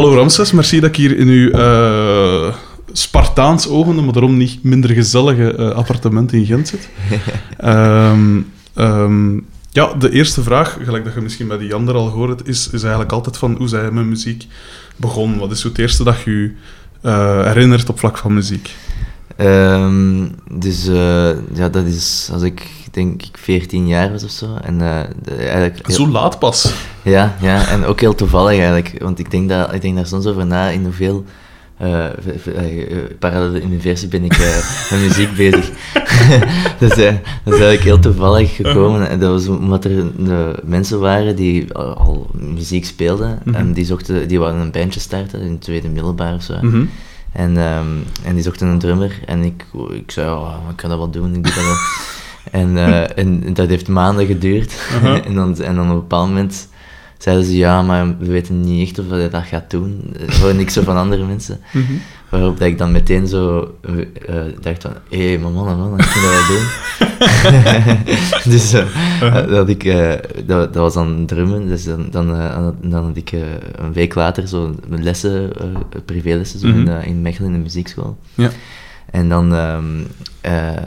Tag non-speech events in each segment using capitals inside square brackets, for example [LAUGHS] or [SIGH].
hallo Ramses, merci dat ik hier in uw eh, Spartaans ogende, maar daarom niet minder gezellige eh, appartement in Gent zit. [LAUGHS] Ehm, ehm, ja, de eerste vraag, gelijk dat je misschien bij die ander al gehoord is, is eigenlijk altijd van hoe zij met muziek begon. Wat is het eerste dat je je eh, herinnert op vlak van muziek? Ehm, dus eh, ja, dat is als ik denk ik 14 jaar was of zo. En, eh, de- eigenlijk heel- Zo laat pas. Ja, ja, en ook heel toevallig eigenlijk. Want ik denk, dat, ik denk daar soms over na in hoeveel v- eh, parallele universum ben ik met muziek bezig. [LAUGHS] dus dat is eigenlijk heel toevallig gekomen. En dat was omdat er mensen waren die al, muziek speelden. En die, zochten, die wilden een bandje starten in het tweede middelbaar of zo. Mhm. En, ehm, en die zochten een drummer. En ik, ik zei, oh, ik kan dat wel doen, ik doe dat wel. [LAUGHS] en, eh, en dat heeft maanden geduurd. Uh-huh. [LAUGHS] en, dan, en dan op een bepaald moment zeiden ze, ja, maar we weten niet echt of hij dat gaat doen. Eh, Gewoon niks zo van andere mensen. Mhm. Waarop dat ik dan meteen zo eh, eh, dacht van, hé, hey, maar man, man, ik kan dat wel doen. [LAUGHS] dus eh, dat, ik, dat, dat was dan drummen. Dus dan, dan, dan had ik een week later zo mijn lessen, privélessen, zo in, Mhm. in Mechelen in de muziekschool. Ja. En dan, ehm, eh,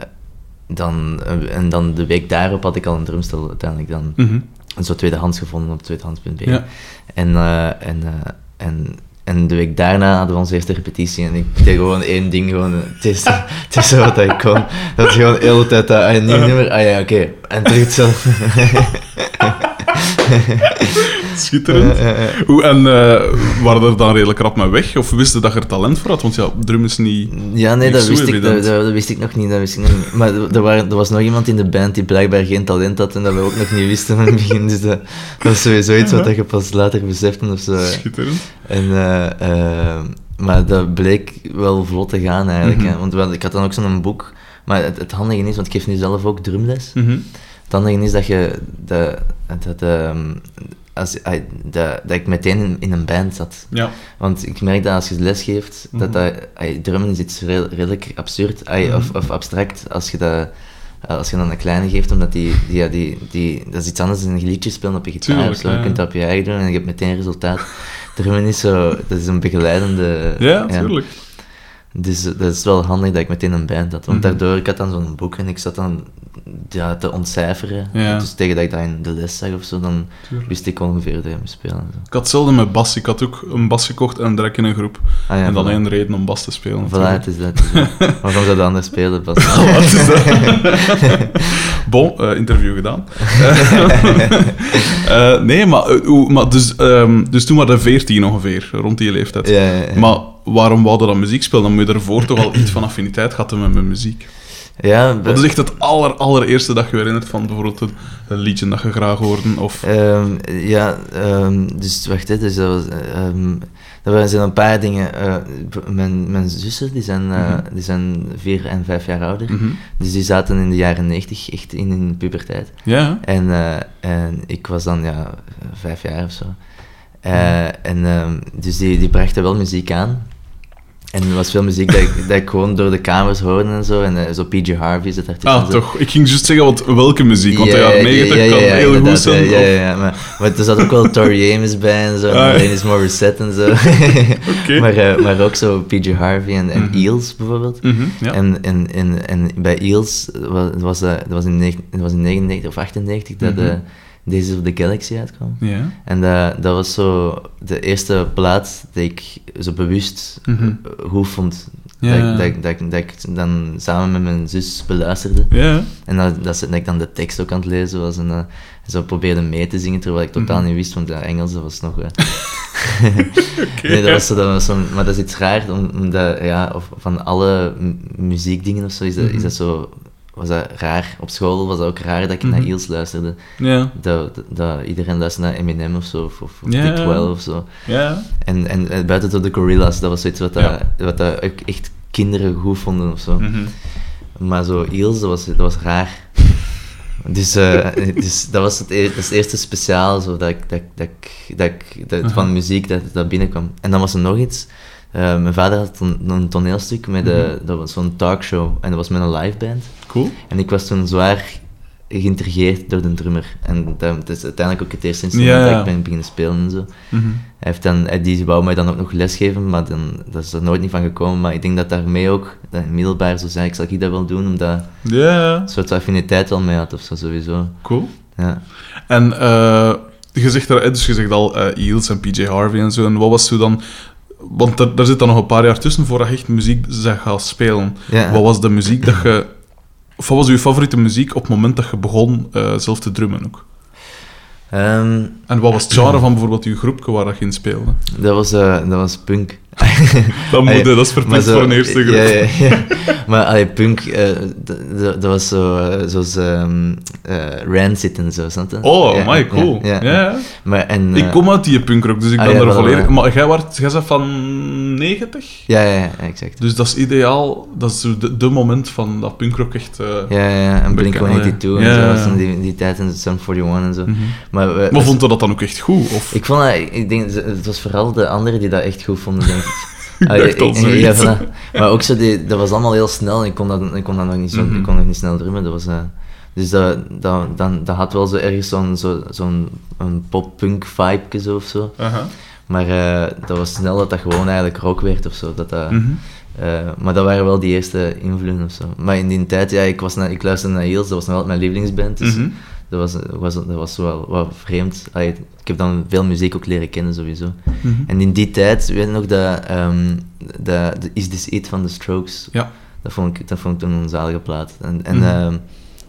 dan, en dan de week daarop had ik al een drumstel uiteindelijk dan Mhm. zo tweedehands gevonden op tweedehands.be. Ja. En, en, en, en de week daarna hadden we onze eerste repetitie en ik deed gewoon één ding, gewoon, het is het is wat ik kon. Dat was gewoon de hele tijd dat, ah, een nieuw nummer, ah ja, oké, en terug [LAUGHS] hetzelfde. Schitterend. Hoe, en eh waren er dan redelijk rap mee weg? Of wisten dat je er talent voor had? Want ja, drum is niet... Ja, nee, Niet dat zo wist, ik, dat, wist ik nog niet. Dat wist ik nog niet. Maar er, waren, er was nog iemand in de band die blijkbaar geen talent had en dat we ook nog niet wisten van het begin. Dus dat, dat was sowieso iets wat je pas later besefte of zo. Schitterend. En, eh, eh, maar dat bleek wel vlot te gaan eigenlijk. Mhm. hè. Want ik had dan ook zo'n boek. Maar het, het handige is, want ik geef nu zelf ook drumles. Mhm. Het handige is dat je... Dat, dat, ehm, als, dat, dat ik meteen in, in een band zat. Ja. Want ik merk dat als je les geeft, dat Mhm. dat... drummen is iets redel- redelijk absurd ay, of, Mhm. of abstract als je dat... Als je dan een kleine geeft, omdat die, die, ja, die, die, dat is iets anders dan een liedje spelen op je gitaar Tuurlijk, of zo. ja, Je kunt dat op je eigen doen en je hebt meteen resultaat. [LAUGHS] Drummen is zo, dat is een begeleidende... Ja, tuurlijk. Dus eh, dat is wel handig dat ik meteen een band had. Want Mhm. daardoor, ik had dan zo'n boek en ik zat dan ja, te ontcijferen. Ja. Dus tegen dat ik dat in de les zag of zo, dan Tuurlijk. wist ik ongeveer dat ik moest spelen. en zo. Ik had hetzelfde met bas. Ik had ook een bas gekocht en direct in een groep. Ah, ja, en dan voilà. één reden om bas te spelen. Voilà, het is dat. Waarom [LAUGHS] zou de ander spelen? Pas? [LAUGHS] Wat is dat? [LAUGHS] bon, eh, interview gedaan. [LAUGHS] Eh, nee, maar, eh, maar dus, ehm, dus toen waren we 14 ongeveer, rond die leeftijd. Ja, ja, ja. Maar waarom wou je dan muziek spelen? Dan moet je ervoor toch al iets van affiniteit gehad hebben met, muziek. Ja, be- Wat is echt het aller, allereerste dat je herinnert van bijvoorbeeld een, liedje dat je graag hoorde? Of... Ehm, ja, ehm, dus wacht, hè, dus dat was, er zijn een paar dingen. eh, mijn, mijn zussen, die zijn, eh, Mhm. die zijn vier en vijf jaar ouder. Mhm. Dus die zaten in de jaren negentig echt in hun puberteit. Ja, En, eh, en ik was dan ja, vijf jaar of zo. Mhm. en ehm, dus die, die brachten wel muziek aan. En er was veel muziek dat ik, [LAUGHS] dat ik gewoon door de kamers hoorde en zo. En eh, zo PJ Harvey zit daar ah, toch. Ik ging juist zeggen, wat, welke muziek? Want de Ja, jaren ja, 90 ja, ja, kan ja, heel goed zijn. Ja, ja, of- maar, maar er zat ook wel Tori Amos bij en zo. Ah, en Alanis Morissette en zo. [LAUGHS] Oké. maar, eh, maar ook zo PJ Harvey en, en Mhm. Eels bijvoorbeeld. Mhm, ja. En, en, en, en bij Eels was, was, dat was in, negen- dat was in 99 of 98 dat de Days of the Galaxy uitkwam. ja. En dat, dat was zo de eerste plaat dat ik zo bewust Mhm. eh, goed vond. Ja. Dat, ik- dat, dat, ik- dat ik dan samen met mijn zus beluisterde. Ja, En dat, dat, ik dan de tekst ook aan het lezen was en eh, zo probeerde mee te zingen, terwijl ik totaal Mhm. niet wist, want ja, Engels dat was nog... eh, [LAUGHS] [LAUGHS] nee, dat was, zo, dat was zo... Maar dat is iets raar, om- omdat, ja, of, van alle mu- muziekdingen of zo, is dat, Mhm. is dat zo... Was dat raar. Op school was dat ook raar dat ik naar Mhm. Eels luisterde. ja, Dat, dat, dat iedereen luisterde naar Eminem of zo, of, of Ja. Big 12 of zo. ja. En, en, en buiten tot de Gorillaz, dat was zoiets wat, dat, wat dat ook echt kinderen goed vonden of zo. Mhm. Maar zo Eels, dat was, dat was raar. [LAUGHS] Dus, eh, dus dat was het, e- dat is het eerste speciaal zo, dat ik, dat, dat, dat, dat, van muziek dat, dat binnenkwam. En dan was er nog iets. Eh, mijn vader had een, een toneelstuk, met, eh, Mhm. dat was zo'n talkshow, en dat was met een liveband. Cool. En ik was toen zwaar geïntrigeerd door de drummer. En dat, is uiteindelijk ook het eerste instrument Ja, dat ik ben beginnen spelen en zo. Mhm. Hij heeft dan, die wou mij dan ook nog lesgeven, maar dan, dat is er nooit niet van gekomen. Maar ik denk dat daarmee ook, dat in middelbaar zo zei, ik zal ik dat wel doen, omdat Ja, ja, een soort affiniteit wel mee had of zo, sowieso. cool. Ja. En eh, je zegt dus je zegt al eh Eels en PJ Harvey en zo. En wat was zo dan... Want er, daar zit dan nog een paar jaar tussen voordat je echt muziek zegt gaan spelen. Ja. Wat was de muziek dat je... Of wat was je favoriete muziek op het moment dat je begon eh, zelf te drummen ook? Ehm, En wat was het genre van bijvoorbeeld je groepje waar dat je in speelde? dat, was, eh, dat was punk. [LAUGHS] Dat moet, dat is verplicht zo- voor een eerste groep. Ja, ja, [LAUGHS] ja. maar allee, punk, eh, dat was zo, eh, zoals ehm eh Rancid en zo, snap je? Oh, my cool. Ja. Maar, en, Ik kom uit die punkrock, dus ik ah, ben ja, er volledig... Maar jij, wordt, jij bent van 90? Ja, ja, ja, exact. Dus dat is ideaal. Dat is de, de moment van dat punkrock echt... Ja, ja, en Bekend, Blink-182 en zo, was die, die tijd en Sum 41 en zo. mhm. Maar, Maar vond je dat dan ook echt goed? Of... Ik vond dat, ik denk, het was vooral de anderen die dat echt goed vonden, denk dacht ja, ja. Maar ook zo, die, dat was allemaal heel snel en ik kon dat, ik kon dat nog niet zo, Mhm. ik kon nog niet snel drummen. Dat was, eh, dus dat, dat, dan, dat had wel zo ergens zo'n zo, zo'n pop-punk vibe zo of zo. Maar eh, dat was snel dat dat gewoon eigenlijk rock werd of zo. Dat dat, Mhm. eh, maar dat waren wel die eerste invloeden of zo. Maar in die tijd, ja, ik, was na, ik luisterde naar Eels, dat was nog wel mijn lievelingsband. Dus Mhm. Dat, was, was, dat was wel wat vreemd. Allee, ik heb dan veel muziek ook leren kennen sowieso. Mhm. En in die tijd, weet je nog, dat, ehm dat, de Is This It van The Strokes, Ja. dat, vond ik, dat vond ik toen een zalige plaat. En, en Mhm. ehm,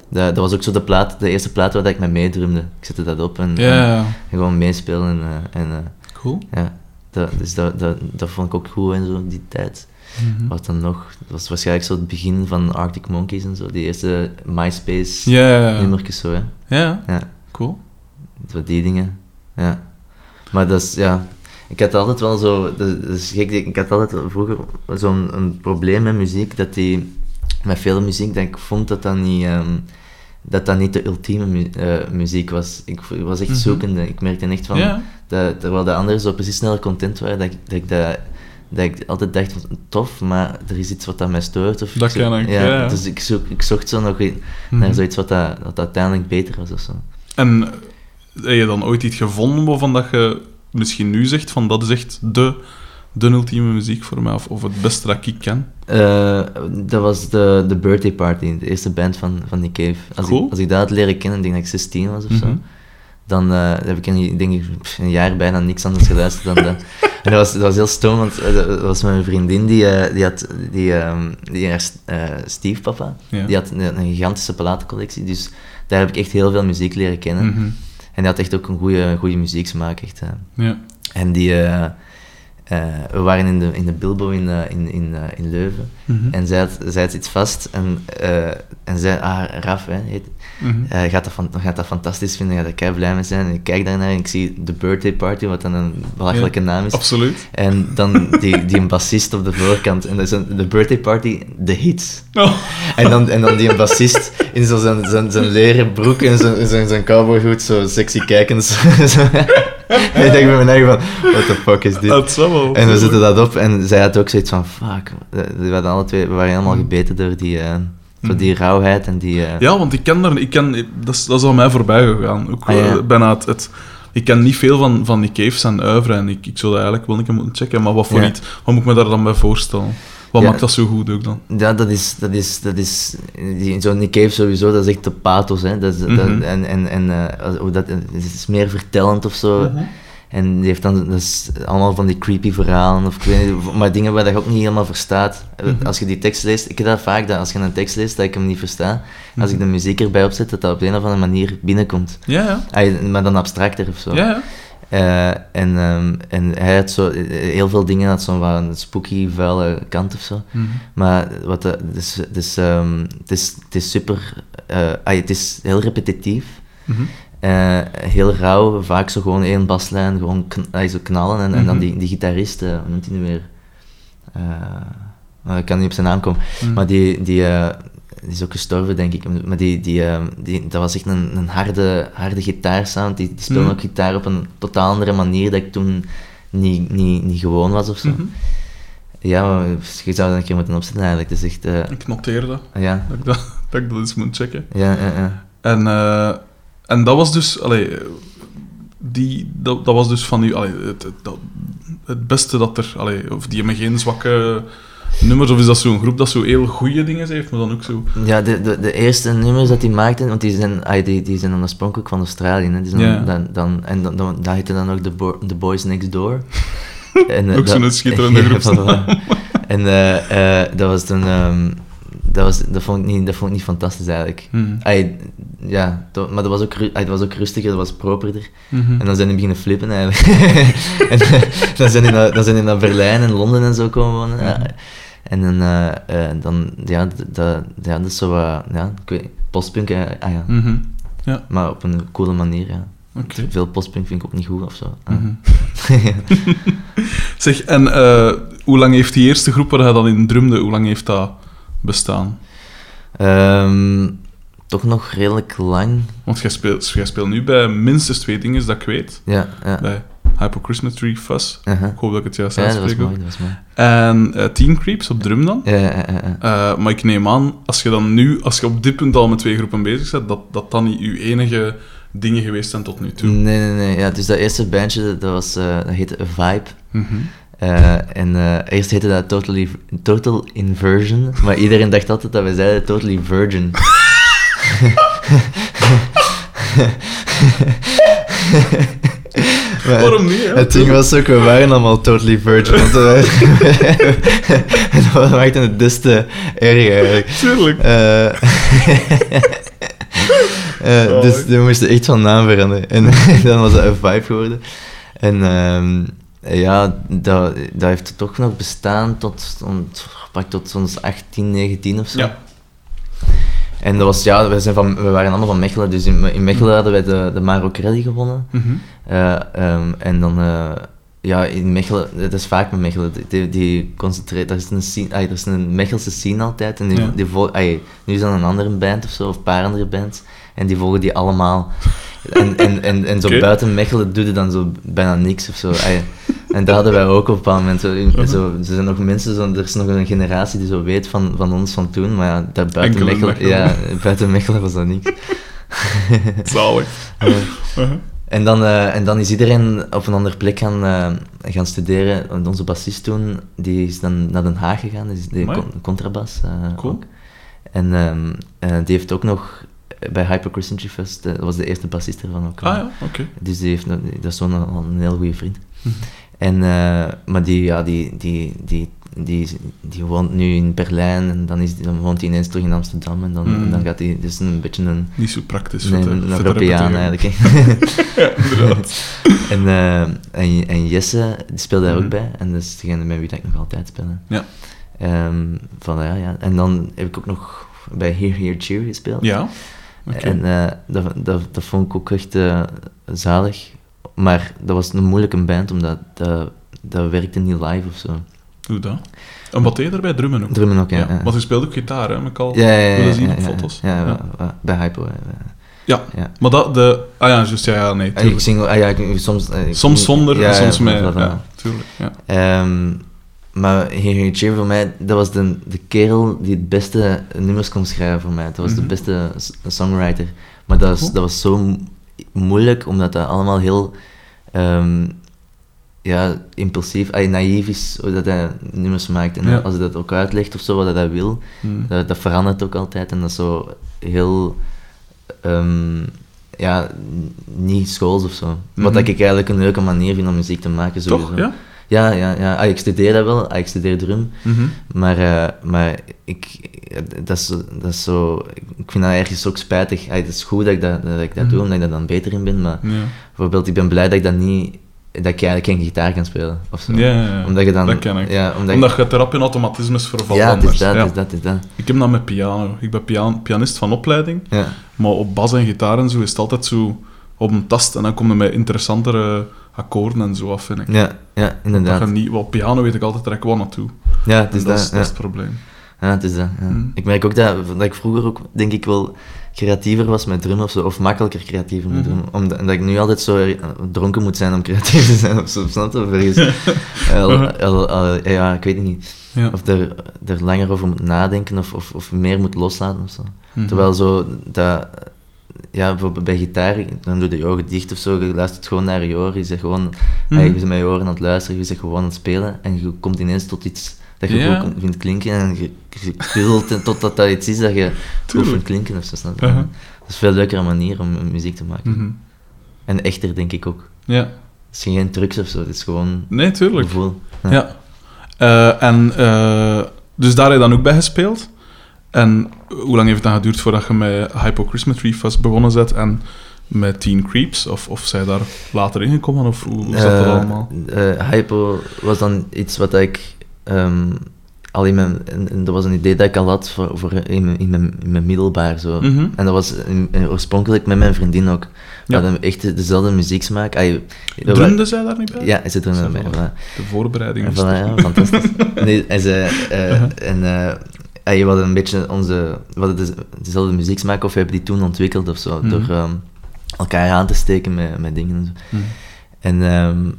dat, dat was ook zo de, plaat, de eerste plaat waar dat ik mee meedrumde. Ik zette dat op en, en, en gewoon meespelen. En, eh, en eh, Cool. ja, dat, dus dat, dat, dat vond ik ook goed en zo, die tijd. Mhm. Wat dan nog? Dat was waarschijnlijk zo het begin van Arctic Monkeys en zo, die eerste MySpace ja. nummertjes zo, hè. Ja, Ja. cool. Zo die dingen. Ja. Maar dat is, ja... Ik had altijd wel zo... Dat dat is gek, ik had altijd vroeger zo'n een probleem met muziek, dat die... Met veel muziek, dat ik vond dat dat niet... ehm, dat dat niet de ultieme mu- eh, muziek was. Ik was echt Mhm. zoekende. Ik merkte echt van... Ja. Dat, terwijl de anderen zo precies sneller content waren, dat ik dat, ik dat, dat ik altijd dacht, van, tof, maar er is iets wat dat mij stoort. Of Dat kan ik, ja. Dus ik, zoek, ik zocht zo nog in- Mhm. naar zoiets wat, dat, wat uiteindelijk beter was of zo. En eh, heb je dan ooit iets gevonden waarvan dat je misschien nu zegt van dat is echt de, de ultieme muziek voor mij, of, of het beste dat ik ken? Eh, dat was de, de Birthday Party, de eerste band van, van Nick Cave. Als, Cool. ik, als ik dat had leren kennen, ik denk dat ik 16 was of zo, Mhm. Dan eh, heb ik een, denk ik een jaar bijna niks anders geluisterd dan dat. [LAUGHS] En dat was, dat was heel stom, want eh, dat was mijn vriendin, die, eh, die had die, ehm, die haar stiefpapa, Ja. die had een, een gigantische platencollectie, dus daar heb ik echt heel veel muziek leren kennen. Mhm. En die had echt ook een goede, goede muzieksmaak, echt. Ja. En die... we waren in de, in de Bilbo in, in, in, in Leuven. Mhm. En zij had, zij had iets vast en, en zei, ah, Raf, hè, heet, Mhm. eh, gaat, dat van, gaat dat fantastisch vinden, gaat kei blij mee zijn. En ik kijk daarnaar en ik zie de birthday party, wat dan een belachelijke naam is. Absoluut. En dan die, die een bassist op de voorkant. En dat is een, de birthday party, de hits. Oh. En dan, en dan die een bassist in zo zijn, zijn, zijn leren broek en zijn, zijn, zijn cowboyhoed, zo sexy kijkend. [LAUGHS] En ik denk bij mijn eigen van, what the fuck is dit? Dat zou wel. En we zetten dat op en zij had ook zoiets van, fuck. We, waren alle twee, we waren helemaal gebeten door die, eh, door die rauwheid en die... eh, Ja, want ik ken daar... Ik ken, dat, is, dat is aan mij voorbij gegaan. Ook, Ah, ja. eh, bijna het, het- ik ken niet veel van, van Nick Cave zijn oeuvre en ik, ik zou dat eigenlijk wel een keer moeten checken. Maar wat voor Ja. iets... Wat moet ik me daar dan bij voorstellen? Wat Ja. maakt dat zo goed ook dan? Ja, dat is, dat is, dat is, die, zo'n Nick Cave sowieso, dat is echt de pathos, hè. Dat is, dat- Mhm. en, en, en eh, hoe dat, het is meer vertellend of zo. En die heeft dan, is allemaal van die creepy verhalen, of ik weet niet, maar dingen waar je ook niet helemaal verstaat. Eh, Mhm. Als je die tekst leest, ik heb dat vaak, dat als je een tekst leest, dat ik hem niet versta. Als ik Mhm. de muziek erbij opzet, dat dat op de een of andere manier binnenkomt. Ja, ja. Maar dan abstracter of zo. Ja, ja. Eh, en, ehm, en hij had zo, eh, heel veel dingen had zo'n wat een spooky, vuile kant of zo. Mhm. Maar wat de, dus, dus, het, is, het is super... ah, het is heel repetitief. Eh, heel rauw, vaak zo gewoon één baslijn, gewoon kn zo knallen. En, en dan Mhm. die, die gitarist, eh, hoe noemt hij nu weer? Eh, nou, ik kan niet op zijn naam komen. Mhm. Maar die, die, die is ook gestorven, denk ik. Maar die, die, die, dat was echt een, een harde, harde gitaarsound. Die, die speelde Mhm. ook gitaar op een totaal andere manier dat ik toen niet, niet, niet gewoon was of zo. Ja, je zou dat een keer moeten opzetten eigenlijk. Het is echt... Ik noteer dat. ja, Dat ik dat, [LAUGHS] dat ik dat eens moet checken. ja, ja, ja. En, en dat was dus... Allee, die, dat, dat was dus van u... Allee, het, het, dat- het beste dat er... Allee, of die hebben geen zwakke nummers, of is dat zo'n groep dat zo heel goede dingen heeft, maar dan ook zo... Ja, de, de, de eerste nummers dat die maakten, want die zijn, ah, die, die zijn dan oorspronkelijk van Australië. Hè. Die zijn dan, dan, en dan, dan, dat heette dan ook The, Bo- The Boys Next Door. [LAUGHS] en, eh, Ook zo'n schitterende [LAUGHS] groep. En eh, eh, dat was toen... ehm, dat, was, dat, vond ik niet, dat vond ik niet fantastisch eigenlijk. Ay, ja, maar dat was, ook, ay, dat was ook rustiger, dat was properder. Mhm. En dan zijn die beginnen flippen eigenlijk. [LAUGHS] en eh, dan zijn die naar, dan zijn die naar Berlijn en Londen en zo komen wonen. Mhm. Ja. En dan, eh, eh, dan ja, dat, ja, dat is zo wat, ja, ik weet postpunk, ah ja. Mhm. Ja, Maar op een coole manier, ja. Veel postpunk vind ik ook niet goed of zo. Ah. [LAUGHS] [LAUGHS] Zeg, en hoe lang heeft die eerste groep waar hij dan in drumde, hoe lang heeft dat bestaan? Ehm, toch nog redelijk lang. Want jij speelt, jij speelt nu bij minstens twee dingen, dat ik weet. Ja, ja. Bij Hypocrismetry Fuzz. Uh-huh. Ik hoop dat ik het juist Ja, dat was uitspreek. mooi, ook. dat was. En eh Teen Creeps op drum dan. Ja, ja, ja. Eh, maar ik neem aan, als je dan nu, als je op dit punt al met twee groepen bezig bent, dat dat dan niet je enige dingen geweest zijn tot nu toe. Nee, nee, nee. Ja, dus dat eerste bandje, dat, was, eh, dat heette Vibe. Mhm. Eh, en eh, eerst heette dat totally, Total Inversion, maar iedereen dacht altijd dat we zeiden Totally Virgin. [LAUGHS] Maar Waarom niet? hè? Het ding was ook, we waren allemaal Totally Virgin, want we- [LAUGHS] en dat maakte het des te erg eigenlijk. Tuurlijk. Eh, [LAUGHS] dus we moesten echt van naam veranderen. En dan was dat een vibe geworden. En ehm, ja, dat, dat heeft toch nog bestaan tot, tot, pak tot ons 18, 19 of zo. Ja. En dat was, ja, we, zijn van, we waren allemaal van Mechelen, dus in, in Mechelen hadden wij de, de Maro Rally gewonnen. Mhm. Eh, ehm, en dan, eh, ja, in Mechelen, dat is vaak met Mechelen, die, die concentreert, er is een, scene, ay, er is een Mechelse scene altijd, en die, Ja. die ay, nu is dat een andere band of zo, of een paar andere bands, en die volgen die allemaal. En, en, en, en zo buiten Mechelen doe je dan zo bijna niks of zo. En dat hadden wij ook op een bepaald moment. Zo, er zijn nog mensen, zo, er is nog een generatie die zo weet van, van ons van toen, maar ja, daar buiten Mechelen, Mechelen. ja, buiten Mechelen was dat niks. [LAUGHS] Zalig. Uh-huh. En dan, eh, en dan is iedereen op een andere plek gaan, eh, gaan studeren. Want onze bassist toen, die is dan naar Den Haag gegaan, dus die Amai. con- contrabas. eh, Cool. En ehm, eh, die heeft ook nog bij Hyperchristianity Fest, eh, dat was de eerste bassist ervan ook. Ah ja, oké. Dus die heeft, dat is zo'n een heel goede vriend. Mhm. En, eh, maar die, ja, die, die, die, die, die woont nu in Berlijn en dan, is, die- dan woont hij ineens terug in Amsterdam en dan, Mhm. en dan gaat hij, dus een beetje een, Niet zo praktisch. een te Europeaan eigenlijk. [LAUGHS] Ja, [LAUGHS] inderdaad. [LAUGHS] En, eh, en, en Jesse, die speelde daar Mhm. ook bij. En dat is degene met wie dat ik nog altijd speel. hè. Ja. Ehm, van, ja, ja. En dan heb ik ook nog bij Here Here Cheer gespeeld. Ja. Oké. En eh, dat, dat, dat vond ik ook echt eh, zalig. Maar dat was een moeilijke band, omdat dat, dat werkte niet live of zo. Hoe dat? En wat deed je erbij? Drummen ook? Drummen ook, ja. Ja, ja. Want je speelt ook gitaar, hè? Ik al Ja, ja, ja, zien ja, op foto's. Ja, Ja. bij Hypo. Ja, Ja. maar dat, de... Ah ja, juist, ja, ja, nee, Ah, Ik tuurlijk. zing, ah, ja, ik, soms... eh, ik- Soms zonder, ja, soms ja, met... Ja, tuurlijk, ja. Ehm, maar Here Cheer voor mij, dat was de, de kerel die het beste nummers kon schrijven voor mij. Dat was Mhm. de beste s- songwriter. Maar dat was, dat was zo mo- moeilijk, omdat dat allemaal heel ehm, ja, impulsief, ay, naïef is, hoe dat hij nummers maakt. En Ja. als hij dat ook uitlegt of zo, wat hij wil, Hmm. dat, dat verandert ook altijd. En dat is zo heel... ehm, ja, niet schools of zo. Wat Mhm. dat ik eigenlijk een leuke manier vind om muziek te maken. Sowieso. Toch? Ja? Ja, ja, ja. Ah, ik studeer dat wel. Ah, ik studeer drum. Mhm. Maar, eh, maar ik, dat is, dat is zo... Ik vind dat ergens ook spijtig. Ah, het is goed dat ik dat, dat, ik dat Mhm. doe, omdat ik daar dan beter in ben. Maar Ja. bijvoorbeeld, ik ben blij dat ik dat niet... Dat ik eigenlijk geen gitaar kan spelen. Of zo. Ja. Omdat je dan... dat ken ik. Ja, omdat, Omdat je in automatismes vervalt ja, anders. dat, ja. is dat, is dat. Ik heb dat met piano. Ik ben pian- pianist van opleiding, Ja. maar op bas en gitaar en zo is het altijd zo op een tast en dan kom je met interessantere akkoorden en zo af, vind ik. Ja, ja, Dat inderdaad. je niet, wel, op piano weet ik altijd, ik wel naartoe. Ja, het is dat, dat. is, dat is het probleem. Ja, het is dat. Ja. Mm. Ik merk ook dat, dat ik vroeger ook, denk ik wel, creatiever was met drum of zo, of makkelijker creatiever met Mhm. drum. Omdat, omdat ik nu altijd zo eh, dronken moet zijn om creatief te zijn [LAUGHS] of zo, snap je? Of ergens, al- [LAUGHS] Uh-huh. al- ja, ik weet het niet. Ja. Of er, er langer over moet nadenken of, of, of meer moet loslaten of zo. Mhm. Terwijl zo, dat, ja, bijvoorbeeld bij gitaar, dan doe je je ogen dicht of zo, je luistert gewoon naar je oren, je zegt gewoon, hey, je bent met je oren aan het luisteren, je bent gewoon aan het spelen en je komt ineens tot iets dat je goed vindt klinken en je, je totdat dat iets is dat je goed vindt klinken of zo. snap? Uh-huh. Dat is een veel leukere manier om om muziek te maken. Mhm. En echter, denk ik ook. Ja. Het is geen trucs of zo, het is gewoon Nee, tuurlijk. gevoel. Ja. Eh, en eh, dus daar heb je dan ook bij gespeeld. En hoe lang heeft het dan geduurd voordat je met Hypo Christmas Tree was begonnen zet en met Teen Creeps? Of, of zij daar later ingekomen? Of hoe, hoe zat dat Eh, allemaal? eh, hypo was dan iets wat ik ehm, al in mijn... en- en dat was een idee dat ik al had voor, voor in, mijn, in, mijn, in mijn middelbaar. Zo. Mhm. En dat was in- in- oorspronkelijk met mijn vriendin ook. We Ja. hadden echt dezelfde muzieksmaak. Ay, we wa- Drumde zij daar niet bij? Ja, er Zo, nog bij. voilà. De voorbereiding voilà, ja, fantastisch. Nee, en ze, [LAUGHS] eh, Uh-huh. en, eh, ey, we hadden een beetje onze, we hadden de- dezelfde muzieksmaak, of we hebben die toen ontwikkeld of zo, Mhm. door ehm, elkaar aan te steken met, met dingen en zo. Mhm. En, ehm,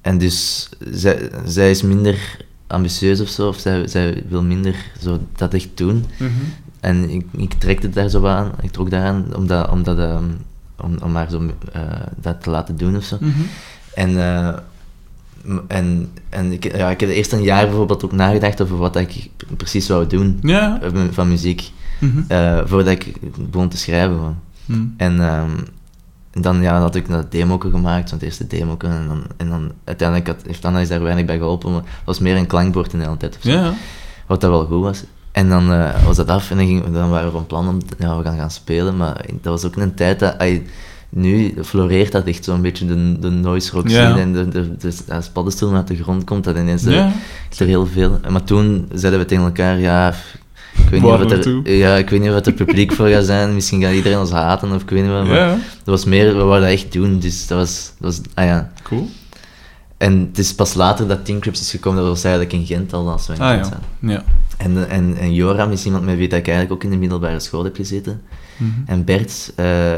en dus, zij, zij is minder ambitieus of zo, of zij, zij wil minder zo dat echt doen. Mhm. En ik, ik trekte daar zo aan, ik trok daaraan, omdat, omdat, ehm, om, om haar zo, eh, dat te laten doen of zo. En, eh, en, en ik, ja, ik heb eerst een jaar bijvoorbeeld ook nagedacht over wat ik precies wou doen Ja. van muziek, Mhm. eh, voordat ik begon te schrijven. Mhm. En ehm, dan ja, had ik dat demo gemaakt, zo'n eerste demo. En dan, en dan uiteindelijk had, heeft Anna is daar weinig bij geholpen, maar het was meer een klankbord in de hele tijd. Of zo. Ja. Wat dat wel goed was. En dan eh, was dat af en dan, ging, dan waren we van plan om ja, we gaan gaan spelen. Maar dat was ook een tijd dat... ai, nu floreert dat echt zo'n beetje de, de noise rock Ja. scene en de, de, de, als paddenstoel uit de grond komt, dat ineens eh, Ja. is er heel veel. Maar toen zeiden we tegen elkaar, ja, ik weet, niet Waar naartoe? er, ja, ik weet niet het er publiek voor gaat zijn, misschien gaat iedereen ons haten of ik weet niet wat. Maar Ja. dat was meer, we wouden dat echt doen, dus dat was, dat was ah ja. Cool. En het is pas later dat Team Crips is gekomen, dat was eigenlijk in Gent al, als we in Ah Gent ja. zijn. Ja. En, en, en Joram is iemand met wie dat ik eigenlijk ook in de middelbare school heb gezeten. Mhm. En Bert, eh,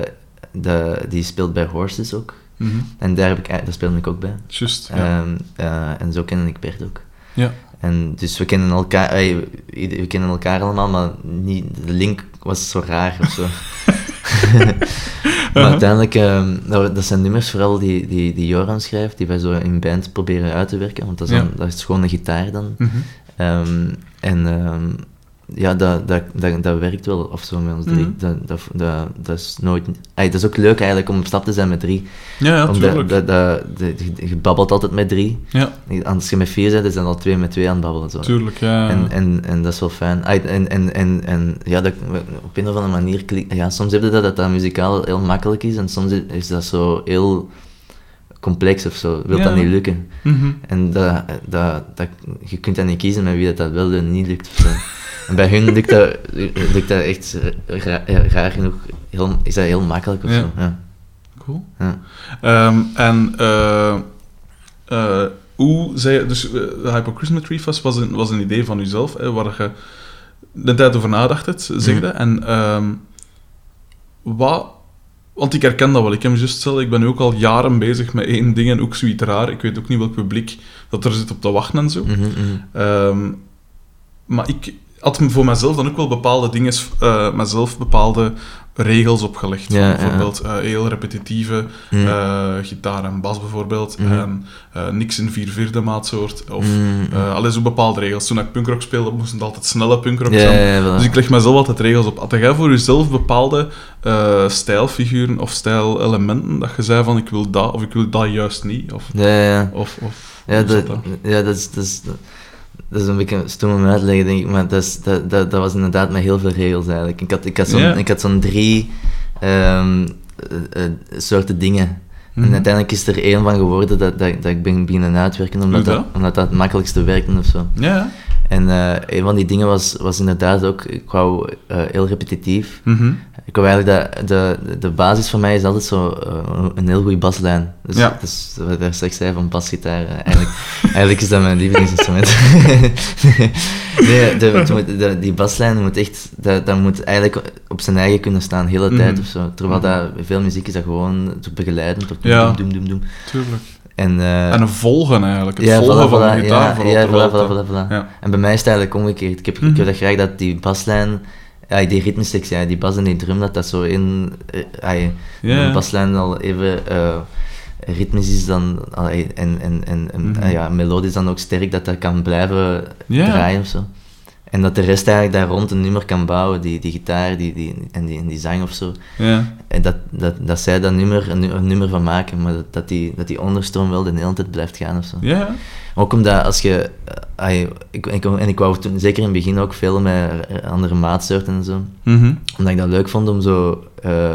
de, die speelt bij Horses ook. Mhm. En daar, heb ik, daar speelde ik ook bij. Ja. Ehm, eh, en zo ken ik Bert ook. ja. En dus we kennen elkaar, ey, we, kennen elkaar allemaal, maar niet, de link was zo raar of zo. [LAUGHS] maar uiteindelijk, ehm, dat, zijn nummers vooral die, die, die Joran schrijft, die wij zo in band proberen uit te werken, want dat is, Ja. dan, dat is gewoon een gitaar dan. Mhm. Ehm, en ja, dat, dat, dat, dat werkt wel of zo met ons drie. Dat, dat, dat, dat is nooit... Dat is ook leuk eigenlijk om op stap te zijn met drie. Ja, ja, Omdat dat, dat, dat- je- je babbelt altijd met drie. Ja, Als je met vier bent, dan al twee met twee aan het babbelen. Zo. tuurlijk. Ja. En, en, en dat is wel fijn. En, en, en, en ja, dat, op een of andere manier. Ja, soms heb je dat, dat dat muzikaal heel makkelijk is en soms is dat zo heel complex of zo. Wil Ja. dat niet lukken. Mhm. En dat, dat, dat, je kunt dan niet kiezen met wie dat, dat wel en niet lukt. [LAUGHS] En bij hun lukt dat, lukt dat echt ra- raar genoeg. Heel, is dat heel makkelijk of Ja. zo. Ja. Cool. Ja. Ehm, en eh, eh, hoe zei dus eh, de Hypo Christmas Tree Fest was een, was een idee van jezelf, hè, waar je de tijd over nadacht zegde. Mhm. En ehm, wat... Want ik herken dat wel. Ik heb juist zelf, ik ben nu ook al jaren bezig met één ding en ook zoiets raar. Ik weet ook niet welk publiek dat er zit op te wachten en zo. Mhm, mhm. Ehm, maar ik had me voor mezelf dan ook wel bepaalde dingen, eh mezelf bepaalde regels opgelegd. Ja, ja. bijvoorbeeld eh, heel repetitieve Mhm. eh, gitaar en bas bijvoorbeeld. Mhm. En eh, niks in vier vierde maatsoort. Of eh alles zo bepaalde regels. Toen ik punkrock speelde, moesten het altijd snelle punkrock Ja, zijn. Dus ik leg mezelf altijd regels op. Had jij voor jezelf bepaalde stijlfiguren of stijlelementen dat je zei van ik wil dat of ik wil dat juist niet? Of, Ja, ja, ja. of, of Ja, dat, ja dat, is, dat, is, dat is een beetje stom om uit te leggen, denk ik, maar dat, is, dat, dat, dat was inderdaad met heel veel regels eigenlijk. Ik had, ik had zo'n had zo'n drie ehm, eh, eh, soorten dingen. Mhm. En uiteindelijk is er één van geworden dat, dat, dat ik ben beginnen uitwerken, omdat dat, dat? omdat dat het makkelijkste werkte of zo. Ja. En eh, een van die dingen was, was inderdaad ook, ik wou eh, heel repetitief. Mhm. Ik wou eigenlijk dat, de, de basis van mij is altijd zo eh, een heel goede baslijn. Dus, Ja. dus wat ik straks zei van basgitaar, eigenlijk, [LAUGHS] eigenlijk is dat mijn lievelingsinstrument. [LAUGHS] nee, de, de- die baslijn moet echt, dat, dat moet eigenlijk op zijn eigen kunnen staan, de hele tijd Mhm. of zo. Terwijl dat, veel muziek is dat gewoon te begeleiden, tot Ja. doem, doem, doem. Tuurlijk. En, eh, En een volgen eigenlijk. Het ja, volgen voilà, van de gitaar ja, ja, voilà, voilà. Ja. En bij mij is het eigenlijk omgekeerd. Ik heb, Mhm. ik heb dat graag dat die baslijn ja, die ritmesectie, ja, die bas en die drum, dat dat zo in, eh, ai, Ja. een baslijn al even eh, ritmisch is dan, en, en, en, en Mhm. ah ja, melodisch dan ook sterk, dat dat kan blijven draaien of zo. En dat de rest eigenlijk daar rond een nummer kan bouwen, die, die gitaar die, die, en, die, en die zang of zo. Ja. En dat, dat, dat zij dat nummer een, een nummer van maken, maar dat, dat, die, dat die onderstroom wel de hele tijd blijft gaan of zo. Ja. Ook omdat als je... eh, ai, ik, ik, en ik wou toen, zeker in het begin ook veel met andere maatsoorten en zo. Mhm. Omdat ik dat leuk vond om zo... eh,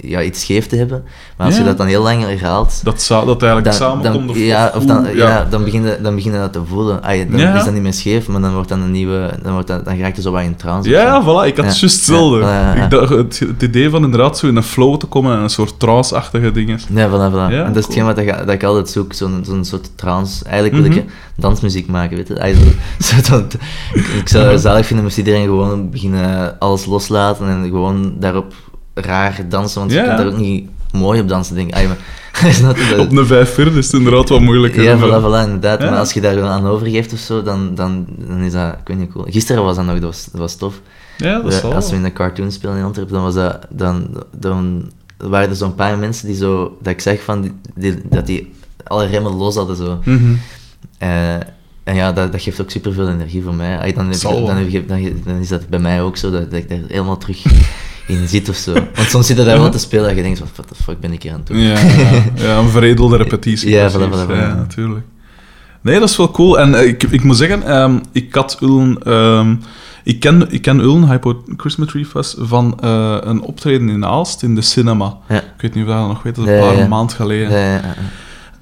ja, iets scheef te hebben. Maar als Ja. je dat dan heel lang herhaalt... Dat, dat eigenlijk Dan, samenkomt. dan, of- ja, of dan, ja. dan, begin je, dan begin je dat te voelen. Ai, dan Ja. is dat niet meer scheef, maar dan wordt dat een nieuwe... Dan, wordt dat, dan raak je zo wat in trance. Ja, voilà. Ik had juist hetzelfde. Ik dacht, het, het idee van inderdaad zo in een flow te komen en een soort trance-achtige dingen. Ja, voilà, voilà. Ja, en dat is hetgeen wat, ik, dat ik altijd zoek, zo'n zo'n soort trance. Eigenlijk wil Mhm. ik dansmuziek maken, weet je. Ai, zo- [LAUGHS] zo dat- ik, ik zou het zalig vinden moest iedereen gewoon beginnen alles loslaten en gewoon daarop raar dansen, want je kunt daar ook niet mooi op dansen, denk maar, [LAUGHS] dat? Op een vijf vierde is het inderdaad wat moeilijker. Ja, voilà, voilà, inderdaad. Maar als je daar gewoon aan overgeeft of zo, dan, dan, dan is dat, ik weet niet, cool. Gisteren was dat nog, dat was, dat was tof. Ja, dat is wel. als we in een cartoon spelen in Antwerpen, dan, was dat, dan, dan waren er zo'n paar mensen die zo, dat ik zeg van, die, die- dat die alle remmen los hadden zo. Eh, en ja, dat, dat geeft ook superveel energie voor mij. Ay, dan, heb wel. dan, heb dan, dan is dat bij mij ook zo, dat, dat ik daar helemaal terug [LAUGHS] in zit of zo. Want soms zit je daar wel te spelen en je denkt, van, what the fuck ben ik hier aan het doen? Ja, ja, een veredelde repetitie. Ja, precies. voilà, voilà, voilà. Ja, natuurlijk. Nee, dat is wel cool. En eh, ik, ik moet zeggen, ehm, ik had Ullen... ehm, ik ken, ik ken Ullen, Hypo Christmas Tree Fest, van eh, een optreden in Aalst, in de cinema. Ja. Ik weet niet of je dat nog weet, dat is Ja, een paar ja. maand geleden.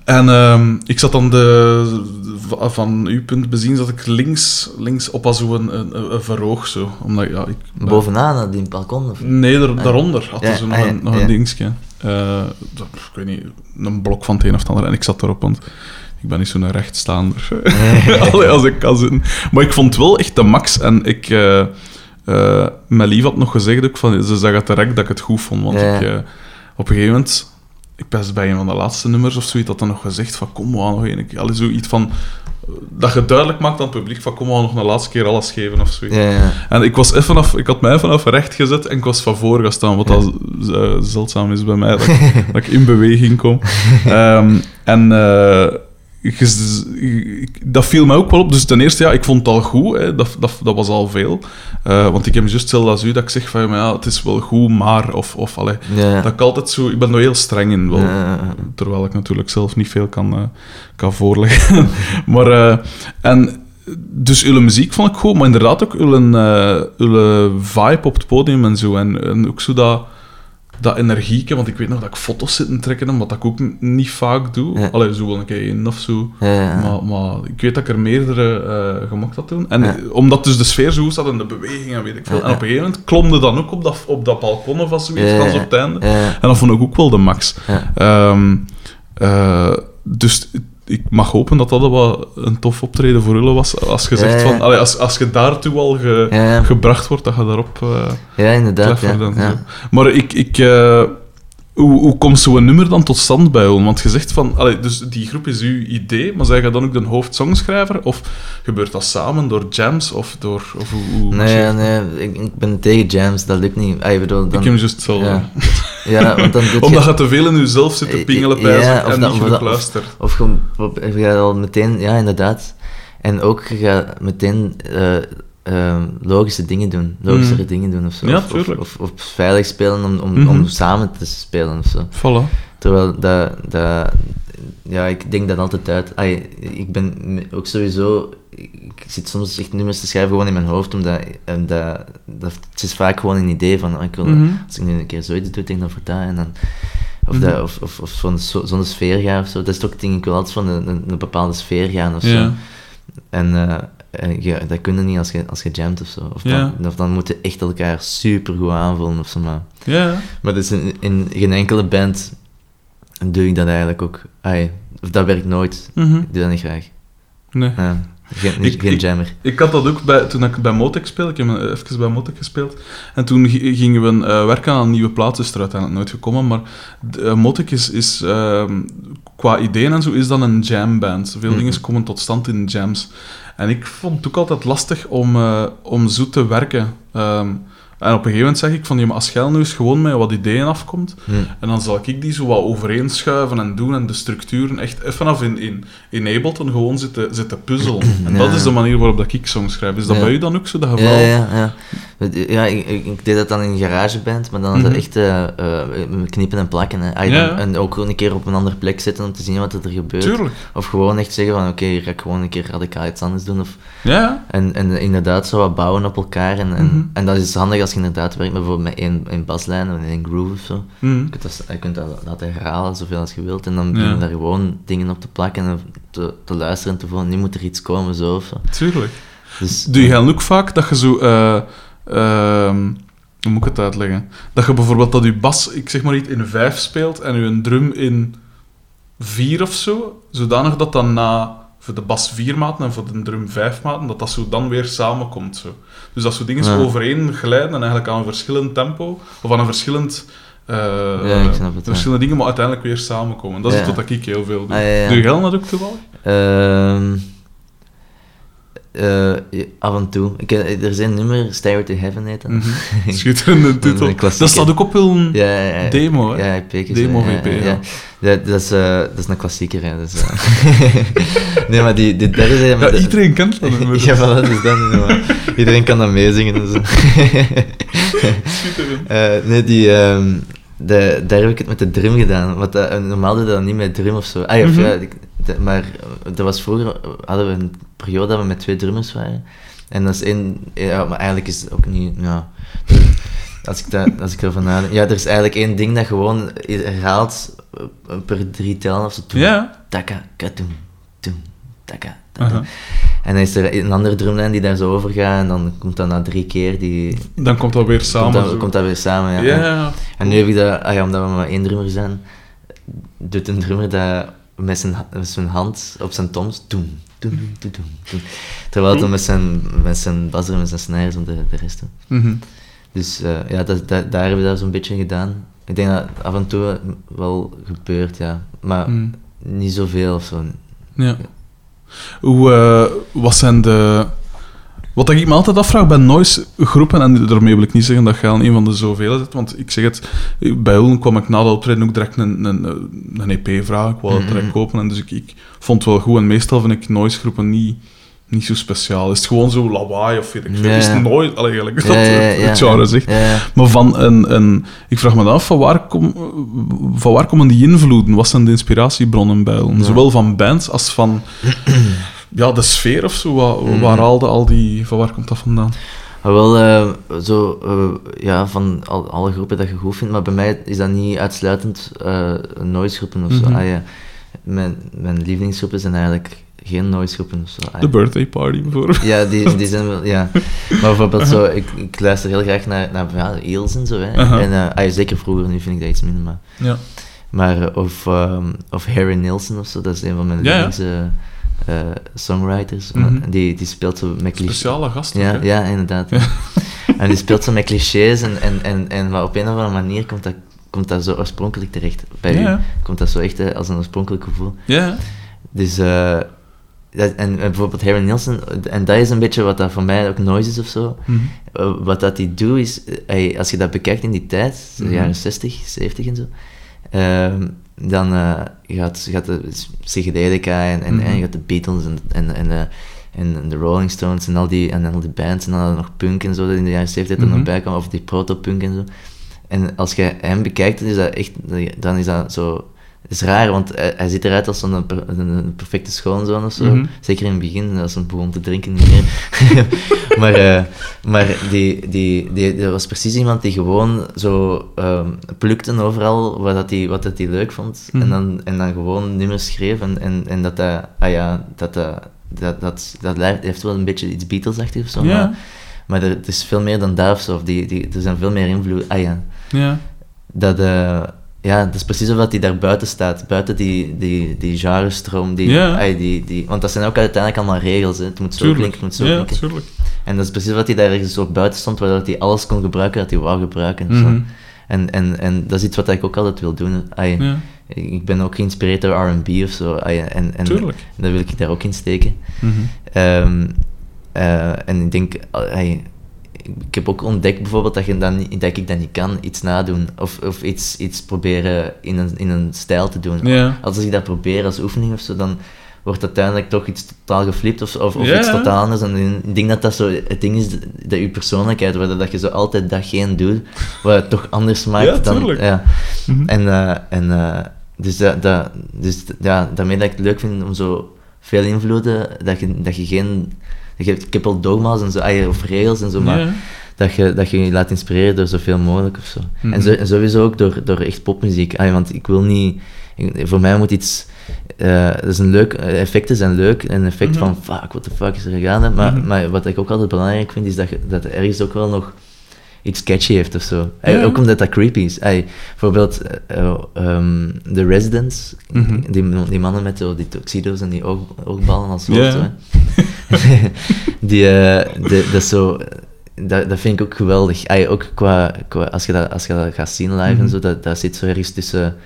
En ehm, ik zat dan de, va- van uw punt bezien, zat ik links, links op als een, een, een verhoog zo. Omdat, ja, ik, Bovenaan, die balkon? Of? Nee, daar, daaronder had Ja, ze nog, ah, een, nog ja. een dingetje. Eh, dat- ik weet niet, een blok van het een of het ander. En ik zat erop, want ik ben niet zo'n rechtstaander. [LAUGHS] Allee, als ik kan zitten. Maar ik vond het wel echt de max. En ik... mijn lief had nog gezegd ook van... Ze zag het direct dat ik het goed vond. Want ik... op een gegeven moment... Ik ben bij een van de laatste nummers of zoiets, had dan nog gezegd van kom, gaan nog een keer... Allee, zoiets van... eh, Dat je duidelijk maakt aan het publiek van kom, gaan nog een laatste keer alles geven of zoiets. Ja, ja. En ik, was even af, ik had mij even af recht gezet en ik was van voor gaan staan, wat dat eh, zeldzaam is bij mij, dat ik, [LAUGHS] dat ik in beweging kom. Ehm, en eh, dat viel mij ook wel op. Dus ten eerste, ja, ik vond het al goed, hè, dat, dat, dat was al veel. Eh, want ik heb juist hetzelfde als u, dat ik zeg van, ja, het is wel goed, maar... Of, of allee, Ja, dat ik altijd zo... Ik ben er heel streng in, wel. Ja. Terwijl ik natuurlijk zelf niet veel kan, eh, kan voorleggen. [LAUGHS] maar, eh, en dus uw muziek vond ik goed, maar inderdaad ook uw, uw vibe op het podium en zo. En, en ook zo dat, dat energieke, want ik weet nog dat ik foto's zit te trekken, wat ik ook niet vaak doe. Ja. Allee, zo wel een keer in of zo. Ja, ja, ja. Maar, maar ik weet dat ik er meerdere eh gemaakt had toen. En omdat dus de sfeer zo zat en de beweging en weet ik veel. En op een gegeven moment klomde dan ook op dat, op dat balkon of als zoiets, ja. op het einde. En dat vond ik ook wel de max. Ehm, eh, dus ik mag hopen dat dat wel een tof optreden voor jullie was. Als je zegt van, allee, als, als je daartoe al ge- Ja, ja. gebracht wordt, dat je daarop eh Ja, inderdaad. Ja. zo. Ja. Maar ik, ik, eh, hoe, hoe komt zo'n nummer dan tot stand bij jullie? Want je zegt van, allee, dus die groep is uw idee, maar zij je dan ook de hoofdsongschrijver? Of gebeurt dat samen door jams? Of door, of hoe, hoe Nee, nee, ik, ik ben tegen jams, dat lukt niet. Ah, dan, Ik heb juist hetzelfde. Ja. want dan doe Omdat je... te veel in jezelf zit te pingelen bij Ja, en dat- niet of genoeg. Of je, je gaat al meteen, ja, inderdaad. En ook, je gaat meteen eh, ehm, logische dingen doen, logischere Mm. dingen doen of zo. Ja, of, of, tuurlijk. of, of veilig spelen om, om, Mhm. om samen te spelen of zo. Voilà. Terwijl dat, dat, ja, ik denk dat altijd uit. Ik ben ook sowieso, ik zit soms echt nummers te schrijven gewoon in mijn hoofd, omdat en dat, dat, het is vaak gewoon een idee van, ik wil, Mhm. als ik nu een keer zoiets doe, denk dan voor dat, en dan, of, Mhm. dat, of, of, of zo'n zo, zo'n sfeer gaan of zo. Dat is toch, denk ik wel altijd van een, een, een bepaalde sfeer gaan of zo. Ja. En en je, dat kun je niet als je, als je jamt of zo. Of, Ja. dan, of dan moet je echt elkaar super goed aanvoelen of zo. Maar, Ja. maar dus in, in geen enkele band doe ik dat eigenlijk ook. Ai, of dat werkt nooit. Mhm. Ik doe dat niet graag. Nee. Ja, geen, niet- Ik- geen jammer. Ik had dat ook bij, toen ik bij Motek speelde. Ik heb even bij Motek gespeeld. En toen gi- gingen we eh, werken aan een nieuwe plaat. is er uiteindelijk nooit gekomen. Maar de, eh, Motek is, is ehm, qua ideeën en zo, is dan een jamband. Veel Mhm. dingen komen tot stand in jams. En ik vond het ook altijd lastig om, eh, om zo te werken. Ehm, En op een gegeven moment zeg ik van, ja, maar als jij nu eens gewoon met wat ideeën afkomt, Hm. en dan zal ik die zo wat overeenschuiven en doen en de structuren echt even vanaf in, in, in Ableton gewoon zitten, zitten puzzelen. [CLEARS THROAT] En Ja. dat is de manier waarop dat ik songs schrijf. Is dat Ja. bij u dan ook zo, dat Ja, geval? ja, ja. Ja, ik, ik, ik deed dat dan in GarageBand, maar dan is dat Mhm. echt met knippen en plakken. Hè. Ah, Ja, dan- ja. En ook gewoon een keer op een andere plek zitten om te zien wat er gebeurt. Tuurlijk. Of gewoon echt zeggen van, oké, hier ga ik gewoon een keer radicaal iets anders doen. Of, Ja, ja. en, en inderdaad zo wat bouwen op elkaar. En, en, Mhm. en dat is handig als je inderdaad werkt bijvoorbeeld met één, één baslijn of één groove of zo. Mhm. Je kunt dat, je kunt dat laten herhalen zoveel als je wilt. En dan begin je Ja. daar gewoon dingen op te plakken en te, te luisteren en te voelen, nu moet er iets komen, zo of zo. Tuurlijk. Dus, Doe je dan ook vaak dat je zo... eh, ehm, hoe moet ik het uitleggen? Dat je bijvoorbeeld dat je bas, ik zeg maar iets, in vijf speelt en je een drum in vier of zo, zodanig dat dan na voor de bas vier maten en voor de drum vijf maten, dat dat zo dan weer samenkomt. Zo. Dus dat zo dingen Ja. overeen glijden en eigenlijk aan een verschillend tempo, of aan een verschillend... eh, Ja, ik snap het, ja. verschillende dingen, maar uiteindelijk weer samenkomen. Dat is wat ik heel veel doe. Ah. Doe jij dat ook toevallig? Ehm eh, ja, af en toe. Ik, ken- er zijn nummer, Stairway to Heaven heet dat. Mhm. [LAUGHS] Schitterende titel. Dat staat ook op een Ja, ja, ja. demo, hè? Ja, EP'tjes, Demo ja, VP, ja. Dat, dat, is, eh, dat is een klassieker, hè. Dus, eh. [LAUGHS] nee, maar die, die derde zijn... Ja, iedereen kent dat [LAUGHS] nummer. Ja, maar dat is dat maar Iedereen kan dat meezingen. Dus. Schitterend. Eh, nee, die... ehm, de, daar heb ik het met de drum gedaan. Want dat, eh, normaal deed dat niet met drum of zo. Ah, ja, Mhm. ja, ik- de- maar eh, dat was vroeger... eh, Hadden we een periode dat we met twee drummers waren. En dat is één... Ja, maar eigenlijk is het ook niet... Ja, als ik, dat, als ik erover nadenk... Ja, er is eigenlijk één ding dat gewoon herhaalt eh, per drie tellen of zo. Ja. Taka, katoem, toem, taka, En dan is er een andere drumlijn die daar zo over gaat. En dan komt dat na drie keer die... Dan komt dat weer samen. komt, dat, komt dat weer samen, ja. En nu heb ik dat, ah ja, omdat we maar één drummer zijn, doet een drummer dat met zijn, met zijn hand op zijn toms, doem, doem, doem, doem. Terwijl hij met zijn, met zijn bas en met zijn snijers en de, de rest. Mhm. Dus eh, ja, dat, dat, daar hebben we dat zo'n beetje gedaan. Ik denk dat af en toe wel gebeurt, ja. Maar Mhm. niet zoveel of zo. Ja. Hoe, eh, wat zijn de... Wat ik me altijd afvraag bij noise groepen, en daarmee wil ik niet zeggen dat je aan een van de zoveel zit, want ik zeg het, bij Ullen kwam ik na de optreden ook direct een, een, een EP vragen, ik wou het direct Mhm. kopen, en dus ik, ik vond het wel goed, en meestal vind ik noise groepen niet, niet zo speciaal. Is het gewoon zo lawaai of weet ik veel. Ja, Is het nooit, eigenlijk, [LAUGHS] dat Ja, ja, het, genre zegt. Maar van een, een, ik vraag me dan af, van waar, kom, van waar komen die invloeden? Wat zijn de inspiratiebronnen bij ons? Zowel van bands als van [CLEARS THROAT] ja, de sfeer of zo. Waar, Mhm. waar haalde al die... Van waar komt dat vandaan? Maar wel, eh, zo, eh, ja, van al, alle groepen dat je goed vindt, maar bij mij is dat niet uitsluitend noise groepen of zo. Mhm. Ah, ja. mijn, mijn lievelingsgroepen zijn eigenlijk geen noise groepen of zo. Ah, De birthday party, bijvoorbeeld. ja, die, die [LAUGHS] zijn wel, ja. Maar bijvoorbeeld zo, ik, ik luister heel graag naar, naar ja, Eels en zo, hè. Aha. En, ah, ja, zeker vroeger, nu vind ik dat iets minder, maar... Ja. Maar, eh, of, ehm, of Harry Nilsson of zo, dat is een van mijn Ja, lievelings eh, songwriters. Mhm. die, die speelt zo met clichés. Speciale gasten. Ja, ja, inderdaad. [LAUGHS] En die speelt zo met clichés en, en, en, en maar op een of andere manier komt dat, komt dat zo oorspronkelijk terecht. Bij Ja, u komt dat zo echt als een oorspronkelijk gevoel. Ja, Dus, eh, dat, en, en bijvoorbeeld Harry Nilsson, en dat is een beetje wat dat voor mij ook noise is of zo. Mhm. Eh, wat dat hij doet is, eh, als je dat bekijkt in die tijd, de Mhm. jaren 60, 70 en zo, ehm, dan eh, gaat, gaat de psychedelica en, en, Mhm. en je gaat de Beatles en, en, en, en de Rolling Stones en al die, en al die bands en dan nog punk en zo dat in de jaren 70 er Mhm. nog bij kwam, of die proto-punk en zo. En als je hem bekijkt, dan is dat echt, dan is dat zo... Het is raar, want hij, hij ziet eruit als een, een perfecte schoonzoon of zo. Mhm. Zeker in het begin, als hij begon te drinken niet meer. [LAUGHS] maar eh, maar die, die, die, dat was precies iemand die gewoon zo ehm plukte overal wat, dat hij, wat dat hij leuk vond. Mhm. En, dan, en dan gewoon nummers schreef. En, en, en dat dat, ah ja, dat dat, dat, dat, dat heeft wel een beetje iets Beatles-achtig of zo. Maar, maar er, het is veel meer dan dat of zo. Of die, die, er zijn veel meer invloed. Ah ja, ja. dat... eh, ja, dat is precies of dat hij daar buiten staat. Buiten die, die, die genrestroom. Die, die, die, want dat zijn ook uiteindelijk allemaal regels. Hè. Het moet zo Tuurlijk. klinken, het moet zo ja, klinken. tuurlijk. En dat is precies wat hij daar ergens zo buiten stond, waar dat hij alles kon gebruiken dat hij wou gebruiken. Mhm. En, en, en dat is iets wat ik ook altijd wil doen. Ja, Ik ben ook geïnspireerd door R&B of zo. ai, en, en tuurlijk. dat wil ik daar ook in steken. Mhm. Ehm, eh, en ik denk, ai, ik heb ook ontdekt bijvoorbeeld dat, je dan, niet- dat ik dat niet kan, iets nadoen. Of, of iets, iets proberen in een, in een stijl te doen. Ja. Als ik dat probeer als oefening of zo, dan wordt uiteindelijk toch iets totaal geflipt of, of, of Ja, iets totaal anders. En ik denk dat dat zo het ding is, dat je persoonlijkheid, waar dat je zo altijd datgene doet, wat het toch anders maakt Ja, dan... Ja. Mhm. En, eh, en eh, dus, dat, dat, dus ja, daarmee dat ik het leuk vind om zo veel invloeden, dat je, dat je geen... je- ik heb al dogma's en zo, ah, of regels en zo, maar Ja. dat, je, dat je je laat inspireren door zoveel mogelijk of zo. Mhm. En, zo, en sowieso ook door, door echt popmuziek. Ah, want ik wil niet... ik- voor mij moet iets... eh, dat is een leuk, eh, effecten zijn leuk. Een effect Mhm. van, fuck, what the fuck is er gegaan? Maar, Mhm. maar wat ik ook altijd belangrijk vind, is dat, je, dat er ergens ook wel nog iets catchy heeft of zo. Eh, Ja. Ook omdat dat creepy is. Bijvoorbeeld eh, eh, ehm, The Residents, Mhm. die, die mannen met zo die tuxedo's en die oog, oogballen als hoofd. Ja. zo, hè. [LAUGHS] die, eh, de, dat, zo, dat, dat vind ik ook geweldig. Ook qua, qua, als, je dat, als je dat gaat zien live Mhm. en zo, dat, dat zit zo ergens tussen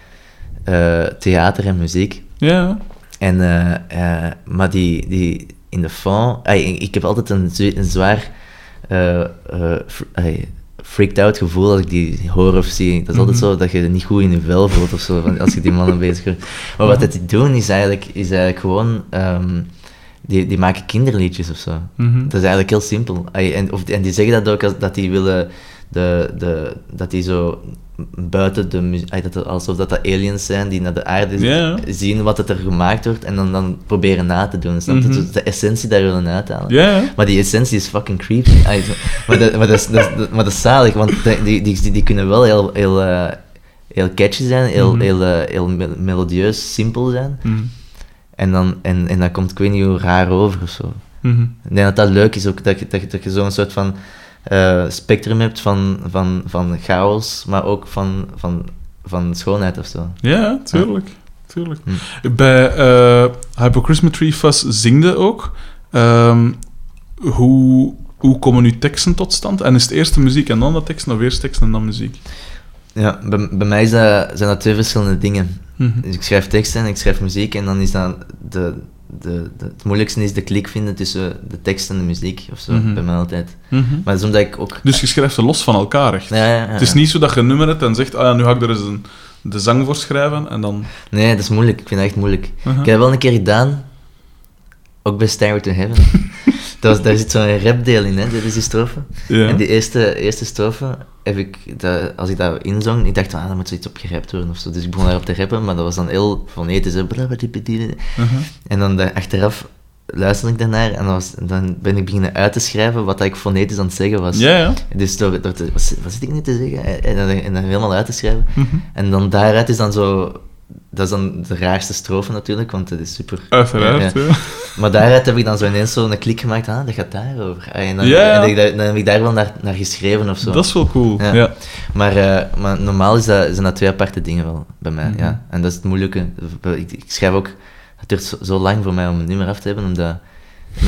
eh, theater en muziek. Ja. En, eh, eh, maar die, die in de fond... ik, heb altijd een, zwa- een zwaar eh, eh, ey, freaked out gevoel als ik die hoor of zie. Dat is altijd Mhm. zo dat je niet goed in je vel voelt of zo, als je die mannen [LAUGHS] bezig hoort. Maar wat dat die doen is eigenlijk, is eigenlijk gewoon... ehm, die, die maken kinderliedjes of zo. Mhm. Dat is eigenlijk heel simpel. En, of, en die zeggen dat ook, als, dat die willen... De, de, dat die zo buiten de alsof dat, dat aliens zijn die naar de aarde zien wat het er gemaakt wordt en dan, dan proberen na te doen. Snap. Dus de essentie daar willen uithalen. Maar die essentie is fucking creepy. [LAUGHS] Maar, dat, maar, dat is, dat, maar dat is zalig, want die, die, die, die kunnen wel heel, heel, eh, heel catchy zijn, heel, Mhm. heel, eh, heel mel- melodieus, simpel zijn. Mhm. En dan, en, en dan komt ik weet niet hoe raar over of zo. Mhm. Ik denk dat dat leuk is ook, dat je, dat je, dat je zo'n soort van eh, spectrum hebt van, van, van chaos, maar ook van, van, van schoonheid of zo. Ja, tuurlijk. tuurlijk. Hm. Bij eh Hypocrismetry Fuss zingde ook. Ehm, hoe, hoe komen uw teksten tot stand? En is het eerst de muziek en dan de teksten, of eerst teksten en dan muziek? Ja, bij, bij mij dat, zijn dat twee verschillende dingen. Mhm. Dus ik schrijf teksten en ik schrijf muziek en dan is dat de, de, de, het moeilijkste is de klik vinden tussen de tekst en de muziek of zo, Mhm. bij mij altijd. Mhm. Maar dat omdat ik ook... Dus je schrijft ze los van elkaar, echt? Ja, ja, ja, Het is niet zo dat je een nummer hebt en zegt, ah ja, nu ga ik er eens een, de zang voor schrijven, en dan... Nee, dat is moeilijk. Ik vind dat echt moeilijk. Uh-huh. Ik heb dat wel een keer gedaan, ook bij Stairway to Heaven. [LAUGHS] dat was, daar zit zo'n rapdeel in, hè, dit is die strofe. En die eerste, eerste strofe, heb ik dat, als ik dat inzong, ik dacht, ah, daar moet zoiets op gerapt worden of zo. Dus ik begon daarop te rappen, maar dat was dan heel fonetisch. hè. Uh-huh. En dan daar, achteraf luisterde ik daarnaar en dan, was, dan ben ik beginnen uit te schrijven wat dat ik fonetisch aan het zeggen was. Ja, ja. Dus door, door te- wat, wat zit ik nu te zeggen? En dan, en dan helemaal uit te schrijven. Mhm. En dan daaruit is dan zo... Dat is dan de raarste strofe natuurlijk, want het is super... Uiteraard, Ja, ja. ja. Maar daaruit heb ik dan zo ineens zo een klik gemaakt, ah, dat gaat daarover. Ah, En dan, en dan heb ik daar wel naar, naar geschreven of zo. Dat is wel cool, ja. Ja. Maar, eh, maar normaal is dat, zijn dat twee aparte dingen wel, bij mij, Mhm. ja. En dat is het moeilijke. Ik, ik schrijf ook... Het duurt zo, zo lang voor mij om een nummer af te hebben, omdat...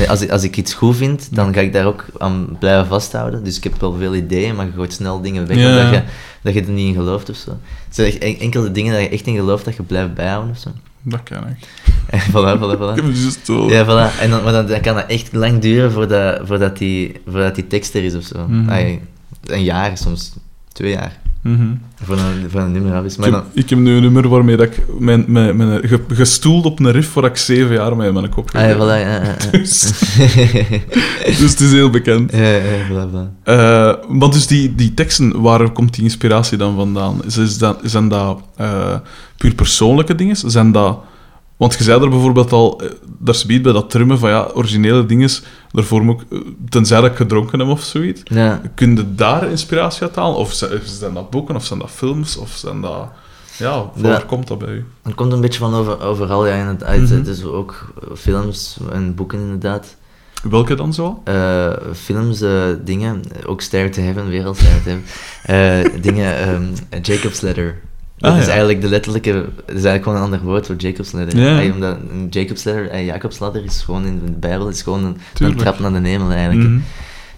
Als ik, als ik iets goed vind, dan ga ik daar ook aan blijven vasthouden. Dus ik heb wel veel ideeën, maar je gooit snel dingen weg, Ja. omdat je, dat je er niet in gelooft of zo. Het zijn echt en- enkele dingen dat je echt in gelooft, dat je blijft bijhouden of zo. Dat kan ik. [LAUGHS] En voilà, voilà, Ik heb dus zo... Ja, voilà. En dan, maar dan, dan kan dat echt lang duren voordat, voordat, die, voordat die tekst er is of zo. Mhm. Een jaar, soms twee jaar. Mhm. Voor een, voor een nummer af is. Ik heb, dan, ik heb nu een nummer waarmee dat ik mijn, mijn, mijn, ge- gestoeld op een riff waar ik zeven jaar mee in mijn kop ah, ja, heb. voilà, ja, ja, ja. [LAUGHS] Dus- [LAUGHS] Dus het is heel bekend. ja, ja, voilà, voilà. Eh, maar dus die, die teksten, waar komt die inspiratie dan vandaan? Is, is dat, zijn dat eh, puur persoonlijke dingen? Zijn dat... Want je zei er bijvoorbeeld al, eh, daar biedt bij dat trummen van ja, originele dingen, daarvoor moet ik, eh, tenzij dat ik gedronken heb of zoiets. Ja. Kun je daar inspiratie uit halen? Of zijn, dat boeken, of zijn dat films, of zijn dat... Ja, waar Ja. komt dat bij u? Het komt een beetje van over, overal, ja, inderdaad. uit. Het is ook films en boeken, inderdaad. Welke dan zo? Eh, films, dingen, ook Stair to Heaven, wereld Stair to Heaven. Eh, dingen, ehm, Jacob's Letter. Dat Ah, is ja. eigenlijk de letterlijke, dat is eigenlijk gewoon een ander woord voor Jacob's Letter. Ja. Ey, omdat een Jacob's Letter, en Jacob's ladder is gewoon in de Bijbel, is gewoon een, trap naar de hemel eigenlijk. Mhm.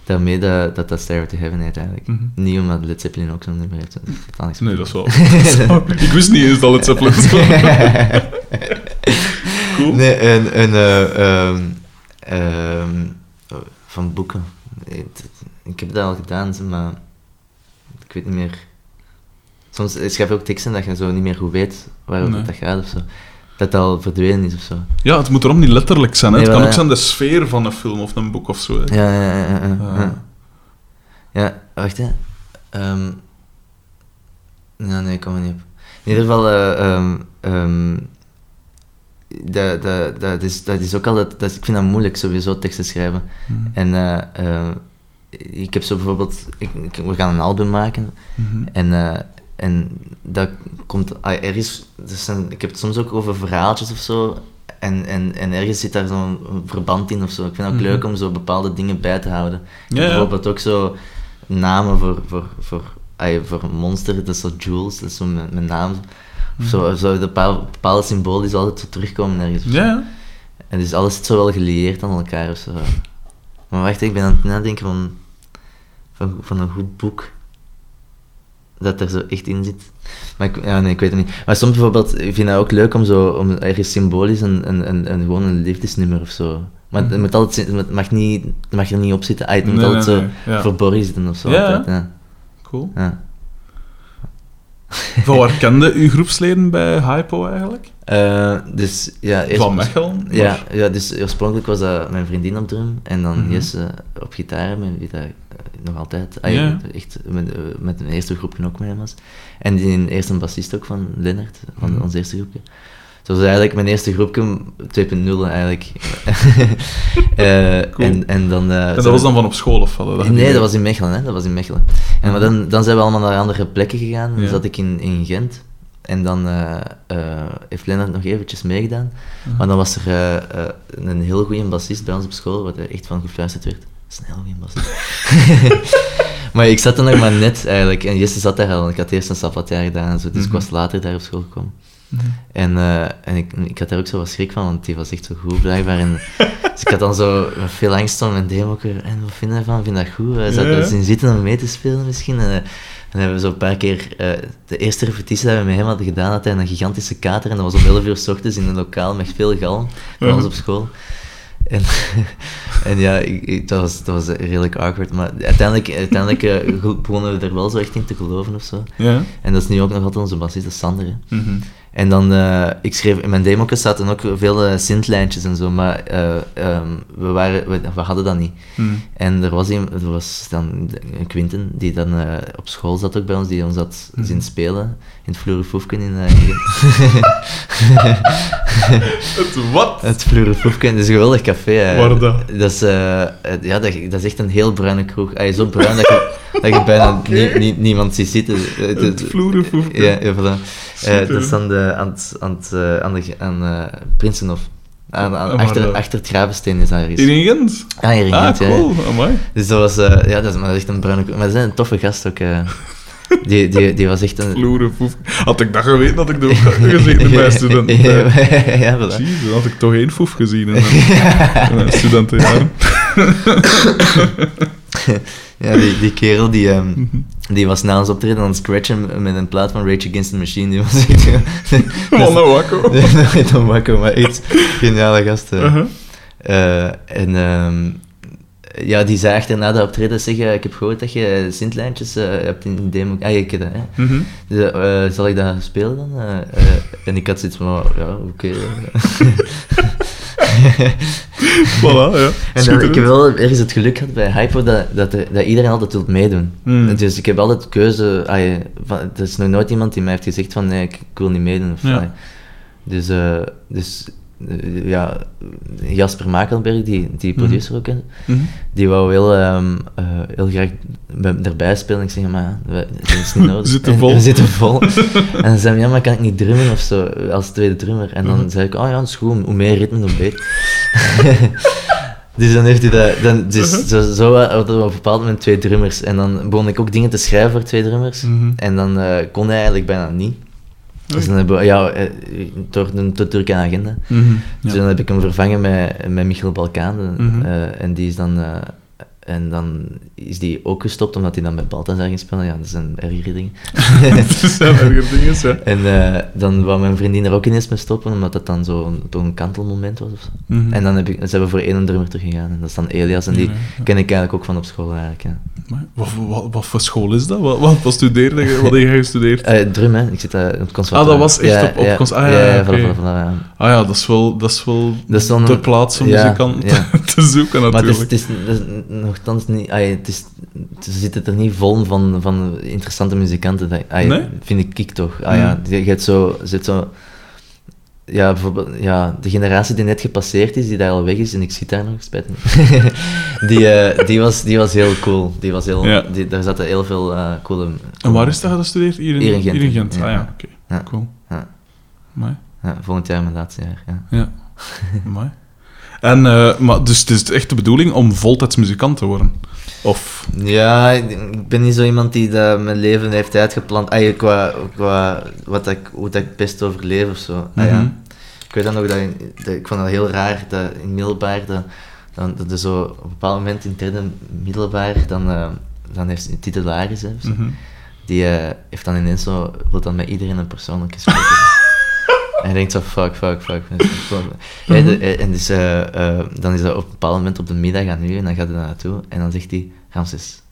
Daarmee dat dat, dat Stair to Heaven heet eigenlijk. Mhm. Niet omdat Led Zeppelin ook zo'n nummer heeft. dat is. Nee, dat is wel... [LAUGHS] [LAUGHS] ik wist niet eens dat het Zeppelin. [LAUGHS] Cool. Nee, en, en eh, ehm, ehm, van boeken. Het- ik heb dat al gedaan, maar ik weet niet meer. Soms schrijf je ook teksten dat je zo niet meer goed weet waarover Nee. dat gaat of zo. Dat dat al verdwenen is of zo. Ja, het moet erom niet letterlijk zijn. Hè. Nee, het kan wel, ook ja. zijn de sfeer van een film of een boek of zo. Hè. Ja, ja, ja. ja, ja. Ja, wacht hè. Ehm ja, nee, ik kom er niet op. In ieder geval, eh, ehm, ehm, dat, dat, dat, is, dat is ook altijd, dat is, ik vind dat moeilijk sowieso teksten schrijven. Mhm. En eh, ik heb zo bijvoorbeeld, ik, ik- we gaan een album maken Mhm. en, eh, en dat komt ah, ergens, dat zijn, ik heb het soms ook over verhaaltjes of zo. En, en, en ergens zit daar zo'n verband in of zo. Ik vind het ook Mhm. leuk om zo bepaalde dingen bij te houden. Ja, ja. Bijvoorbeeld ook zo namen voor, voor, voor, voor een monster, dat is zo Jules, dat is zo mijn, mijn naam. Of zo, Mhm. zo de bepaalde, bepaalde symbolen die zo altijd zo terugkomen ergens. zo. Ja. En dus alles zit zo wel gelieerd aan elkaar of zo. Maar wacht, ik ben aan het nadenken van, van, van een goed boek. Dat er zo echt in zit. Maar ik, ja, nee, ik weet het niet. Maar soms bijvoorbeeld, ik vind het ook leuk om zo, om ergens symbolisch een, een, een, een, gewoon een liefdesnummer of zo. Maar het, moet altijd, het mag, niet, het mag er niet op zitten. Ah, het moet Nee, altijd nee, zo ja. verborgen zitten of zo. Ja, altijd, ja. Cool. ja. [LAUGHS] Van waar kende uw groepsleden bij Hypo eigenlijk? Eh, dus ja, eerst... Van Mechelen? Ja, maar- ja, dus oorspronkelijk was dat mijn vriendin op drum en dan Mhm. Jesse op gitaar, met wie dat nog altijd, ah, Ja. echt met, eh, met een eerste groepje ook mee was. En die eerste een bassist ook van Lennart, van Mhm. ons eerste groepje. Dus dat was eigenlijk mijn eerste groepje 2.0 eigenlijk. [LAUGHS] Eh, Cool. en, en dan... eh, En dat zo- was dan van op school of wat? Nee, dat was in Mechelen, hè. Dat was in Mechelen. En maar dan, dan zijn we allemaal naar andere plekken gegaan. Dan Ja. zat ik in, in Gent. En dan heeft Lennart nog eventjes meegedaan. Mhm. Maar dan was er een heel goede bassist bij ons op school, waar er echt van gefluisterd werd. Dat is een heel goede bassist. maar ik zat er nog maar net eigenlijk. En Jesse zat daar al. Ik had eerst een sabbatjaar gedaan en zo. Dus ik Mhm. was later daar op school gekomen. Mhm. En, eh, en ik, ik had daar ook zo wat schrik van, want die was echt zo goed blijkbaar. En, [LAUGHS] dus ik had dan zo veel angst om mijn demo. En wat vind je ervan? Vind je dat goed? Zat Ja, ja. zien zitten om mee te spelen misschien. En, en hebben we zo een paar keer... eh, de eerste repetitie dat we met hem hadden gedaan, had hij een gigantische kater. En dat was om 11 uur s ochtends in een lokaal met veel galm bij ons op school. En, [LAUGHS] en ja, ik, ik- dat, was, dat was redelijk awkward. Maar uiteindelijk, uiteindelijk eh, [LAUGHS] begonnen we er wel zo echt in te geloven of zo. Ja. En dat is nu ook nog altijd onze bassist, dat is Sander. Mhm. En dan, eh, ik schreef, in mijn demo zaten ook veel synthlijntjes en zo, maar eh, ehm, we, waren, we, we hadden dat niet. Mhm. En er was, een, er was dan een Quinten, die dan op school zat ook bij ons, die ons had Mhm. zien spelen het Floerenfoefken in... eh, [LAUGHS] Het wat? het Floerenfoefken, dat is een geweldig café. Waar dat? Dat is, eh, ja, dat, dat is echt een heel bruine kroeg. Ay, zo bruin dat je, [LAUGHS] dat je bijna nie- nie- niemand ziet zitten. Het- Het. Ja, ja voilà. Eh, dat is aan, de, aan, het, aan, het, aan, de, aan eh, Prinsenhof. Aan, aan- Ah, achter, dat- achter het Gravensteen is daar Hier iets. in Gent? Ah, hier in Ah, Gent, ja, cool. Amai. Dus dat was, eh, ja, dat is, maar dat is echt een bruine kroeg. Maar dat is een toffe gast ook. eh. [LAUGHS] Die, die, die was echt een... Had ik dat geweten, had ik er ook gezeten in mijn [LAUGHS] studenten. ja, voilà. Jezus, had ik toch één foef gezien in mijn, [LAUGHS] mijn studentenjaren. [LAUGHS] Ja, die, die kerel die, ehm, Mhm. die was na ons optreden aan het scratchen met een plaat van Rage Against the Machine. Die was echt... Wat een wakko. Wakker, maar echt geniale gasten. Uh-huh. Eh, en ehm, ja, die zei achterna dat optreden zeggen, ik heb gehoord dat je Sintlijntjes eh, hebt in een demo. Ah, je kent dat, hè? Mhm. Dus, eh, zal ik dat spelen dan? Eh, eh, en ik had zoiets van, oh, ja, oké. [LAUGHS] Voilà, ja. En dan, Schitterend. ik heb wel ergens het geluk gehad bij Hypo dat, dat, er- dat iedereen altijd wil meedoen. Mm. Dus ik heb altijd keuze. ah, je- van, er is nog nooit iemand die mij heeft gezegd van nee, ik, ik wil niet meedoen. Of, Ja. ah, dus dus, dus eh, ja, Jasper Makelberg, die, die Mhm. producer ook is, Mhm. die wou heel, ehm, eh, heel graag bij- erbij spelen. Ik zeg, maar we- is niet [LAUGHS] nodig. We zitten vol. [LAUGHS] We zitten vol. [LAUGHS] en dan zei hij, ja, maar kan ik niet drummen of zo, als tweede drummer? En dan Mhm. zei ik, oh ja, dat is goed, hoe meer ritme, hoe beter. dus dan heeft hij dat, dan, dus, zo, zo hadden we op een bepaald moment twee drummers. En dan begon ik ook dingen te schrijven voor twee drummers. En dan eh, kon hij eigenlijk bijna niet. Dus dan hebben we, ja, eh, door een te drukke agenda. Mhm. Dus Ja. dan heb ik hem vervangen met, met Michiel Balkaan. eh, en die is dan... eh, en dan is die ook gestopt, omdat hij dan met Balthazar ging spelen. Ja, dat zijn ergere dingen. [LAUGHS] [LAUGHS] Het zijn erger dingen, ja. en eh, dan wou mijn vriendin er ook ineens mee stoppen, omdat dat dan zo'n een kantelmoment was of. Mhm. En dan heb ik, zijn we voor één drummer teruggegaan. En dat is dan Elias, en die Ja, ja. ken ik eigenlijk ook van op school eigenlijk. Ja. Maar wat, wat, wat voor school is dat? Wat, wat, wat studeerde je? Wat heb je gestudeerd? Eh, drum, hè. Ik zit daar op het Ah, conservatorium. dat was echt op- op ja, cons- ah, ja, ja, ja, ja. Ah ja, dat is wel, dat is wel Dat is dan de een- plaats om ja, muzikant [LAUGHS] te zoeken Maar het is, natuurlijk. het is, het is nogthans niet... het is, ze zitten er niet vol van, van interessante muzikanten. Dat, Nee? Vind ik, ik toch. Ah, ja, Mm. je, je hebt zo... je hebt zo ja, bijvoorbeeld, ja, de generatie die net gepasseerd is, die daar al weg is, en ik zit daar nog, spijt me. [LAUGHS] die, eh, die, was, die was heel cool. Die was heel, Ja. die, daar zaten heel veel eh, coole... En waar is dat gestudeerd? Hier in, Hier in Gent. Hier in Gent. Ja. Ah ja, oké. Cool. Ja. Mooi. Volgend jaar mijn laatste jaar, ja. Ja. Mooi. En, eh, maar dus het is echt de bedoeling om voltijds muzikant te worden? Of... Ja, ik ben niet zo iemand die dat mijn leven heeft uitgepland. Ja, qua, qua wat dat ik, hoe dat ik het best overleef of zo. Ah, ja. Mhm. Ik weet dan nog dat, dat- ik vond het heel raar dat in middelbaar, dat, dan, dat er zo op een bepaald moment in het derde middelbaar, dan, eh, dan heeft een titularis, hè. Mhm. die eh, heeft dan ineens zo, wil dan met iedereen een persoonlijke spreken. [LAUGHS] en je denkt zo, fuck, fuck, fuck. En, [LAUGHS] de- eh, en dus, eh, eh, dan is dat op een bepaald moment op de middag aan u, en dan gaat hij daar naartoe, en dan zegt hij, Ramses,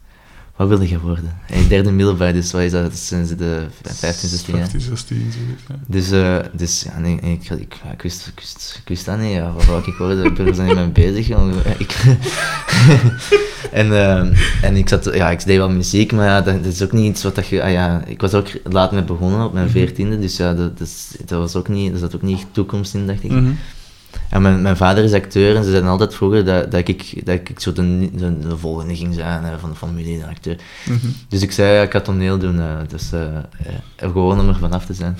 wat wilde je worden? En derde middelbaar, dus wat is dat, dat zijn ze de 15, 16 jaar. 15, 16, zoiets, ja. Dus, eh, dus ja, nee, ik, ik, ja, ik, wist, ik, wist, ik wist dat niet. Ja, wat wou ik worden? Ik ben er niet mee bezig. Ik, en, eh, en ik, zat, ja, ik deed wel muziek, maar ja, dat, dat is ook niet iets wat dat je... Ah, ja, ik was ook laat mee begonnen, op mijn veertiende. Dus ja, dat, dat, dat was ook niet, er zat ook niet toekomst in, dacht ik. Mhm. En mijn, mijn vader is acteur en ze zeiden altijd vroeger dat, dat, ik, dat ik zo de, de, de volgende ging zijn van de familie, de acteur. Mhm. Dus ik zei, ja, ik ga toneel doen, dus gewoon om er vanaf te zijn.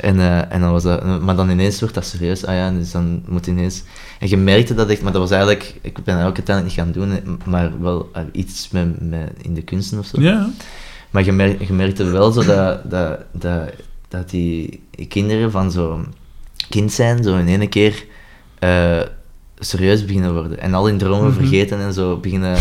En, en dan was dat, maar dan ineens wordt dat serieus, ah ja, dus dan moet ineens... En je merkte dat echt, maar dat was eigenlijk, ik ben dat ook uiteindelijk niet gaan doen, maar wel iets met, met, in de kunsten of zo. Ja. Maar je, je merkte wel zo dat, dat, dat, dat die kinderen van zo kind zijn, zo in één keer eh, serieus beginnen worden. En al hun dromen Mhm. vergeten en zo beginnen...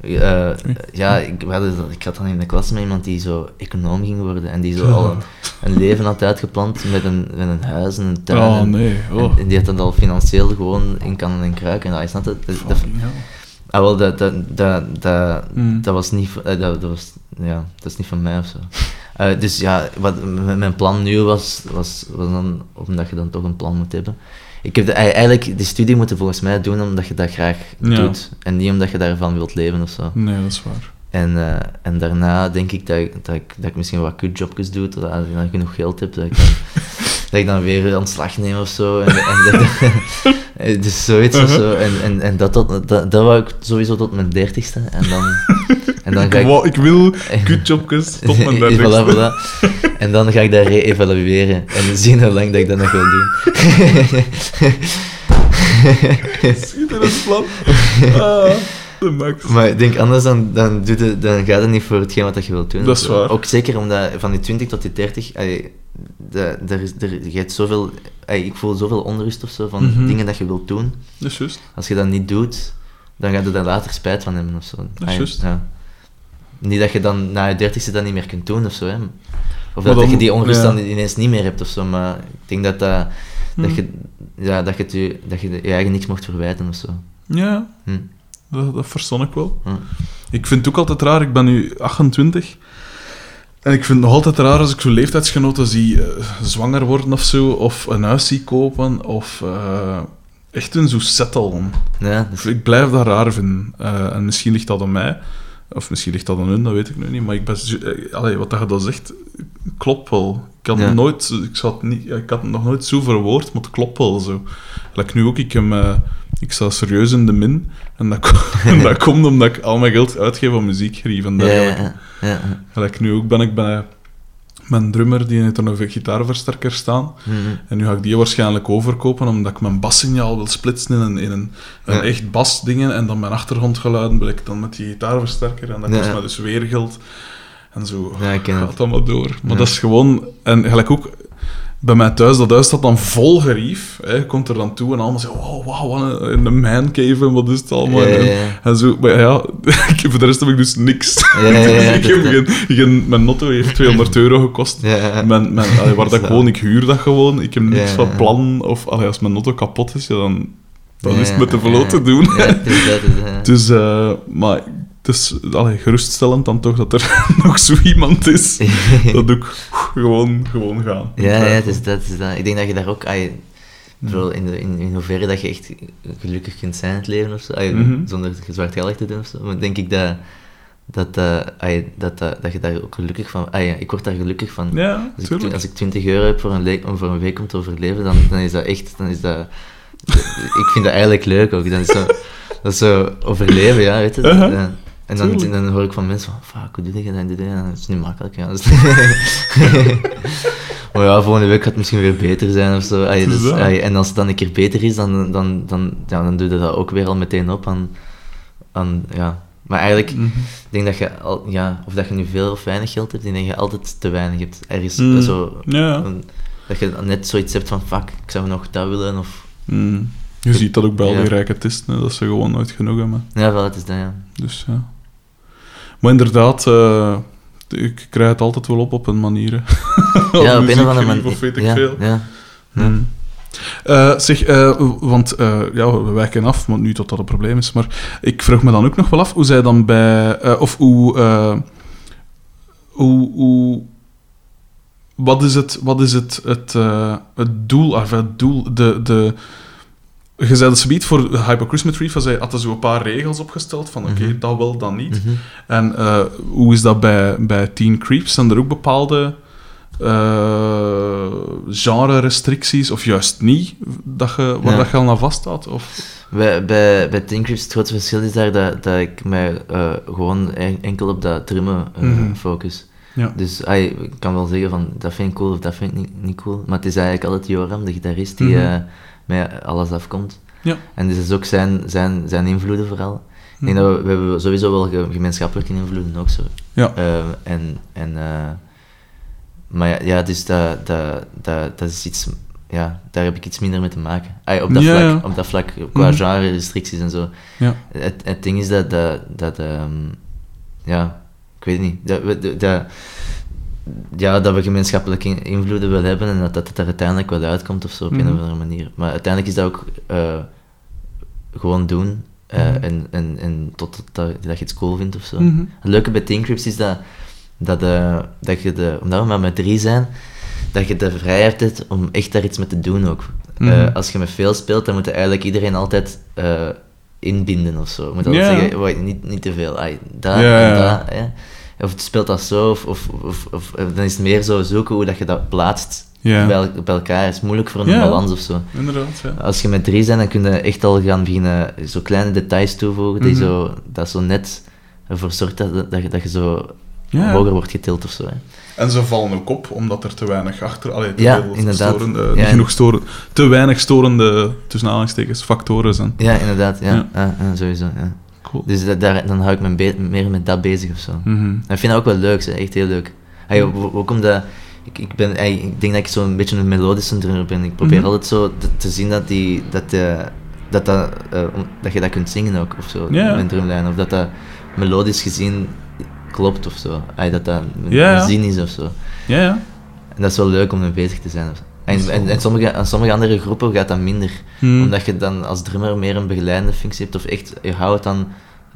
eh, ja, ik, hadden, ik had dan in de klas met iemand die zo econoom ging worden en die zo al een, [LAUGHS] een leven had uitgeplant met een, met een huis en een tuin. Oh, en, nee. Oh. en, en die had dat al financieel gewoon in kannen en kruiken. En dat is net dat- dat-. Ah, wel, dat, dat, dat, dat, Mm. dat was niet, eh, dat, dat was, ja, dat is niet van mij of zo. Dus ja, wat mijn plan nu was, was, was dan, omdat je dan toch een plan moet hebben. Ik heb de, eigenlijk die studie moeten volgens mij doen omdat je dat graag Ja. doet. En niet omdat je daarvan wilt leven of zo. Nee, dat is waar. En, eh, en daarna denk ik dat, ik- dat, ik, dat ik misschien wat kutjobjes doe, totdat ik dan genoeg geld heb, dat ik dan, [LAUGHS] dat ik dan weer ontslag neem of zo. En, en, en, [LAUGHS] [LAUGHS] dus zoiets of zo. En, en, en dat, tot, dat, dat wou ik sowieso tot mijn dertigste. En dan, en dan Ik, ga ik... wou- ik wil kutjobjes [LAUGHS] tot mijn Voilà, dertigste. voilà. [LAUGHS] En dan ga ik dat re-evalueren en zien hoe lang dat ik dat nog wil doen. [LAUGHS] Schitterend plan. Ah, de max. Maar ik denk anders, dan, dan, doe je, dan gaat het niet voor hetgeen wat je wilt doen. Dat is waar. Ook zeker omdat van die 20 tot die 30, ey, de, er is, er, je hebt zoveel, ik voel zoveel onrust of zo van Mhm. dingen dat je wilt doen. Dat is juist. Als je dat niet doet, dan ga je daar later spijt van hebben of zo. Dat is juist. ja. Niet dat je dan na je 30ste dat niet meer kunt doen of zo. Hè. Of dat, je die onrust ja. dan ineens niet meer hebt of zo. Maar ik denk dat, dat, dat, Hm. je, ja, dat, je, het dat je je eigen niks mocht verwijten of zo. Ja, Hm. dat, dat verstond ik wel. Hm. Ik vind het ook altijd raar, ik ben nu 28. En ik vind het nog altijd raar als ik zo leeftijdsgenoten zie eh, zwanger worden of zo, of een huis zie kopen, of eh, echt een zo settelen. Ja, dus, Ik blijf dat raar vinden. Eh, en misschien ligt dat aan mij, of misschien ligt dat aan hun, dat weet ik nu niet. Maar ik ben, eh, allee, wat dat je dan zegt, klopt wel. Ik had, Ja. nooit, ik, het niet, ik had het nog nooit zo verwoord, maar het klopt wel zo. Like nu ook, ik, heb, eh, ik sta serieus in de min. En dat, ko- [LAUGHS] en dat komt omdat ik al mijn geld uitgeef aan muziekgerief en ja, ja, dergelijke. ja, ja, ja. Gelijk nu ook ben ik bij mijn drummer, die heeft er een gitaarversterker staan. Mhm. En nu ga ik die waarschijnlijk overkopen, omdat ik mijn bassignaal wil splitsen in een, in een, echt basdingen. En dan mijn achtergrondgeluiden wil ik dan met die gitaarversterker. En dat kost ja. mij dus weer geld. En zo Ja, gaat het. allemaal door. Maar dat is gewoon... En gelijk ook bij mij thuis, dat huis staat dan vol gerief. Hè. Komt er dan toe en allemaal zeggen, oh, wauw, wat een, een mancave en wat is het allemaal. Ja, ja, En, ja. en zo, maar ja, [LAUGHS] voor de rest heb ik dus niks. Ja, ja, ja, [LAUGHS] ik heb geen, geen, mijn notto heeft 200 euro gekost. Mijn, mijn, allee, waar [LAUGHS] dat ik woon, ik huur dat gewoon. Ik heb niks van plan. Of allee, als mijn auto kapot is, ja, dan, dan is het met de ja. te doen. Dus, eh, maar het is allee, geruststellend dan toch dat er [LAUGHS] nog zo iemand is. [LAUGHS] dat ook gewoon, gewoon gaan. Ja, ja is dat, is dat. Ik denk dat je daar ook... bijvoorbeeld in, de, in, in hoeverre dat je echt gelukkig kunt zijn in het leven of zo, Mhm. zonder zwartgallig te doen of zo, maar denk ik dat, dat, eh, dat, dat, dat je daar ook gelukkig van... Ah, ja, ik word daar gelukkig van. Ja, Als ik, als ik 20 euro heb voor een, om voor een week om te overleven, dan, dan is dat echt... Dan is dat, ik vind dat eigenlijk leuk ook. Dan is zo, dat is zo overleven, ja, weet je. Uh-huh. Ja. En dan, dan hoor ik van mensen van, fuck, hoe doe je dat? en en dat? Dat is niet makkelijk, ja. [LAUGHS] Maar ja, volgende week gaat het misschien weer beter zijn of zo. Allee, dus, allee, en als het dan een keer beter is, dan, dan, dan, ja, dan doe je dat ook weer al meteen op aan... aan ja. Maar eigenlijk, Mhm. denk dat je, al, ja, of dat je nu veel of weinig geld hebt, ik denk dat je altijd te weinig hebt. Ergens Mm. zo, Ja. een- dat je net zoiets hebt van, fuck, ik zou nog dat willen, of... Mm. Je ziet dat ook bij al die rijke artiesten, hè, dat ze gewoon nooit genoeg hebben. Ja, wel, het is dat, ja. Dus ja. Maar inderdaad, eh, ik krijg het altijd wel op op een manier. [LAUGHS] ja, op een of andere manier. Of weet ik ja, veel. Ja, Hmm. Eh, zeg, eh, want ja, we wijken af, want nu tot dat een probleem is. Maar ik vraag me dan ook nog wel af hoe zij dan bij. of hoe, hoe, hoe. Wat is het, wat is het, het, het doel? Enfin, het doel, de. de je zei dat voor Hyper Christmas Reef, zij hadden zo een paar regels opgesteld van oké, Mhm. dat wel, dat niet. Mhm. En eh, hoe is dat bij, bij Teen Creeps? Zijn er ook bepaalde eh genre-restricties, of juist niet, dat je, waar Ja. dat je al aan vaststaat? Of... Bij, bij, bij Think Creeps, het grootste verschil is daar dat, dat ik mij eh, gewoon en- enkel op dat drummen eh, Mhm. focus. Ja. Dus ik kan wel zeggen van, dat vind ik cool of dat vind ik niet, niet cool. Maar het is eigenlijk altijd Joram, de gitarist, die met alles afkomt. Ja. En dit is ook zijn, zijn, zijn invloeden vooral. Ik denk Mhm. dat we, we hebben sowieso wel ge- gemeenschappelijke invloeden ook zo. Ja. Eh, en, en, eh, maar ja, ja dus dat, dat, dat, dat is iets, ja, daar heb ik iets minder mee te maken. Op, dat Ja, vlak, ja. op dat vlak, qua Mhm. genre-restricties en zo. Ja. Het, het ding is dat, dat, dat ehm, ja, ik weet het niet, dat, dat- ja, dat we gemeenschappelijke in- invloeden willen hebben en dat, dat het er uiteindelijk wel uitkomt of zo, op een Mhm. of andere manier. Maar uiteindelijk is dat ook eh, gewoon doen eh, Mhm. en, en, en tot dat, dat je het cool vindt of zo. Mhm. Het leuke bij Teen Crips is dat, dat, eh, dat je de, omdat we maar met drie zijn, dat je de vrijheid hebt om echt daar iets mee te doen ook. Als je met veel speelt, dan moet eigenlijk iedereen altijd inbinden of zo. Je moet altijd Ja. zeggen, "Wacht, niet, niet te veel. Ja, en ja. Of het speelt dat zo, of, of, of, of- eh, dan is het meer zo zoeken hoe dat je dat plaatst bij, el- bij elkaar. Het is moeilijk voor een Ja. balans of zo. Inderdaad, ja. Als je met drie bent, dan kun je echt al gaan beginnen zo kleine details toevoegen, die Mhm. zo, dat zo net ervoor zorgt dat, dat, je, dat je zo hoger wordt getild of zo. Hè. En ze vallen ook op, omdat er te weinig achter... Allee, te Ja, veel inderdaad. storende- Ja, niet en- genoeg storen, te weinig storende, tussen aanhalingstekens, factoren zijn. Ja, inderdaad, ja, Ja. ja. ja, sowieso. Ja. Cool. Dus dat, daar, dan hou ik me meer met dat bezig of zo. Mhm. En ik vind dat ook wel leuk, echt heel leuk. Hey, ook ook omdat ik, ik, ben, hey, ik denk dat ik zo'n beetje een melodische drummer ben. Ik probeer Mhm. altijd zo te, te zien dat, die, dat, eh, dat, dat, eh, dat je dat kunt zingen ook, of zo, met drumlijn. Of dat dat melodisch gezien klopt of zo. Hey, dat dat een zin is of zo. Ja, ja. En dat is wel leuk om mee bezig te zijn. of zo. En, en, en sommige, aan sommige andere groepen gaat dat minder. Hmm. Omdat je dan als drummer meer een begeleidende functie hebt. Of echt, je houdt dan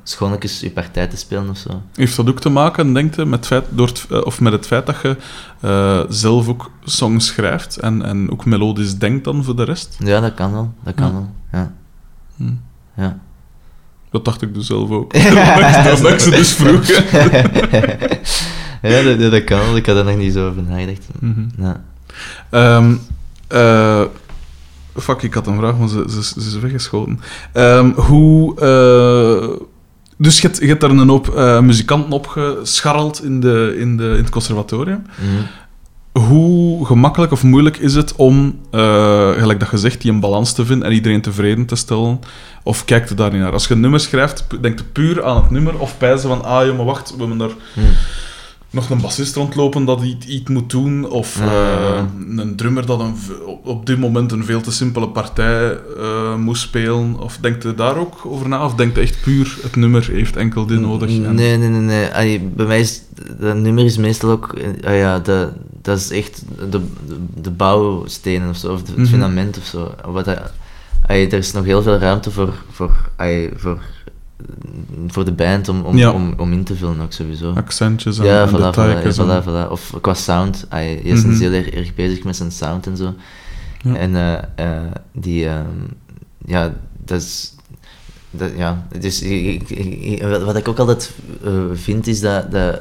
schoonlijkjes je partij te spelen of zo. Heeft dat ook te maken, denkt je, met, het feit, door het, eh, of met het feit dat je eh, zelf ook songs schrijft en, en ook melodisch denkt dan voor de rest? Ja, dat kan wel. Dat kan Ja. wel. Ja. Hm. Ja. Dat dacht ik dus zelf ook. [LAUGHS] dat ik ze dus vroeg. [LAUGHS] ja, dat, dat- dat kan wel. Ik had er nog niet zo over nagedacht. Mhm. Ja. Ehm, eh, fuck, ik had een vraag, maar ze, ze, ze is weggeschoten. Ehm, hoe... eh, dus je hebt, je hebt daar een hoop eh, muzikanten opgescharreld in, de, in, de, in het conservatorium. Mhm. Hoe gemakkelijk of moeilijk is het om, gelijk dat je zegt, die een balans te vinden en iedereen tevreden te stellen? Of kijkt er daar niet naar? Als je een nummer schrijft, denkt je puur aan het nummer of pijzen van, ah joh, maar wacht, we hebben er Mhm. Nog een bassist rondlopen dat iets, iets moet doen, of eh, een drummer dat een, op- dit moment een veel te simpele partij eh, moest spelen. Of denkt je daar ook over na? Of denkt je echt puur, het nummer heeft enkel dit nodig? en- Nee, nee, nee. nee. Allee, bij mij is dat nummer is meestal ook... eh, ah ja, dat, dat is echt de, de, de bouwstenen of zo, of het Mhm. fundament of zo. Wat allee, er is nog heel veel ruimte voor, voor, allee, voor voor de band om, om, Ja. om, om in te vullen ook sowieso. Accentjes en, Ja, en voilà, en-. Of qua sound. Hij is Mhm. heel erg, erg bezig met zijn sound en zo. Ja. En eh, eh, die, ehm, ja, dat is. Dat, ja, dus ik, ik- ik- wat- ik ook altijd eh, vind is dat, dat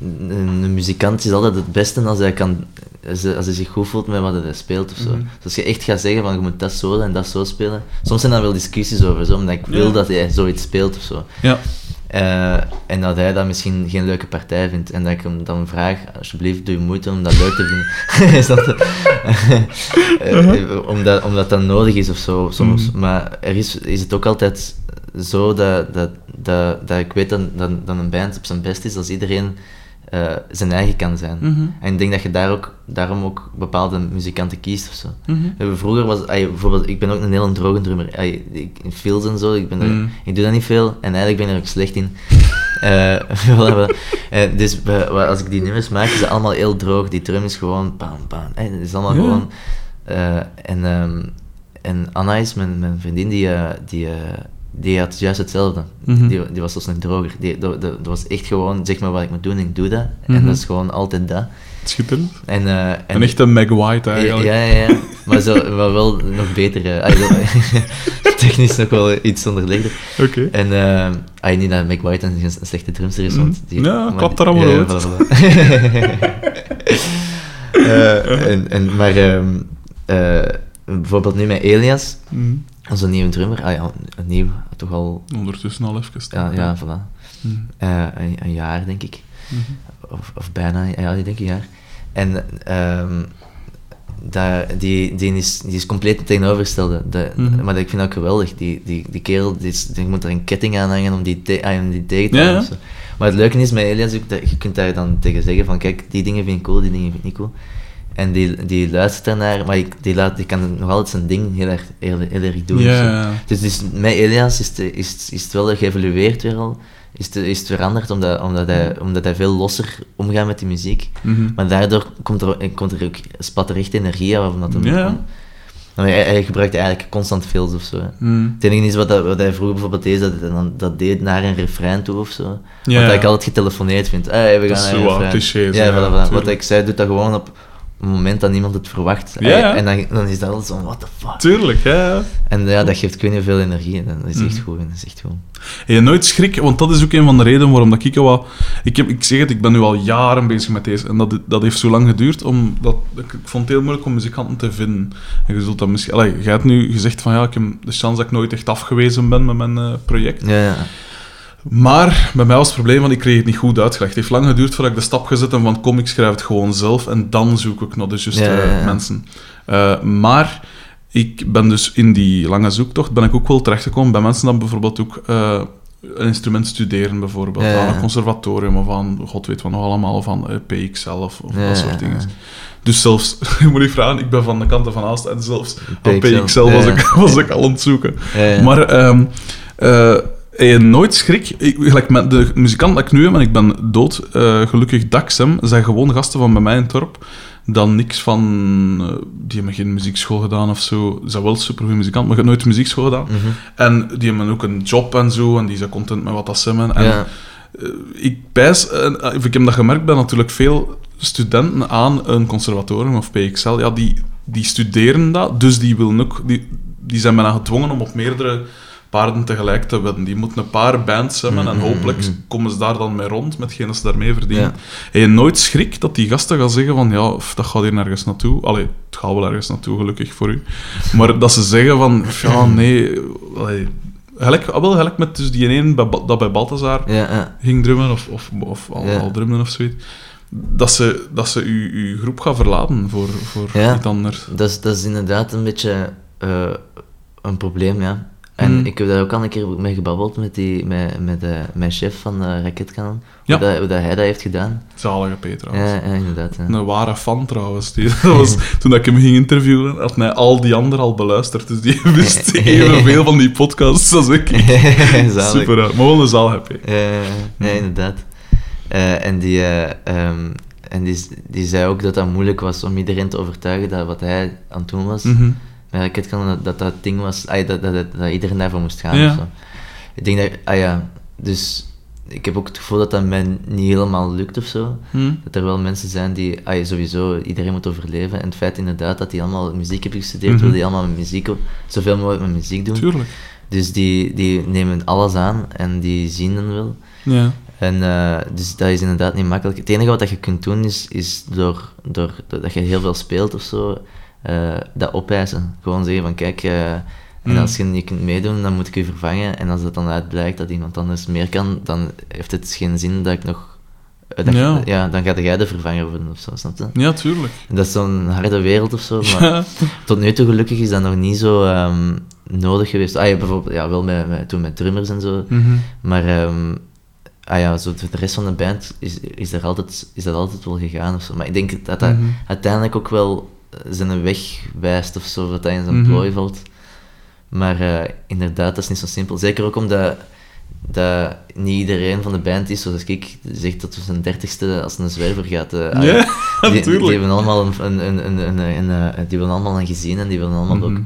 een, een muzikant is altijd het beste als hij, kan, als hij, als hij zich goed voelt met wat hij speelt of zo. Mhm. Dus als je echt gaat zeggen van je moet dat zo en dat zo spelen. Soms zijn daar wel discussies over, zo, omdat ik wil Ja. dat hij zoiets speelt of zo. Ja. Eh, en dat hij dat misschien geen leuke partij vindt. En dat ik hem dan vraag, alsjeblieft, doe je moeite om dat leuk te vinden. [LAUGHS] Is dat, [LAUGHS] Eh, omdat, omdat dat nodig is of zo, soms. Mhm. Maar er is, is het ook altijd zo dat, dat, dat, dat ik weet dat, dat, dat een band op zijn best is als iedereen eh, zijn eigen kan zijn. Mhm. En ik denk dat je daar ook, daarom ook bepaalde muzikanten kiest of zo. Mhm. Vroeger was, ay, bijvoorbeeld, ik ben ook een heel droge drummer. Ay, ik, in fills en zo, ik, ben er, ik doe dat niet veel en eigenlijk ben ik er ook slecht in. [LAUGHS] Eh. [LAUGHS] Eh, dus als ik die nummers maak, is het allemaal heel droog. Die drum is gewoon bam, bam. Het is allemaal Ja. gewoon... en, ehm, en Anna is mijn, mijn vriendin, die, die, die had juist hetzelfde. Mhm. Die, die was dus een droger. Die, dat, was echt gewoon, zeg maar wat ik moet doen, ik doe dat. En Mhm. dat is gewoon altijd dat. Schitterend. En, eh, en, Een echte Meg White eigenlijk. ja, ja, ja. Maar, zo, [LAUGHS] maar wel nog beter. eh, [LAUGHS] technisch nog wel iets onderlegder. Oké. En eh ah, niet dat Mick White een, een slechte drumster is, want die... Mhm. Ja, maar klapt die- daar allemaal ja, uit. [LAUGHS] Eh, en, en, maar ehm, eh, bijvoorbeeld nu met Elias, Mhm. Onze nieuwe drummer, ah, ja, een nieuw, toch al, Ondertussen al even. ja, ja voilà, Mhm. Eh, een, een jaar denk ik. Mhm. Of, of bijna, ja, ik denk een jaar. En ehm dat, die, die, is, die is compleet het tegenovergestelde. De, Mhm. Maar ik vind dat ook geweldig. Die, die, die kerel, die, is, die moet er een ketting aan hangen om die, te, ah, om die tegen te Ja, houden ja. Maar het leuke is met Elias ook dat je kunt daar dan tegen zeggen van kijk, die dingen vind ik cool, die dingen vind ik niet cool. En die, die luistert daarnaar, maar ik, die, laat, die kan nog altijd zijn ding heel erg, heel, heel erg doen. Dus, dus met Elias is het, is, is het wel geëvolueerd weer al. Is het, is het veranderd omdat, omdat, hij, omdat hij veel losser omgaat met die muziek. Mhm. Maar daardoor komt er, komt er ook spat er echt energie uit. Omdat hem. Maar hij, hij gebruikt eigenlijk constant fills of zo. Mhm. Het enige is wat, dat, wat hij vroeger bijvoorbeeld deed, dat dan, dat deed naar een refrein toe of zo. Dat ik altijd getelefoneerd vind. Hey, we Dat gaan is zo wat Ja, ja, voilà, voilà. tuurlijk. Wat ik zei, doet dat gewoon op een moment dat niemand het verwacht. Ja, ja. En dan, dan is dat altijd zo, what the fuck. Tuurlijk, ja. En ja, dat geeft ik weet niet veel energie. En dat is echt Mhm. goed. en Dat is echt goed. Je nooit schrik, want dat is ook een van de redenen waarom dat ik wat... Ik, heb, ik zeg het, ik ben nu al jaren bezig met deze. En dat, dat heeft zo lang geduurd, omdat ik, ik vond het heel moeilijk om muzikanten te vinden. En je zult dat misschien... Allee, jij hebt nu gezegd van ja, ik heb de chance dat ik nooit echt afgewezen ben met mijn eh, project. Ja, ja. Maar bij mij was het probleem, want ik kreeg het niet goed uitgelegd. Het heeft lang geduurd voordat ik de stap gezet heb van kom, ik schrijf het gewoon zelf en dan zoek ik naar de juiste Ja, ja, ja. mensen. Eh, maar ik ben dus in die lange zoektocht ben ik ook wel terechtgekomen bij mensen die bijvoorbeeld ook eh, een instrument studeren, bijvoorbeeld aan een conservatorium of aan, god weet wat nog allemaal, van eh, PXL of, of dat soort dingen. Dus zelfs, [LAUGHS] je moet niet vragen, ik ben van de kant van Aalst en zelfs aan PXL, PXL was, ik, [LAUGHS] was ik al aan het zoeken. Maar ehm eh, je nooit schrik? Ik, gelijk met de muzikant dat ik nu heb, en ik ben dood, eh, gelukkig Daxem, zijn gewoon gasten van bij mij in het dorp, dan niks van... eh, die hebben geen muziekschool gedaan of zo. Ze zijn wel supergoeie muzikant, maar je hebt nooit muziekschool gedaan. Mhm. En die hebben ook een job en zo, en die zijn content met wat dat ze hebben. En ja. eh, ik pijs, ik heb dat gemerkt bij natuurlijk veel studenten aan een conservatorium of PXL, ja, die, die studeren dat, dus die, willen ook, die, die zijn bijna gedwongen om op meerdere paarden tegelijk te wedden. Die moeten een paar bands hebben en Mhm, hopelijk mhm. komen ze daar dan mee rond, met ze daarmee verdienen. Ja. En je nooit schrik dat die gasten gaan zeggen van, ja, of dat gaat hier nergens naartoe. Allee, het gaat wel ergens naartoe, gelukkig voor u. Maar dat ze zeggen van, ja, [LAUGHS] nee... Allee, gelijk, ah, wel gelijk met dus die ene bij dat bij Balthazar Ja, ja. ging drummen, of, of, of al, drummen of zoiets, dat ze, dat ze uw, uw groep gaan verlaten voor, voor Ja. iets anders. Dat, is, dat is inderdaad een beetje eh, een probleem, ja. En Mhm. ik heb daar ook al een keer mee gebabbeld met, die, met, met eh, mijn chef van de Raketkanon. Ja. Hoe, dat, hoe dat hij dat heeft gedaan. Zalige Peter. Ja, ja, inderdaad. Ja. Een ware fan trouwens. Die, [LAUGHS] dat was, toen ik hem ging interviewen, had hij al die anderen al beluisterd. Dus die [LAUGHS] wist evenveel van die podcasts als ik. [LAUGHS] Super, maar wel een heb je. Ja, Mhm. inderdaad. Eh, en die, eh, ehm, en die, die zei ook dat dat moeilijk was om iedereen te overtuigen dat wat hij aan het doen was, Mhm. met Raketkanon, dat, dat dat ding was, ay, dat, dat, dat, dat iedereen daarvoor moest gaan. Ja. of zo. ik denk dat, ah ja, dus ik heb ook het gevoel dat dat mij niet helemaal lukt of zo. Hm? Dat er wel mensen zijn die, ah, sowieso, iedereen moet overleven. En het feit inderdaad dat die allemaal muziek hebben gestudeerd, Mhm. wil die allemaal muziek, op- zoveel mogelijk met muziek doen. Tuurlijk. Dus die, die nemen alles aan en die zien dan wel. Ja. En eh, dus dat is inderdaad niet makkelijk. Het enige wat dat je kunt doen is, is door, door, doordat je heel veel speelt of zo, eh, dat opeisen. Gewoon zeggen van kijk, eh, en Mm. als je niet kunt meedoen, dan moet ik je vervangen. En als het dan uitblijkt dat iemand anders meer kan, dan heeft het geen zin dat ik nog... eh, dat- Ja. ja. dan gaat jij de vervanger worden of zo, snap je? ja, tuurlijk. Dat is zo'n harde wereld of zo, [LAUGHS] maar Ja. tot nu toe gelukkig is dat nog niet zo ehm, nodig geweest. Ah ja, bijvoorbeeld, ja, wel met, met, toen met drummers en zo. Mhm. Maar ehm, ah ja, zo de rest van de band is, is, er altijd, is dat altijd wel gegaan of zo. Maar ik denk dat dat Mhm. uiteindelijk ook wel zijn weg wijst of zo, dat dat in zijn Mhm. plooi valt. Maar eh, inderdaad, dat is niet zo simpel. Zeker ook omdat dat niet iedereen van de band is zoals ik, zegt dat we zijn dertigste als een zwerver gaat. ah Ja, [LAUGHS] die, die natuurlijk. hebben allemaal een, een, een, een, eh, die willen allemaal een gezin en die willen allemaal Mhm.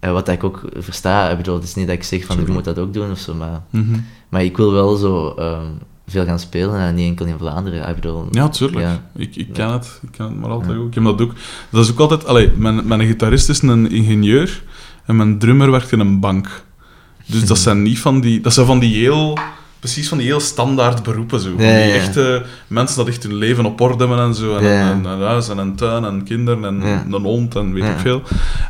ook... wat ik ook versta, ik bedoel, het is niet dat ik zeg van, ik moet dat ook doen of zo, maar... Mhm. Maar ik wil wel zo ehm, veel gaan spelen en niet enkel in Vlaanderen. Ik bedoel, Ja, tuurlijk. Ja. Ik, ik ken het. Ik ken het maar altijd ook. Ik heb dat ook. Dat is ook altijd... Allee, mijn, mijn gitarist is een ingenieur en mijn drummer werkt in een bank. Dus dat zijn niet van die... Dat zijn van die heel... Precies van die heel standaard beroepen, zo. Ja, die echte mensen dat echt hun leven op orde hebben en zo. En, Ja. en, en huis en een tuin en kinderen en een hond en weet ik veel.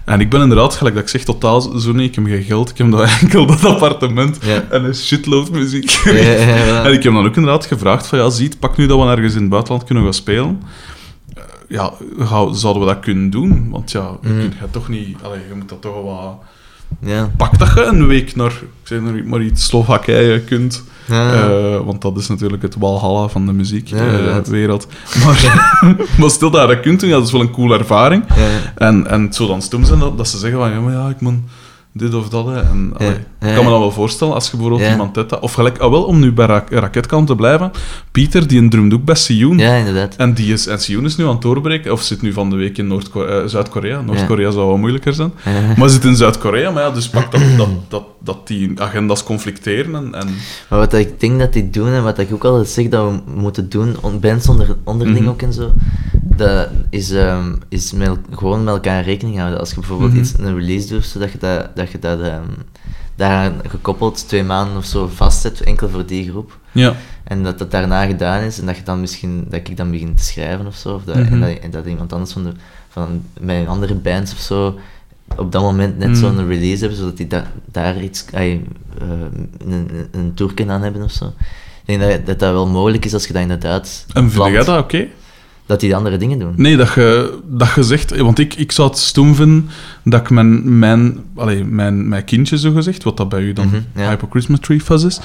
En ik ben inderdaad, gelijk dat ik zeg, totaal zo niet. Ik heb geen geld. Ik heb dat [LAUGHS] enkel dat appartement Ja. en een shitload muziek. Ja. En ik heb dan ook inderdaad gevraagd van, ja, ziet, pak nu dat we ergens in het buitenland kunnen gaan spelen. Eh, Ja, zouden we dat kunnen doen? Want ja, je, Mhm. kunt, je, toch niet, allee, je moet dat toch wel wat... ja. Pak dat je een week naar, ik zeg maar, iets, Slowakije kunt. Ja. Eh, want dat is natuurlijk het walhalla van de Ja, inderdaad. muziekwereld. [LAUGHS] maar, [LAUGHS] maar stel dat je dat kunt doen, ja, dat is wel een coole ervaring. Ja, ja. En, en het zou dan stom zijn dat, dat ze zeggen van, ja, maar ja, ik moet dit of dat. Hè. En, allee, ik kan me dan wel voorstellen, als je bijvoorbeeld iemand hebt, dat- of gelijk, ah, wel, om nu bij Ra Raketkant te blijven, Pieter, die een drumt ook bij Sioen. Ja, inderdaad. En, die is, en Sioen is nu aan het doorbreken, of zit nu van de week in Noord-Ko- eh, Zuid-Korea. Noord-Korea zou wel moeilijker zijn. Maar zit in Zuid-Korea, maar ja, dus pak dat, [CLEARS THROAT] dat, dat, dat die agendas conflicteren. En, en Maar wat ik denk dat die doen en wat ik ook altijd zeg dat we moeten doen, bands onder, onderling Mhm. ook en zo, dat is, ehm, is met, gewoon met elkaar rekening houden. Als je bijvoorbeeld Mhm. iets, een release doet, zodat je dat, dat, je dat ehm, daaraan gekoppeld twee maanden of zo vastzet, enkel voor die groep. ja. En dat dat daarna gedaan is en dat, je dan misschien, dat ik dan begin te schrijven of zo. Of dat, Mhm. en, dat, en dat iemand anders van, de, van mijn andere bands of zo op dat moment net Mhm. zo'n release hebben, zodat die da- daar iets, ai, eh, een, een, een tourken aan hebben of zo. Ik denk dat, dat dat wel mogelijk is als je dat inderdaad En vind jij dat oké? dat die andere dingen doen. Nee, dat je, dat je zegt... Want ik, ik zou het stom vinden dat ik mijn, mijn, allee, mijn, mijn kindje, zo gezegd, wat dat bij u dan ja. Hyper Christmas Tree Fuzz is,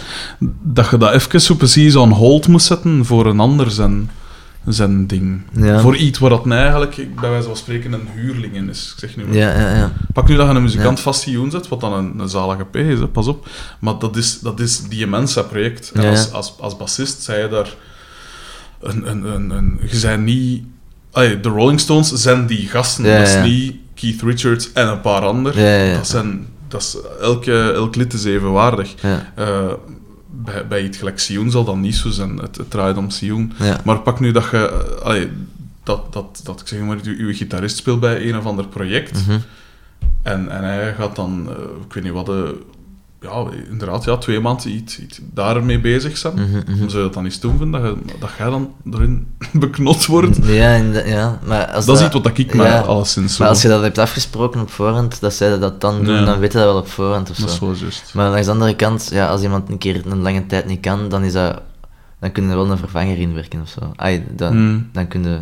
dat je dat even zo precies on hold moet zetten voor een ander zijn, zijn ding. Ja. Voor iets waar dat nou eigenlijk, bij wijze van spreken, een huurling in is. Ik zeg nu. Ja, ja, ja. Pak nu dat je een muzikant vast Sioen zet, wat dan een, een zalige P is, hè, pas op. Maar dat is, dat is die Mensa project. En als, als, als bassist zei je daar... Een, een, een, een, je zijn niet... Allee, de Rolling Stones zijn die gasten. Dat is niet Keith Richards en een paar anderen. Dat zijn... Dat is, elke, elk lid is evenwaardig. Ja, Eh, bij, bij iets gelijk Sioen zal dat niet zo zijn. Het, het draait om Sioen. ja. Maar pak nu dat je... eh, allee, dat, dat, dat ik zeg maar, uw, uw gitarist speelt bij een of ander project. Mhm. En, en hij gaat dan, eh, ik weet niet wat, de, ja, inderdaad, ja, twee maanden iets, iets daarmee bezig zijn. Mhm, mhm. Zou je dat dan niet stom vinden, dat, je, dat jij dan erin [LAUGHS] beknot wordt? Ja, ja. Maar als Dat is iets wat ik mij ja. alleszins zo... Maar als je dat hebt afgesproken op voorhand, dat zij dat dan doen, Ja. dan weet je dat wel op voorhand of zo. Dat is wel juist. Maar langs de andere kant, ja, als iemand een keer een lange tijd niet kan, dan is dat... Dan kun je wel een vervanger inwerken of zo. Ai, dan, Hmm. dan kun je...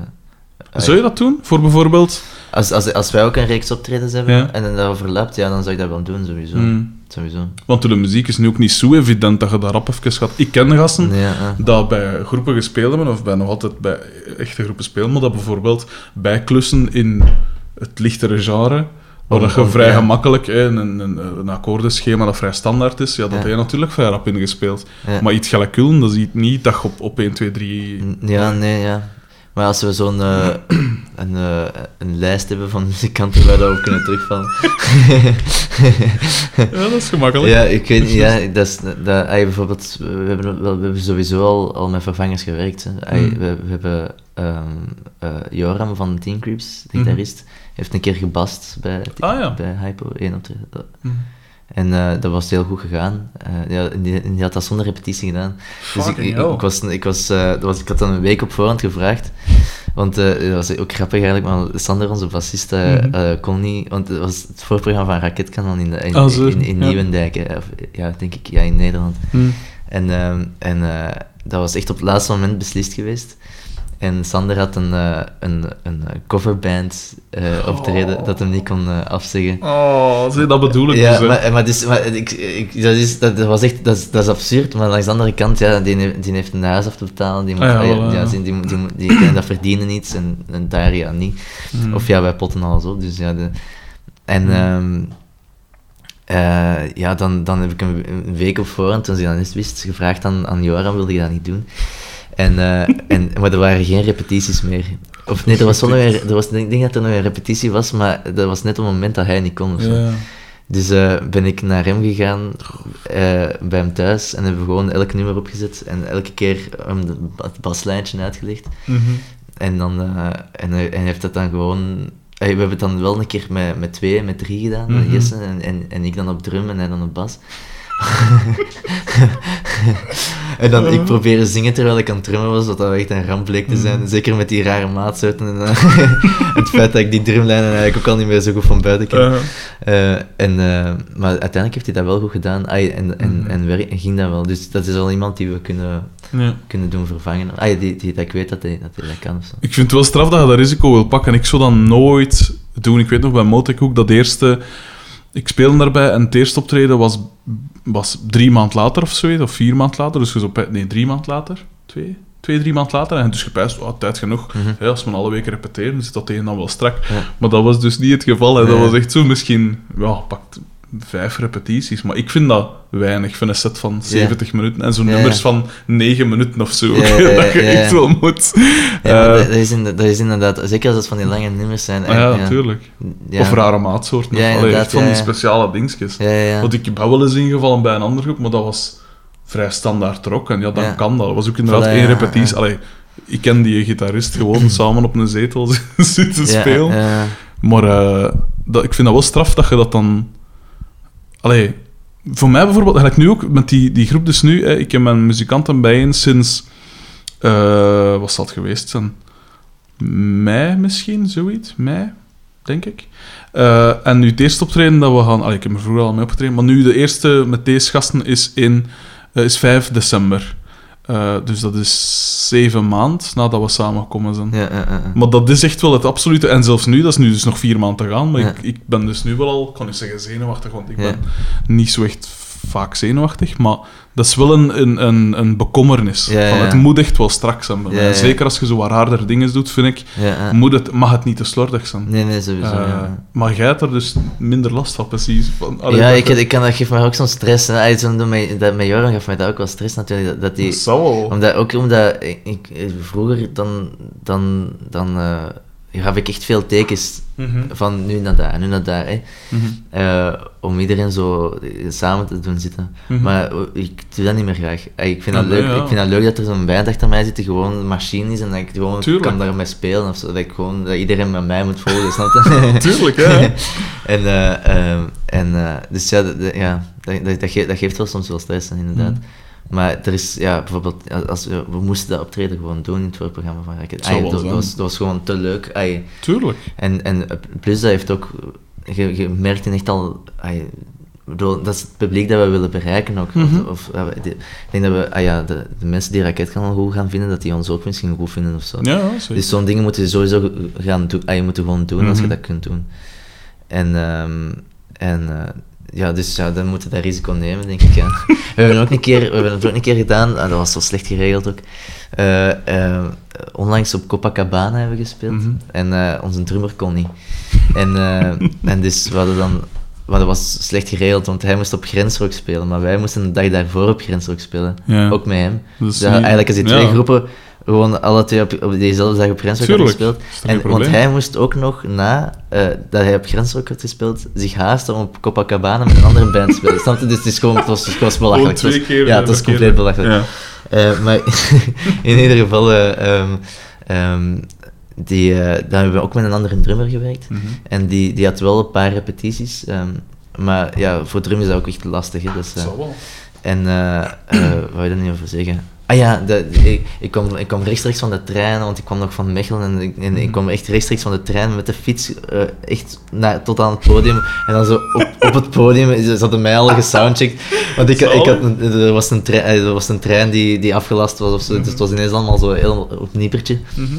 ai, Zou je dat doen? Voor bijvoorbeeld... als, als, als wij ook een reeks optredens hebben Ja. en dat overlapt, ja, dan zou ik dat wel doen, sowieso. Hmm. Sowieso. Want de muziek is nu ook niet zo evident dat je daar rap even gaat... Ik ken gasten Ja, ja. dat bij groepen gespeeld hebben, of bij nog altijd bij echte groepen spelen, maar dat bijvoorbeeld bijklussen in het lichtere genre, waar dat je om- vrij ja. gemakkelijk hè, een, een, een, akkoordenschema dat vrij standaard is, ja, dat heb je natuurlijk vrij rap ingespeeld. Maar iets gelijk dat is niet dat je op, op 1, 2, 3... N- Ja, nee, ja. Maar als we zo'n eh, [CLEARS THROAT] een, eh, een lijst hebben van [LAUGHS] muzikanten waar dat we op kunnen terugvallen. [LAUGHS] Ja, dat is gemakkelijk. ja, ik weet niet, ja, dat is, dat, ah, bijvoorbeeld, we hebben, wel, we hebben sowieso al, al met vervangers gewerkt. Hè. Ah, Hmm. we, we hebben ehm, eh, Joram van Teen Creeps, de gitarist, heeft een keer gebast bij, Ah, ja. bij Hypo 1 optreden. Hm. En eh, dat was heel goed gegaan. Eh, ja, en die, en die had dat zonder repetitie gedaan. Dus ik, ik, ik was, ik, was, eh, dat was, ik had dan een week op voorhand gevraagd. Want dat was ook grappig eigenlijk, maar Sander, onze bassist, Mhm. eh, kon niet... Want het was het voorprogramma van Raketkanaal in, de, in, zo, in, in ja. Nieuwendijk. eh, of, ja, denk ik, ja, in Nederland. Hm. En, ehm, en dat was echt op het laatste moment beslist geweest. En Sander had een, eh, een, een coverband eh optreden Oh. dat hem niet kon eh, afzeggen. Oh, zie, dat bedoel ik Ja, dus. hè. maar, maar, dus, maar ik, ik, dat, is, dat, was echt dat is, dat is absurd, maar langs de andere kant, ja, die, heeft- die heeft een huis af te betalen, die, moet, Ah, ja, ah, ja, voilà, ja, ja. die, die, die, die, die- dat verdienen iets en, en daar ja niet. Hm. Of ja, wij potten al zo, dus ja. De, en Hmm. ehm, eh, ja, dan, dan heb ik een, week op voorhand, toen ze dat net wist, gevraagd aan, aan Joram, wilde je dat niet doen? En, eh, en, maar er waren geen repetities meer. Of nee, er was, nog een, er was, ik denk dat er nog een repetitie was, maar dat was net op het moment dat hij niet kon. Ja. Dus eh, ben ik naar hem gegaan, eh, bij hem thuis, en hebben we gewoon elk nummer opgezet en elke keer hem het baslijntje uitgelegd. Mhm. En, dan, en, hij, en heeft dat dan gewoon... we hebben het dan wel een keer met, met twee, met drie gedaan. Jesse, en, en, en ik dan op drum en hij dan op bas. [LAUGHS] en dan ik proberen zingen terwijl ik aan het drummen was, wat dat echt een ramp bleek te zijn. Mhm. Zeker met die rare maatsoorten en [LAUGHS] het feit dat ik die drumlijnen eigenlijk ook al niet meer zo goed van buiten ken. Eh, Eh, en, eh, maar uiteindelijk heeft hij dat wel goed gedaan Ai, en, en, Mhm. en, werk, en ging dat wel. Dus dat is wel iemand die we kunnen, kunnen doen vervangen. Ai, die, die, dat ik weet dat hij dat, hij dat kan. Of zo. Ik vind het wel straf dat je dat risico wil pakken. Ik zou dat nooit doen. Ik weet nog bij Motek ook dat eerste... Ik speelde daarbij en het eerste optreden was, was drie maand later of zoiets, of vier maand later. Dus zo, nee, drie maand later. Twee, twee drie maand later. En dus gepijst, oh, tijd genoeg. Mhm. Ja, als we alle weken repeteren, dan zit dat tegen dan wel strak. Ja. Maar dat was dus niet het geval. Hè. Dat Nee. was echt zo misschien... Ja, pakt vijf repetities. Maar ik vind dat weinig. Ik vind een set van 70 minuten en zo'n Ja, nummers ja. van 9 minuten of zo. Ja, ja, [LAUGHS] dat je ja, echt ja. wel moet. Ja, Eh, dat, is inderdaad, dat is inderdaad, zeker als het van die lange nummers zijn. Ah ja, en- natuurlijk. Ja. Of rare maatsoorten. Ja, allee, echt van ja, die ja. speciale dingetjes. Ja, ja, ja. Want ik ben wel eens ingevallen bij een andere groep, maar dat was vrij standaard rock. En ja, dan Ja. kan dat. Dat was ook inderdaad Voilà, één ja, repetitie. ja. Allee, ik ken die gitarist gewoon [LAUGHS] samen op een zetel [LAUGHS] zitten Ja, spelen. ja. Maar eh, dat, ik vind dat wel straf dat je dat dan... Allee, voor mij bijvoorbeeld, eigenlijk nu ook, met die, die groep dus nu, ik heb mijn muzikanten bijeen sinds... eh wat zal het geweest zijn? Mei misschien, zoiets. Mei, denk ik. Eh, en nu het eerste optreden dat we gaan... Allee, ik heb er vroeger al mee opgetreden, maar nu de eerste met deze gasten is, in, eh, is 5 december. Eh, dus dat is zeven maand nadat we samengekomen zijn. Ja, ja, ja. Maar dat is echt wel het absolute. En zelfs nu, dat is nu dus nog vier maanden te gaan. Maar ik, ik ben dus nu wel al, ik kan niet zeggen zenuwachtig, want ik ben niet zo echt vaak zenuwachtig. Maar dat is wel een, een, een, een bekommernis. Ja, ja, Van, ja. het moet echt wel strak zijn bij mij. Zeker als je zo wat raarder dingen doet, vind ik, moet het, mag het niet te slordig zijn. Nee, nee, sowieso. Ja. Maar jij hebt er dus minder last van, precies. Van, allee, ja, ik, ik kan, dat geeft mij ook zo'n stress. Zo'n, met, dat, met Joran gaf mij dat ook wel stress natuurlijk. Dat, dat die, dat omdat, ook omdat ik, ik- vroeger dan, dan, dan eh, gaf ik echt veel tekens Mhm, van nu naar daar, nu naar daar. Hè. mhm, Eh, om iedereen zo eh, samen te doen zitten. mhm. Maar eh, ik doe dat niet meer graag. Eh, Ik vind, dat Ah, leuk, ja. ik vind dat leuk dat er zo'n band achter mij zit die gewoon een machine is en dat ik gewoon Tuurlijk. kan daarmee spelen. Of zo. Dat, ik gewoon, dat iedereen met mij moet volgen, snap je? [LAUGHS] Tuurlijk, ja. [LAUGHS] en eh, ehm, en dus ja, dat- ja dat, dat, dat, geeft, dat geeft wel soms wel stress, inderdaad. Maar er is, ja, bijvoorbeeld, als- we, we moesten dat optreden gewoon doen in het voorprogramma van Racket. Dat, was, dat was gewoon te leuk. Ay, Tuurlijk. en, en plus dat heeft ook, je, je merkt echt al, ay, bedoel, dat is het publiek dat we willen bereiken ook. Mhm. Of, of, ik denk dat we, ah ja, de, de mensen die Raketkanaal goed gaan vinden, dat die ons ook misschien goed vinden of zo. Ja, ja, zeker. Dus zo'n dingen moeten je sowieso gaan doen, ah, je moet gewoon doen als je Mhm. dat kunt doen. En, ehm, en eh, ja, dus ja, dan moeten we dat risico nemen, denk ik. Ja. [LAUGHS] we hebben ook een keer, we hebben het ook een keer gedaan, ah, dat was zo slecht geregeld ook. Eh, eh, onlangs op Copacabana hebben we gespeeld Mhm. en eh, onze drummer kon niet. En, [LAUGHS] en dus we hadden dan, maar dat was slecht geregeld, want hij moest op Grensrock spelen, maar wij moesten de dag daarvoor op Grensrock spelen. Ja. Ook met hem. Dus ja, eigenlijk als die twee ja. groepen gewoon alle twee op, op dezelfde dag op Grensrock had Tuurlijk, gespeeld. En, want hij moest ook nog na eh, dat hij op Grensrock had gespeeld, zich haasten om op Copacabana met een andere band te spelen. [LAUGHS] Snap je? Dus het, is gewoon, het, was, het was belachelijk. Het was- Ja, het was compleet belachelijk. Eh, maar [LAUGHS] in ieder geval, eh, ehm, ehm, die, eh, daar hebben we ook met een andere drummer gewerkt. Mhm. En die, die had wel een paar repetities. ehm, maar ja, voor drum is dat ook echt lastig. Hè, dus, eh, Zal wel. en eh wat wil je daar niet over zeggen? Ah ja, de, ik, ik, kwam, ik kwam rechtstreeks van de trein, want ik kwam nog van Mechelen en ik, en ik kwam echt rechtstreeks van de trein met de fiets echt naar, tot aan het podium. En dan zo op, op het podium ze hadden mij al gesoundcheckt. Want ik, ik had, er, was een trein, er was een trein die, die afgelast was of zo, dus het was ineens allemaal zo heel op niepertje. Mhm.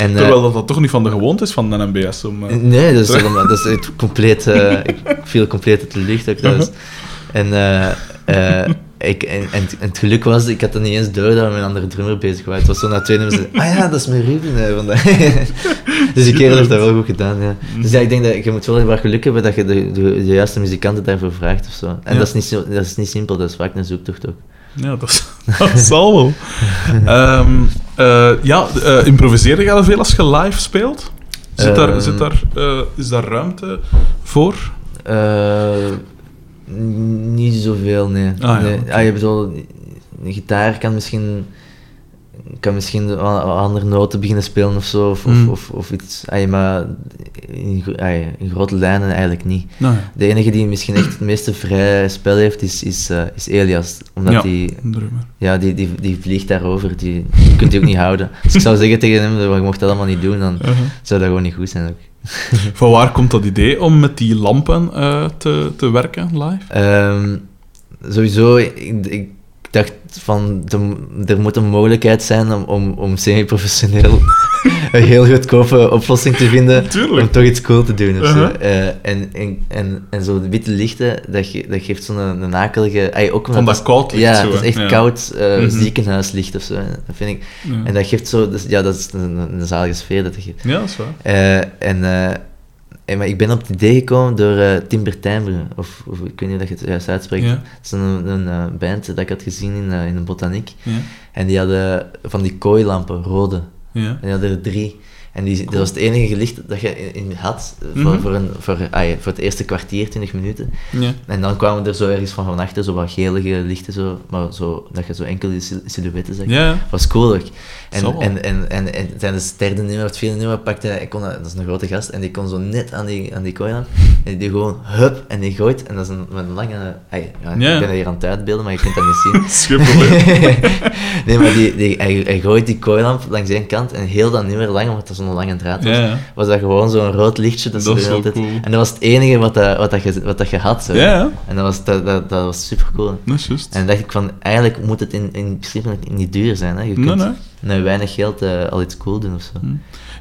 En, eh, Terwijl dat, dat toch niet van de gewoonte is van de NBS. Om, eh, Nee, dat [LAUGHS] dat is echt compleet... [LAUGHS] ik viel compleet uit de lucht ook trouwens. En, eh, ik, en, en, en het geluk was, ik had er niet eens door dat we met een andere drummer bezig waren. Het was zo na twee nummers, [LAUGHS] ah ja, dat is mijn Ruben hè, vandaag. dus die kerel heeft dat wel goed gedaan, ja. Dus ja, ik denk dat je moet wel heel erg geluk hebben dat je de, de, de juiste muzikanten daarvoor vraagt of zo. En Ja. dat, is niet dat is niet simpel, dat is vaak een zoektocht ook. Ja, [LAUGHS] dat, zal wel. Ehm, eh, ja, eh improviseer je al veel als je live speelt? Zit daar, zit daar, eh, is daar ruimte voor? Niet zoveel, nee. Ah, ja, nee. Ah, je bedoelt, een gitaar kan misschien, kan misschien andere noten beginnen spelen of zo, of, Mm. of, of, of iets. Maar in, in grote lijnen eigenlijk niet. De enige die misschien echt het meeste vrij spel heeft, is, is, eh, is Elias. Omdat Ja. die, ja, die, die, die vliegt daarover, die, die kunt hij ook niet houden. Als ik zou zeggen tegen hem, je mocht dat allemaal niet doen, dan Uh-huh. zou dat gewoon niet goed zijn ook. [LAUGHS] Van waar komt dat idee om met die lampen eh, te, te werken live? Ehm, sowieso, ik, ik dacht van, de- er moet een mogelijkheid zijn om, om, om semi-professioneel [LAUGHS] een heel goedkope oplossing te vinden [LAUGHS] Tuurlijk. om toch iets cool te doen. of zo. Uh-huh. Eh, en, en, en, en zo de witte lichten, dat, ge, dat geeft zo'n een, een akelige... ay, ook Van dat koud licht Ja, zo, het is echt Ja. koud eh, Mhm. ziekenhuislicht of zo. Dat vind ik. Ja. En dat geeft zo... Dus, ja, dat is een, een zalige sfeer dat dat geeft. Ja, dat is waar. Eh, en, eh, en, maar ik ben op het idee gekomen door eh Tim Bertijnbre, of, of ik weet niet of je het juist uitspreekt. Ja. Het is een, een eh, band dat ik had gezien in, eh, in de botaniek. Ja. En die hadden van die kooilampen, rode. Ja. En die hadden er drie. En die, dat was het enige licht dat je in, in had voor, Mhm. voor, een, voor, ah voor het eerste kwartier, 20 minuten. Ja. En dan kwamen er zo ergens van van achter zo wat gelige lichten, zo, maar zo, dat je zo enkele sil- silhouetten zag. Ja. was cool ook. En, wel. en, en, en, en tijdens het derde nummer, het vierde nummer, pakte hij, ik kon, dat is een grote gast, en die kon zo net aan die, aan die kooi aan, en die gewoon, hup, en die gooit, en dat is een, lange, ay, ja, Ja. ik ben hier aan het uitbeelden, maar je kunt dat niet zien. [LAUGHS] Probleem. [LAUGHS] nee, maar die, die, hij, hij gooit die kooilamp langs één kant, en heel dat nummer lang, omdat dat zo'n lange draad was, was dat gewoon zo'n rood lichtje. Dat, Dat is altijd, cool. En dat was het enige wat, dat, wat, dat, je, wat dat je had. Zo. En dat was, dat, dat, dat was super cool. Dat is juist. En dan dacht ik van, eigenlijk moet het in, in principe niet duur zijn. Hè? Je kunt nee. met weinig geld eh, al iets cool doen of zo.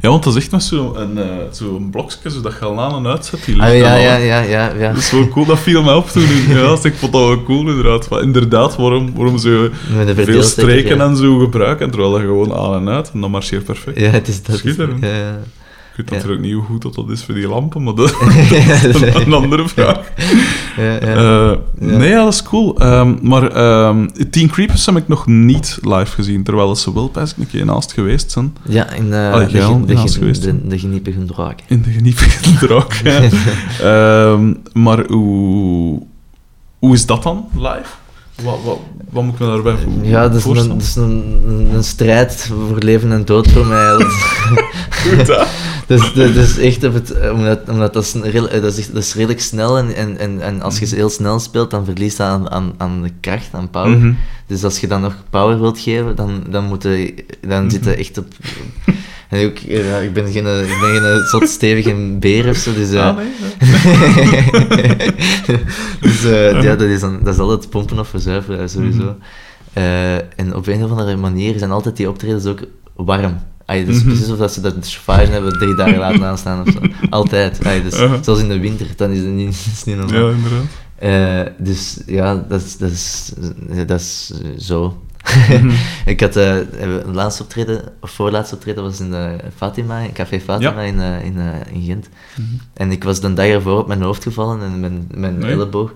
Ja, want dat is echt met zo'n eh, zo'n blokje, zodat je al aan en uitzet. Die Ah, ja, ja, ja, ja, ja. Dat is wel cool, dat viel mij op toen. [LAUGHS] Ja, ik vond dat wel cool inderdaad. Maar inderdaad, waarom, waarom ze veel streken ja. en zo gebruiken, terwijl dat gewoon aan en uit, en dat marcheert perfect. Ja, het is dat. Schitterend. Ja, ja. Ik weet natuurlijk niet hoe goed dat, dat is voor die lampen, maar [LAUGHS] dat is een andere vraag. Ja. Nee, ja, dat is cool. Ehm, maar ehm Teen Creepers heb ik nog niet live gezien, terwijl ze wel best een keer naast geweest zijn. Ja, in eh, Allee, de, jij al ge- de, naast ge- geweest, de, de geniepige draak. In de geniepige [LAUGHS] draak. [LAUGHS] Ehm, maar hoe, hoe is dat dan live? Wat, wat, wat moet ik me daarbij voor- Ja, dat is, een, voorstellen? dat is een, een, strijd voor leven en dood voor mij. Goed, hè? Dus, dat is echt op het, omdat, omdat dat, is een rel- dat, is, dat is redelijk snel en, en, en, en als je heel snel speelt, dan verliest dat aan, aan, aan de kracht, aan power. Mhm. Dus als je dan nog power wilt geven, dan, dan, moet je, dan zit je echt op... [LAUGHS] En ook, ja, ik ben geen, ik ben geen zot stevige beer of zo, dus... eh, Ah, nee, nee. [LAUGHS] dus eh, ja, dat is, dan, dat is altijd pompen of verzuiveren, eh, sowieso. Eh, en op een of andere manier zijn altijd die optredens ook warm. Ay, dus Mhm. precies alsof dat ze dat chauffage hebben drie dagen laten [LAUGHS] aanstaan of zo. Altijd. Ay, dus, Uh-huh. Zelfs in de winter, dan is het niet, [LAUGHS] dat is niet normaal. Ja, inderdaad. Eh, dus ja, dat is, dat is, dat is zo. Mhm. [LAUGHS] ik had eh, een laatste optreden, of voorlaatste optreden was in eh, Fatima, in Café Fatima Ja. in, eh, in, eh, in Gent. Mhm. En ik was de dag ervoor op mijn hoofd gevallen en mijn, mijn Nee. elleboog.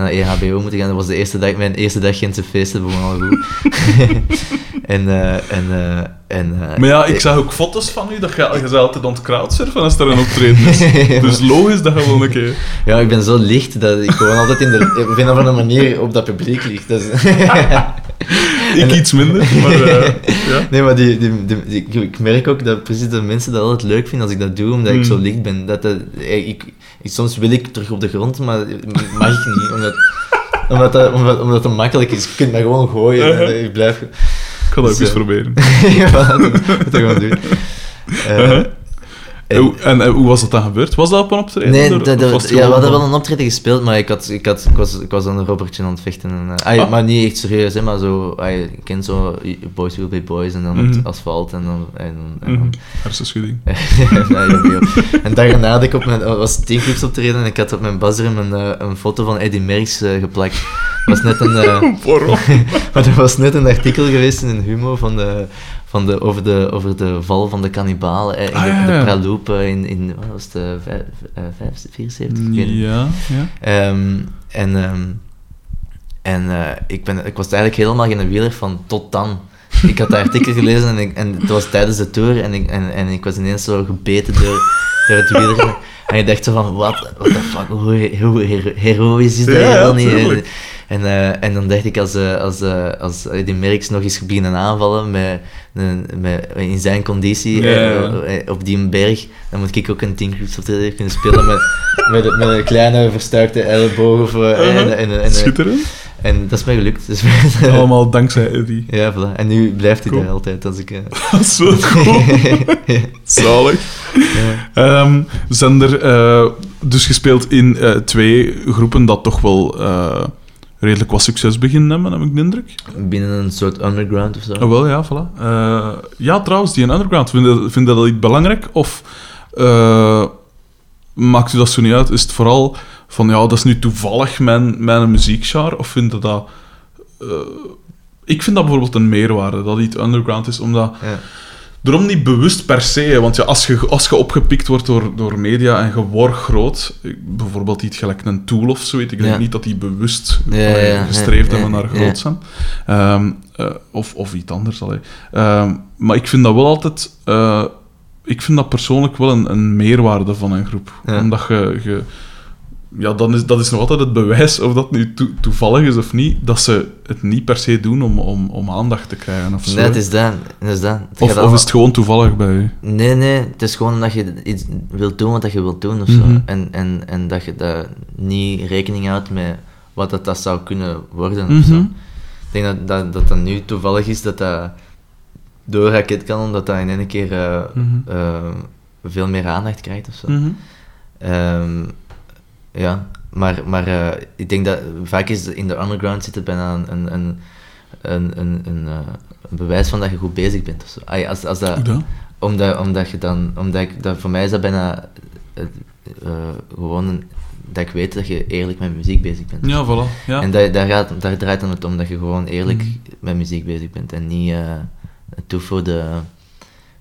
Naar EHBO moeten gaan. Dat was de eerste dag, mijn eerste dag Gentse feesten, begon al goed. [LAUGHS] en, eh, en, eh, en, eh, Maar ja, ik zag ook foto's van u, dat je, je altijd aan het crowdsurfen als er een optreden is. [LAUGHS] Dus logisch dat je wel een keer... Ja, ik ben zo licht dat ik gewoon altijd in de, op een of andere manier op dat publiek lig. Dat is- Ik iets minder, maar... ja. [LAUGHS] Nee, maar die, die, die- die- ik- merk ook dat precies de mensen dat altijd leuk vinden als ik dat doe, omdat ik zo licht ben. Dat, dat, ik- soms wil ik terug op de grond, maar mag ik niet, omdat, omdat, dat, omdat, omdat het makkelijk is. Je kunt me gewoon gooien en ik blijf... Ik ga dat ook Dus, eens eh, proberen. [LAUGHS] ja, dat moet dat gewoon doen. [LAUGHS] Eh, Uh-huh. En- En, hoe- en, en hoe was dat dan gebeurd? Was dat op een optreden? Nee, dat, dat- ja, we hadden wel een optreden gespeeld, maar ik, had, ik, had, ik, was, ik was een Robertje aan het vechten. En, eh, ah. Maar niet echt serieus, hè, maar zo, je kent zo Boys Will Be Boys en dan Mhm. het asfalt en dan... En, en, Mhm. dan Hersenschudding. [LAUGHS] ja, ja, ja. En dag erna had ik op mijn, was tien clubs optreden en ik had op mijn basrum een, eh, een foto van Eddie Merckx eh, geplakt. Dat was net een, eh, [LAUGHS] [LAUGHS] maar er was net een artikel geweest in een Humo van de, van de, over, de, over de val van de kannibalen eh, in Ah, de, ja, de. Praloop in, in wat was eh, vijf- eh, vijf- 74? Ik weet niet. Ja, ja. Ehm, en ehm, en eh, ik, ben, ik was eigenlijk helemaal geen wieler van tot dan. Ik had dat artikel gelezen en, ik, en het was tijdens de tour en ik, en, en ik was ineens zo gebeten door, door het wielrennen. En ik dacht zo van, what, what the fuck, hoe, hoe hero- heroïs is dat Ja, niet? En, eh, en dan dacht ik, als, eh, als, eh, als die Merckx nog eens beginnen aanvallen met, met, in zijn conditie op die berg, dan moet ik ook een optreden kunnen spelen met, met, met een kleine verstuikte elleboog. Of, eh, en, en, en, en, Schitterend. en dat is mij gelukt. Dus, [LAUGHS] Allemaal dankzij Eddie. ja, voilà. En nu blijft hij Cool. daar altijd als ik... [LAUGHS] Dat is wel cool. [LAUGHS] Zalig. ja. Ehm, zijn er dus gespeeld in twee groepen dat toch wel redelijk wat succes beginnen hebben, heb ik de indruk. Binnen een soort underground of zo. Oh, wel, ja, voilà. Eh, ja, trouwens, die in Underground, vind je, vind je dat iets belangrijk? Of eh, maakt u dat zo niet uit? Is het vooral van, ja, dat is nu toevallig mijn, mijn muziekgenre? Of vind je dat... eh, ik vind dat bijvoorbeeld een meerwaarde, dat iets underground is, omdat... Ja. Daarom niet bewust per se, want ja, als, je, als je opgepikt wordt door, door media en je wordt groot, bijvoorbeeld iets gelijk een tool of zoiets, ik denk Ja. niet dat die bewust Ja, ja, gestreefd hebben naar groot zijn. Ehm, eh, of, of iets anders. Allee. Ehm, maar ik vind dat wel altijd... eh, ik vind dat persoonlijk wel een, een meerwaarde van een groep. Omdat je... je ja, dan is, dat is nog altijd het bewijs, of dat nu toe- toevallig is of niet, dat ze het niet per se doen om, om, om aandacht te krijgen of zo. Nee, het is dat. Het is dat. Het of, of is het gewoon toevallig bij u? Nee, nee, het is gewoon dat je iets wilt doen wat je wilt doen of zo. Mhm. En, en, en dat je daar niet rekening houdt met wat dat, dat zou kunnen worden of Mhm. zo. Ik denk dat, dat dat dat nu toevallig is dat dat door raket kan, omdat dat in één keer eh, Mhm. eh, veel meer aandacht krijgt of zo. Mhm. Ja, maar, maar eh, ik denk dat vaak is in de underground zit het bijna een, een, een, een, een, een, eh, een bewijs van dat je goed bezig bent. Of zo. Ah, als, als dat, omdat, omdat je dan, omdat ik, dat, voor mij is dat bijna eh, gewoon een- dat ik weet dat je eerlijk met muziek bezig bent. Ja, voilà. Ja. En daar, daar, gaat, daar draait dan het om dat je gewoon eerlijk Mhm. met muziek bezig bent en niet doet voor de.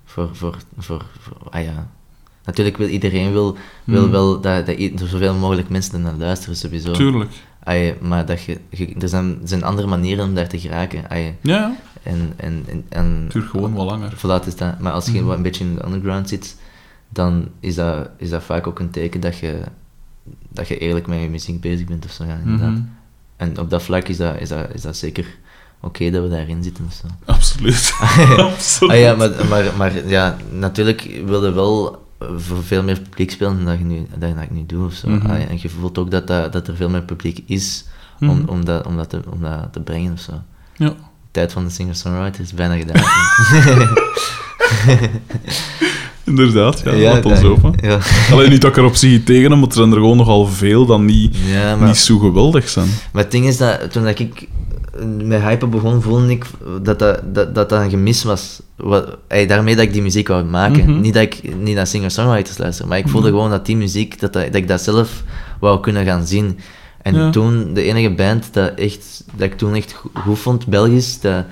Voor, voor, voor, voor- ah ja. Natuurlijk wil iedereen wil, wil Mhm. wel dat, dat er zoveel mogelijk mensen naar luisteren, sowieso. Tuurlijk. Maar dat je, je- er, zijn, er zijn andere manieren om daar te geraken. Ja. En, en, en, en Het duurt gewoon wat langer. Voilà, is dat. Maar als je Mhm. wat een beetje in de underground zit, dan is dat, is dat vaak ook een teken dat je, dat je eerlijk met je muziek bezig bent of zo. Ja, inderdaad. Mhm. En op dat vlak is dat, is dat, is dat zeker oké dat we daarin zitten of zo. Absoluut. [LAUGHS] Absoluut. Ah ja, maar, maar, maar ja, natuurlijk wil je wel voor veel meer publiek spelen dan dat, je nu, dat, dat ik nu doe of zo. Mhm. Ah ja, en je voelt ook dat, dat, dat er veel meer publiek is om, Mhm. om, dat, om, dat te, om dat te brengen of zo. Ja. tijd van de singer-songwriter is bijna gedaan. [LAUGHS] Inderdaad, ja, Ja, laat ons open. Ja. Alleen niet dat ik erop zie tegen hem, want er zijn er gewoon nogal veel dat niet, ja, maar, niet zo geweldig zijn. maar het ding is dat toen dat ik met hypen begon, voelde ik dat dat, dat, dat, dat een gemis was. Wat, ey, daarmee dat ik die muziek wou maken. Mhm. Niet dat ik niet naar singer-songwriters luister, maar ik voelde Mhm. gewoon dat die muziek, dat, dat, dat ik dat zelf wou kunnen gaan zien. En Ja. toen, de enige band dat, echt, dat ik toen echt go- goed vond, Belgisch, dat,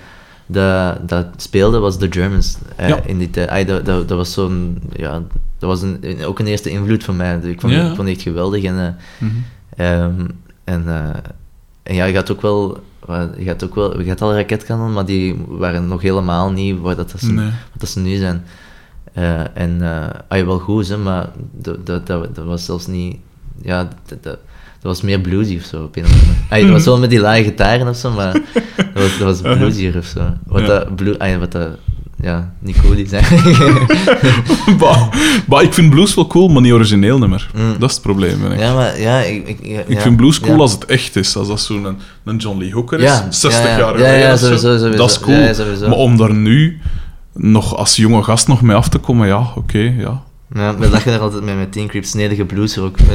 dat, dat speelde, was The Germans. eh, Ja. in die tijd. Dat, dat, dat was zo'n, ja, dat was een, ook een eerste invloed van mij. Ik vond, Ja. ik vond het echt geweldig. En, eh, Mhm. Ehm, en, eh, en ja, je had ook wel... wat- Je had ook wel... Je had al raketkanonnen, maar die waren nog helemaal niet waar dat, dat, ze, Nee. wat dat ze nu zijn. Eh, en... eh ah, wel goed, hè, maar dat, dat, dat, dat was zelfs niet... Ja, dat, dat, dat was meer bluesy of zo. Op een dat was wel met die lage gitaren of zo, maar dat was, dat was [LAUGHS] bluesier of zo. Wat Ja. dat... Blue, ja, wat dat ja, niet cool is. [LAUGHS] bah, bah, ik vind blues wel cool, maar niet origineel niet meer. Mm. Dat is het probleem, vind ik. ja, maar ja, ik... Ik, ja, Ik vind blues cool ja. als het echt is. Als dat zo'n een, een John Lee Hooker is, Ja, 60 ja, ja. jaar Ja, ja, geleden. Dat is cool. Ja, ja, maar om daar nu nog als jonge gast nog mee af te komen, ja, oké, ja. Ja, maar dat je daar altijd met, met Teen Creep snedige blues ook. [LAUGHS]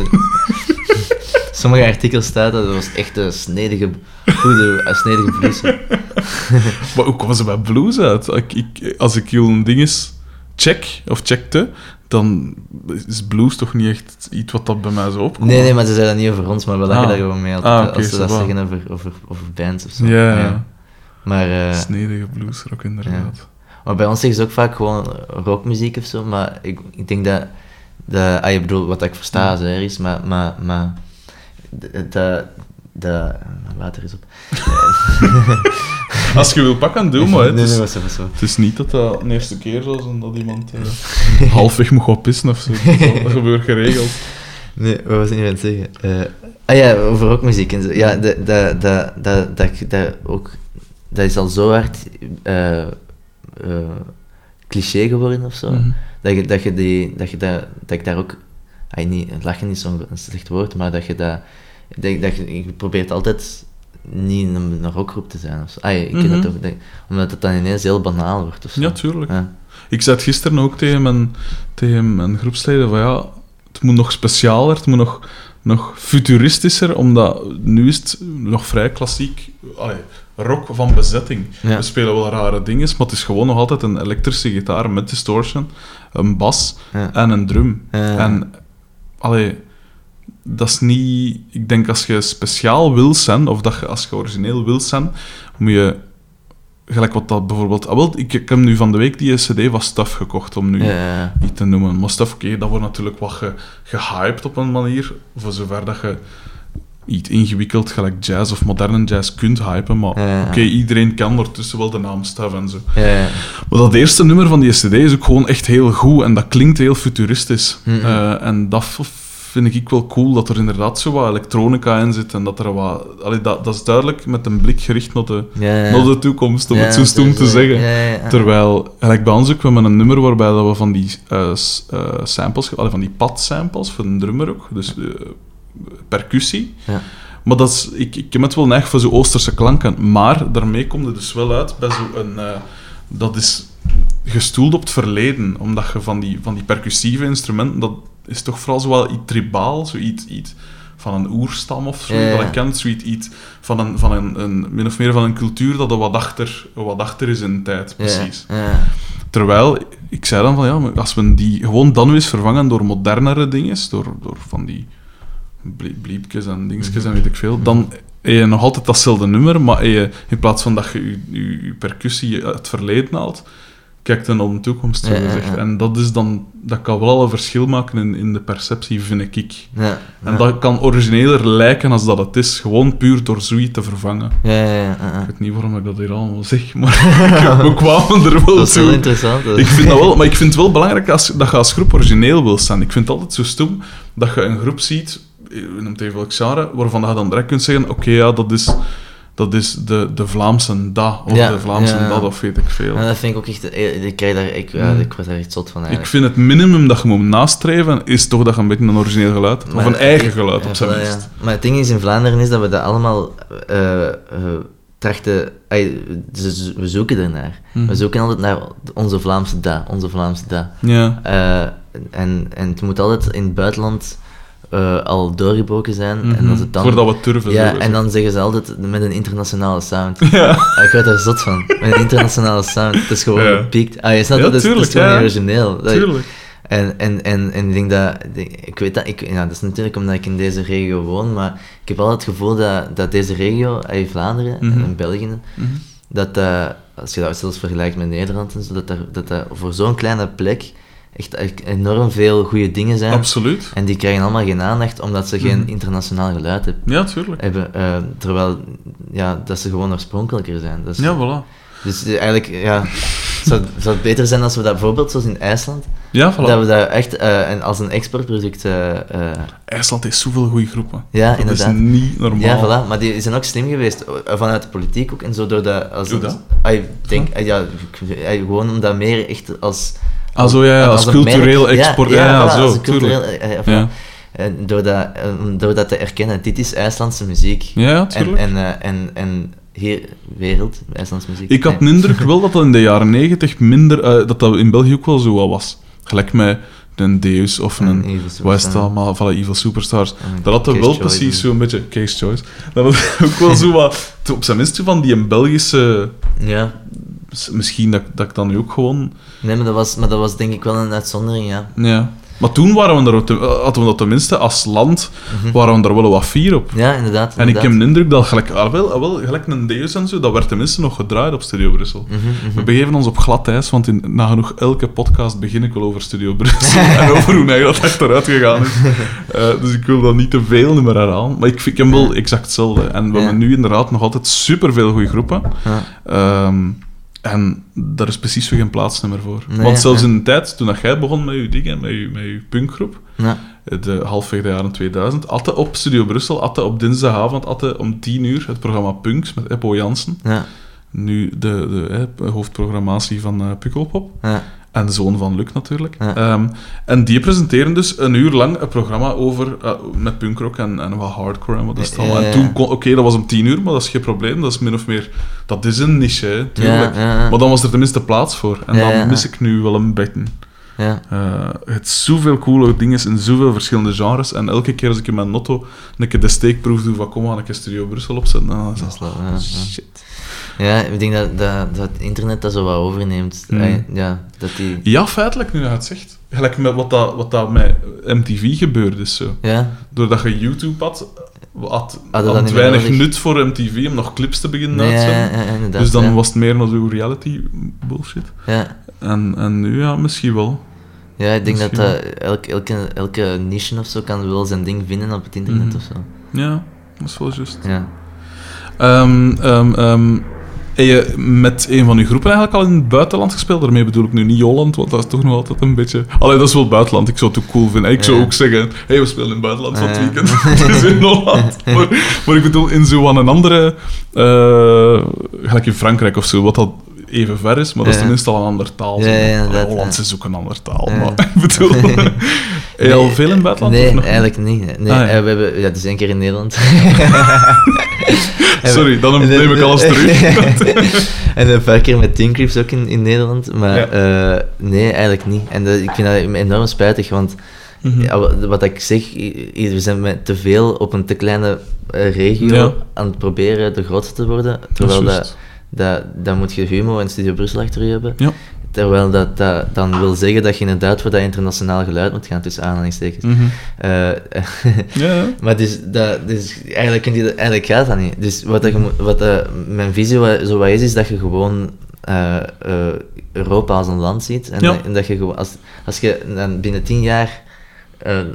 Sommige artikels staat dat het was echt een snedige, goede, een snedige blues. [LAUGHS] Maar hoe komen ze bij blues uit? Ik, ik, als ik een ding is check, of checkte, dan is blues toch niet echt iets wat dat bij mij zo opkomt. Nee, nee, maar ze zeiden dat niet over ons, maar wel dat je Ah. daar gewoon mee. Ah, als ze dat zeggen over, over, over bands of zo. Ja, ja. Maar, eh, Snedige bluesrock, inderdaad. maar bij ons zeggen ze ook vaak gewoon rockmuziek of zo, maar ik, ik denk dat, dat ah, je bedoelt wat ik versta er is, maar, maar, maar dat, dat, dat, water is op. Als je wil pakken, doe maar. Nee, Het nee, is- was zo. Het is niet dat dat de eerste keer zal zijn dat iemand eh, [LAUGHS] halfweg moet gaan pissen of zo. Dat gebeurt geregeld. Nee, wat was ik nu aan het zeggen? Eh, ah ja, over rockmuziek en zo. Ja, dat, dat, dat, dat, dat, dat ook... Dat is al zo hard eh, cliché geworden of zo. Mhm. Dat, je, dat, je die, dat, je dat, dat ik daar ook... Ah, niet, lachen is zo'n slecht woord, maar dat je dat... Dat, dat je, je probeert altijd niet een, een rockgroep te zijn of zo. Ah, ik Mhm. dat ook. dat- omdat het dan ineens heel banaal wordt of zo. Ja, tuurlijk. Ja. Ik zei het gisteren ook tegen mijn, tegen mijn groepsleden van ja, het moet nog specialer, het moet nog, nog futuristischer, omdat nu is het nog vrij klassiek allee, rock van bezetting. Ja. We spelen wel rare dingen, maar het is gewoon nog altijd een elektrische gitaar met distortion, een bas Ja. en een drum. Ja. En allee, dat is niet... Ik denk als je speciaal wil zijn, of dat je, als je origineel wil zijn, moet je... Gelijk wat dat bijvoorbeeld... Ah, wel, ik, ik heb nu van de week die cd van Stuff gekocht, om nu Ja, niet te noemen. Maar Stuff, oké, dat wordt natuurlijk wat ge, gehyped op een manier, voor zover dat je iets ingewikkeld, gelijk jazz of moderne jazz, kunt hypen. Maar Ja, ja, ja. oké, iedereen kan ondertussen wel de naam Stuff en zo. Ja, ja. Maar dat eerste nummer van die cd is ook gewoon echt heel goed en dat klinkt heel futuristisch. Eh, en dat vind ik wel cool, dat er inderdaad zo wat elektronica in zit en dat er wat... Allee, dat, dat is duidelijk met een blik gericht naar de, naar de toekomst, om het zo stoem te zeggen. Terwijl, gelijk bij ons ook, we hebben een nummer waarbij dat we van die eh, samples, allee, van die pad-samples, voor een drummer ook, dus percussie. Ja. Maar dat is, ik, ik heb het wel neig voor zo Oosterse klanken, maar daarmee komt het dus wel uit bij zo'n... eh dat is gestoeld op het verleden, omdat je van die, van die percussieve instrumenten, dat is toch vooral zo wel iets tribaal, zoiets iets van een oerstam of zo, Ja, ja. dat ik ken, zoiets iets van, een, van een, een, min of meer van een cultuur dat er wat achter, wat achter is in de tijd, precies. Ja, Terwijl, ik zei dan van ja, maar als we die gewoon dan eens vervangen door modernere dingen, door, door van die bliepjes en dingetjes en weet ik veel, dan heb je nog altijd datzelfde nummer, maar je, in plaats van dat je je, je, je percussie uit het verleden haalt, kijkt dan naar de toekomst, zo Ja, ja, gezegd. ja. En dat, is dan, dat kan wel een verschil maken in, in de perceptie, vind ik. ja. En dat kan origineler lijken als dat het is, gewoon puur door zoiets te vervangen. Ja, ja, ja, ja. Ik weet niet waarom ik dat hier allemaal zeg, maar [LAUGHS] [LAUGHS] we kwamen er wel Dat is interessant. Ik vind dat wel, maar ik vind het wel belangrijk als, dat je als groep origineel wil zijn. Ik vind het altijd zo stom dat je een groep ziet, noemt even welk genre, waarvan je dan direct kunt zeggen: oké, ja, dat is, dat is de, de Vlaamse da, of Ja, de Vlaamse ja, dat, of weet ik veel. Ja, dat vind ik ook echt... eh, Ik, krijg daar, ik, ja, Mm. ik was daar echt zot van ik eigenlijk. vind het minimum dat je moet nastreven, is toch dat je een beetje een origineel geluid hebt. Of een eigen geluid, op zijn voilà, minst. Maar het ding is in Vlaanderen is dat we dat allemaal eh, eh, trachten... we zoeken ernaar. Mhm. We zoeken altijd naar onze Vlaamse da, onze Vlaamse da. Ja. Eh, en, en het moet altijd in het buitenland eh, al doorgebroken zijn. En Mhm. als het dan... Voordat we het durven. Ja, zo en dan zeggen ze altijd met een internationale sound. [LAUGHS] Ja. Ah, Ik word daar zot van. Met een internationale sound. Het is gewoon Ja. gepiekt. Ah, je snapt Ja, dat? Het is- gewoon origineel. Dat- Tuurlijk. En, en, en, en ik denk dat... Ik weet dat... Ik, ja, dat is natuurlijk omdat ik in deze regio woon, maar ik heb wel het gevoel dat, dat deze regio, eh, Vlaanderen Mhm. en België, Mhm. dat dat, als je dat zelfs vergelijkt met Nederland en zo, dat dat, dat, dat voor zo'n kleine plek echt, echt enorm veel goede dingen zijn. Absoluut. En die krijgen allemaal geen aandacht omdat ze geen Mhm. internationaal geluid hebben. Ja, tuurlijk. hebben eh, terwijl ja, dat ze gewoon oorspronkelijker zijn. Is- Ja, voilà. Dus eh, eigenlijk, ja, zou, zou het beter zijn als we dat bijvoorbeeld zoals in IJsland, Ja, voilà. dat we dat echt en als een exportproduct. eh, IJsland heeft zoveel goede groepen. ja, dat inderdaad. is niet normaal. Ja, voilà. Maar die zijn ook slim geweest vanuit de politiek ook en zo door dat. Als het- dat? Ik denk, ja, gewoon om dat meer echt als. Ah, zo, ja, ja, als cultureel merk- export. Ja, ja, voilà, zo, cultureel, tuurlijk. eh, eh. En door dat, eh, om- door dat te erkennen, dit is IJslandse muziek. Ja, ja, en, tuurlijk. en, eh, en, en hier, wereld, IJslandse muziek. Ik had de Nee. indruk wel dat dat in de jaren negentig minder... eh, dat dat in België ook wel zo wat was. Gelijk met een Deus of een... Superstar. allemaal? Van Evil Superstars. Dat had er wel precies zo'n beetje... Case Choice. Dat had ook wel zo wat... Op zijn minst van die Belgische... Ja. Misschien dat, dat ik dan nu ook gewoon... Nee, maar dat, was, maar dat was denk ik wel een uitzondering, ja. Ja. Maar toen waren we er, te- hadden we dat tenminste als land, waren we daar wel wat fier op. Ja, inderdaad. En ik heb de indruk dat gelijk, ah, wel, ah, wel, gelijk een Deus en zo, dat werd tenminste nog gedraaid op Studio Brussel. Mhm, mhm. We begeven ons op glad ijs, want in nagenoeg elke podcast begin ik wel over Studio Brussel [LAUGHS] en over hoe eigenlijk dat achteruit gegaan is. [LAUGHS] Eh, dus ik wil dat niet te veel meer herhalen. Maar ik vind ik heb wel exact hetzelfde. En we Ja. hebben nu inderdaad nog altijd superveel goede groepen. Ja. Ehm, en daar is precies weer geen plaats meer voor. Nee, Want zelfs ja. in de tijd, toen dat jij begon met je dingen, met je, met je punkgroep, Ja. de halfweg de jaren 2000, hadden op Studio Brussel, hadden op dinsdagavond hadden om 10 uur het programma Punks met Eppo Jansen. Ja. Nu de, de hè, hoofdprogrammatie van eh Pukkelpop. Ja. En de zoon van Luc natuurlijk. Ja. Ehm, en die presenteren dus een uur lang een programma over, eh, met punkrock en, en wat hardcore en wat is het allemaal. ja, En toen, oké, dat was om tien uur, maar dat is geen probleem. Dat is min of meer, dat is een niche, hè, tuurlijk. Maar dan was er tenminste plaats voor. En dan mis ik nu wel een beetje. Ja. Eh, het is zoveel coole dingen in zoveel verschillende genres. En elke keer als ik in mijn notto een keer de steekproef doe van kom aan, een keer Studio Brussel opzetten, dan is Dat is dat... wel- ja. Shit. Ja, ik denk dat, dat, dat het internet dat zo wat overneemt. Mm. Ja, dat die... Ja, feitelijk, nu dat het zegt. Gelijk met wat dat, wat dat met MTV gebeurd is. Zo. Ja, Doordat je YouTube had, had, had weinig nut voor MTV om nog clips te beginnen nee, ja, dus dan was het meer naar zo'n reality bullshit. Ja. En, en nu, ja, misschien wel. Ja, ik denk dat Misschien dat elke, elke, elke niche of zo kan wel zijn ding vinden op het internet Mhm. of zo. Ja, dat is wel juist. Ja. Ehm, heb je met een van uw groepen eigenlijk al in het buitenland gespeeld? Daarmee bedoel ik nu niet Holland, want dat is toch nog altijd een beetje... Allee, dat is wel buitenland. Ik zou het ook cool vinden. Ik zou Ja. ook zeggen, hey, we spelen in het buitenland van het Ja. weekend. [LAUGHS] Het is in Holland. [LAUGHS] Maar, maar ik bedoel, in zo aan een andere... eh, gelijk in Frankrijk of zo, wat dat even ver is, maar dat is tenminste al een andere taal. Ja, Hollands is ook een andere taal, maar [LAUGHS] ik bedoel... heb je al veel in het buitenland? Nee, eigenlijk niet. Nee, Ah, eh, we hebben, ja, dus één keer in Nederland. [LAUGHS] Sorry, dan neem ik alles terug. [LAUGHS] en een paar keer met Teen Creeps ook in, in Nederland. Maar eh, nee, eigenlijk niet. En dat, ik vind dat enorm spijtig, want Mhm. ja, wat, ik zeg, we zijn met te veel op een te kleine eh, regio Ja. aan het proberen de grootste te worden. Dat is Terwijl dat. Dat, dat moet je Humo en Studio Brussel achter je hebben. Ja. Terwijl dat, dat dan wil zeggen dat je inderdaad voor dat internationaal geluid moet gaan, tussen aanhalingstekens. Mhm. Eh, [LAUGHS] Ja, ja. maar dus, dat, dus eigenlijk, kun je, eigenlijk gaat dat niet. Dus wat, dat je, moet- wat dat mijn visie zo wat is, is dat je gewoon eh, eh, Europa als een land ziet. En, Ja. dat, en dat je gewoon, als, als je dan binnen tien jaar eh, eh,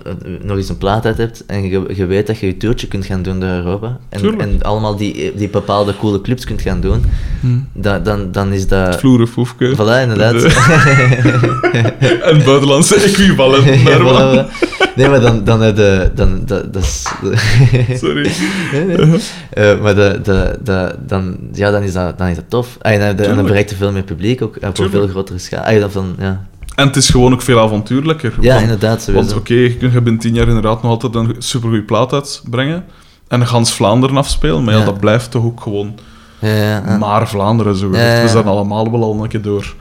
nog eens een plaat uit hebt en je, je weet dat je je toertje kunt gaan doen door Europa en, Tuurlijk. en allemaal die, die bepaalde coole clubs kunt gaan doen, Hm. da, dan, dan is dat... Vloerenfoefke. Voilà, inderdaad. [LAUGHS] en buitenlandse [LAUGHS] equivalent Ja, daarvan. voilà, voilà. Nee, maar dan, dan, heb je- dan, dat, dat is... [LAUGHS] Sorry. Nee, nee. Eh, maar de, de, de, dan, ja, dan, is dat, dan is dat tof. Ah, en dan, dan bereikt je veel meer publiek ook, op een veel grotere schaal. Ah, ja, dan van, ja. En het is gewoon ook veel avontuurlijker. ja, Want- inderdaad. Want oké, je kunt je binnen tien jaar inderdaad nog altijd een supergoeie plaat uitbrengen. En gans Vlaanderen afspelen. Maar ja, Ja. dat blijft toch ook gewoon Ja, ja, maar Vlaanderen, zo. We zijn allemaal wel al een keer door...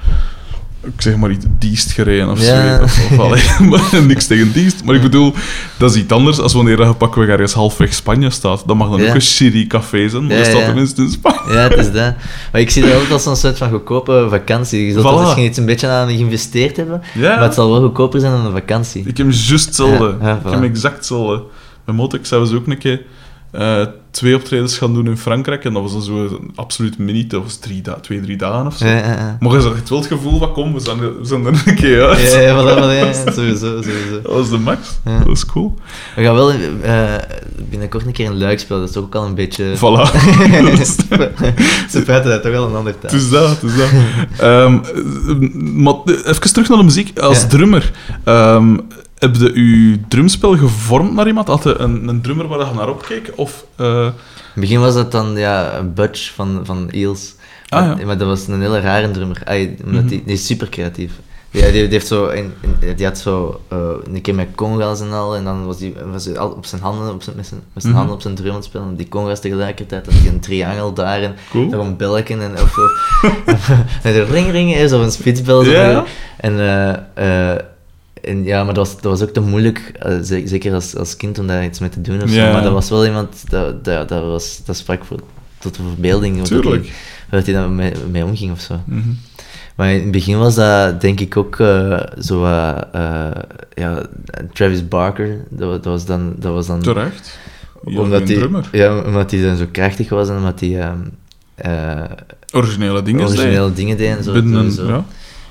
Ik zeg maar iets Diest gereden of Ja. zo. Of, of, [LAUGHS] allee, [LAUGHS] maar niks tegen Diest. Maar ik bedoel, dat is iets anders als wanneer je pakweg ergens halfweg Spanje staat. Dat mag dan Ja. ook een shitty café zijn, maar Ja, dat staat tenminste in Spanje. Ja, het is [LAUGHS] dat. Maar ik zie dat ook als een soort van goedkope vakantie. Je zult er Voilà. misschien iets een beetje aan geïnvesteerd hebben, Ja. maar het zal wel goedkoper zijn dan een vakantie. Ik heb juist hetzelfde. Ik heb exact hetzelfde. Mijn motor, ik zei dus ook een keer... eh, twee optredens gaan doen in Frankrijk. En dat was dan zo een absoluut mini, dat was drie twee, drie dagen of zo. Ja, ja. Maar je zag wel het gevoel van, kom, we zijn, er- we zijn er een keer uit. Ja, ja, voilà, ja, [LAUGHS] sowieso, sowieso. Dat was de max. Dat was cool. We gaan wel eh, binnenkort een keer een luik spelen, dat is ook al een beetje... Voilà. [LAUGHS] [LAUGHS] Ze praten dat toch wel een ander taal. Het is dat, het is dat. Ehm, eh, maar even terug naar de muziek. Als drummer, ehm, heb je je drumspel gevormd naar iemand? Had je een, een drummer waar je naar opkeek? Of, eh, In het begin was dat dan ja, een Butch van, van Eels. Ah, maar, ja. maar dat was een hele rare drummer. Ay, omdat Mhm. die, die is super creatief. Ja, die, die, heeft zo, in- die had zo eh, een keer met congas en al, en dan was hij was al op zijn handen, op zijn, met zijn, met zijn Mhm. handen op zijn drum aan het spelen. Die congas tegelijkertijd, hij een triangel daar en Cool. een belken en of, of de [LAUGHS] ring ring is of een spitsbel. En, eh, en ja, maar dat was, dat was ook te moeilijk, eh, ze- zeker als, als kind, om daar iets mee te doen of zo. Maar dat was wel iemand, dat, dat, dat, was, dat sprak voor, tot de verbeelding. Tuurlijk. dat hij daar mee, mee omging of zo. Mhm. Maar in het begin was dat denk ik ook eh, zo, eh, ja, Travis Barker, dat, dat was dan... Dat was dan Terecht. Ja, omdat hij, ja, omdat hij dan zo krachtig was en omdat hij ehm, eh, Originele dingen. originele dingen deed en zo. Binnen, sowieso. ja.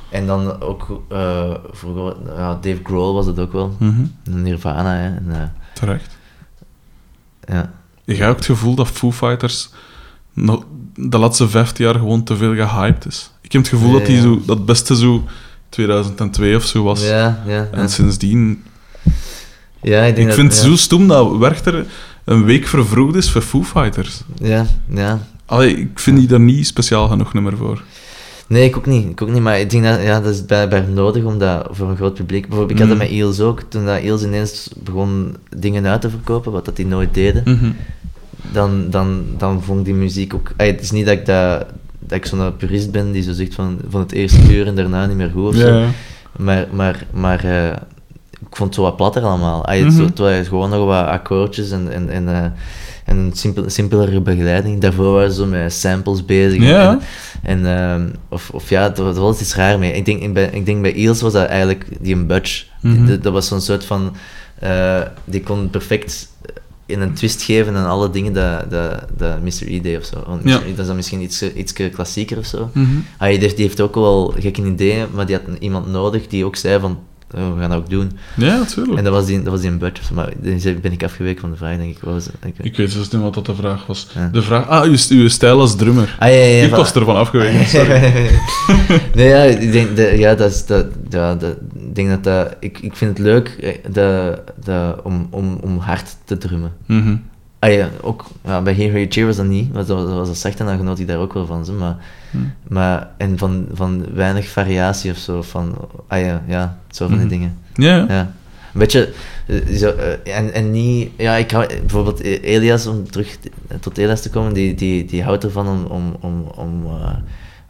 En dan ook, eh, vroeger, ja, Dave Grohl was het ook wel. Mhm. Nirvana, hè. En, eh, Terecht. ja. Ik heb ook het gevoel dat Foo Fighters nog de laatste 15 jaar gewoon te veel gehyped is. Ik heb het gevoel dat die zo, dat beste zo 2002 of zo was. Ja, ja. En ja. sindsdien... Ja, ik, denk Ik dat- vind het zo stom dat Werchter een week vervroegd is voor Foo Fighters. Ja, ja. Allee, ik vind die daar niet speciaal genoeg nummer voor. Nee, ik ook niet. Ik ook niet, maar ik denk dat ja, dat is blijkbaar nodig om dat voor een groot publiek... Bijvoorbeeld, ik had Mm. dat met Eels ook. Toen dat Eels ineens begon dingen uit te verkopen, wat dat die nooit deden, Mhm. dan, dan, dan vond ik die muziek ook... Ay, het is niet dat ik, dat, dat ik zo'n purist ben die zo zegt van, van het eerste uur en daarna niet meer goed of zo. Ja, ja. Maar, maar, maar eh, ik vond het zo wat platter allemaal. Ay, het, Mhm. zo- het gewoon nog wat akkoordjes en, en, en, eh, en een simpel, simpelere begeleiding. Daarvoor waren ze zo met samples bezig. Ja. En, en, ehm, of, of ja, er was wel iets raar mee. Ik denk, ik, bij, ik denk bij Eels was dat eigenlijk die een budge. Mhm. Dat, dat was zo'n soort van... eh, die kon perfect in een twist geven aan alle dingen dat, dat, dat Mr. E deed of zo. Want Ja. Dat is dan misschien iets, iets klassieker of zo. Ah, die, heeft, die heeft ook wel gekke ideeën, maar die had iemand nodig die ook zei van, we gaan dat ook doen. Ja, natuurlijk. En dat was die, dat was die een budget, maar dan ben ik afgeweken van de vraag, denk ik. Wat was? Ik- Ik weet zelfs niet wat dat de vraag was. Ja. De vraag... Ah, uw, uw stijl als drummer. Ah, ja, ja, ja. ik van- was ervan afgeweken, sorry. [LAUGHS] nee, ja, ik denk, dat- ja, dat is, dat, ja, dat, ik denk dat dat, ik, ik vind het leuk eh, dat, dat, om, om, om hard te drummen. Mhm. Ah ja, ook, ja, bij Here Here Cheer was dat niet, want dat was, dat dat zacht en dan genoot ik daar ook wel van. Zo, maar, Hm. maar, en van, van weinig variatie of zo, van, ah ja, ja zo van die Mhm. dingen. Ja, ja. Een beetje, eh, zo, eh, en, en niet, ja, ik hou, bijvoorbeeld eh, Elias, om terug tot Elias te komen, die, die, die houdt ervan om, om, om, om, eh,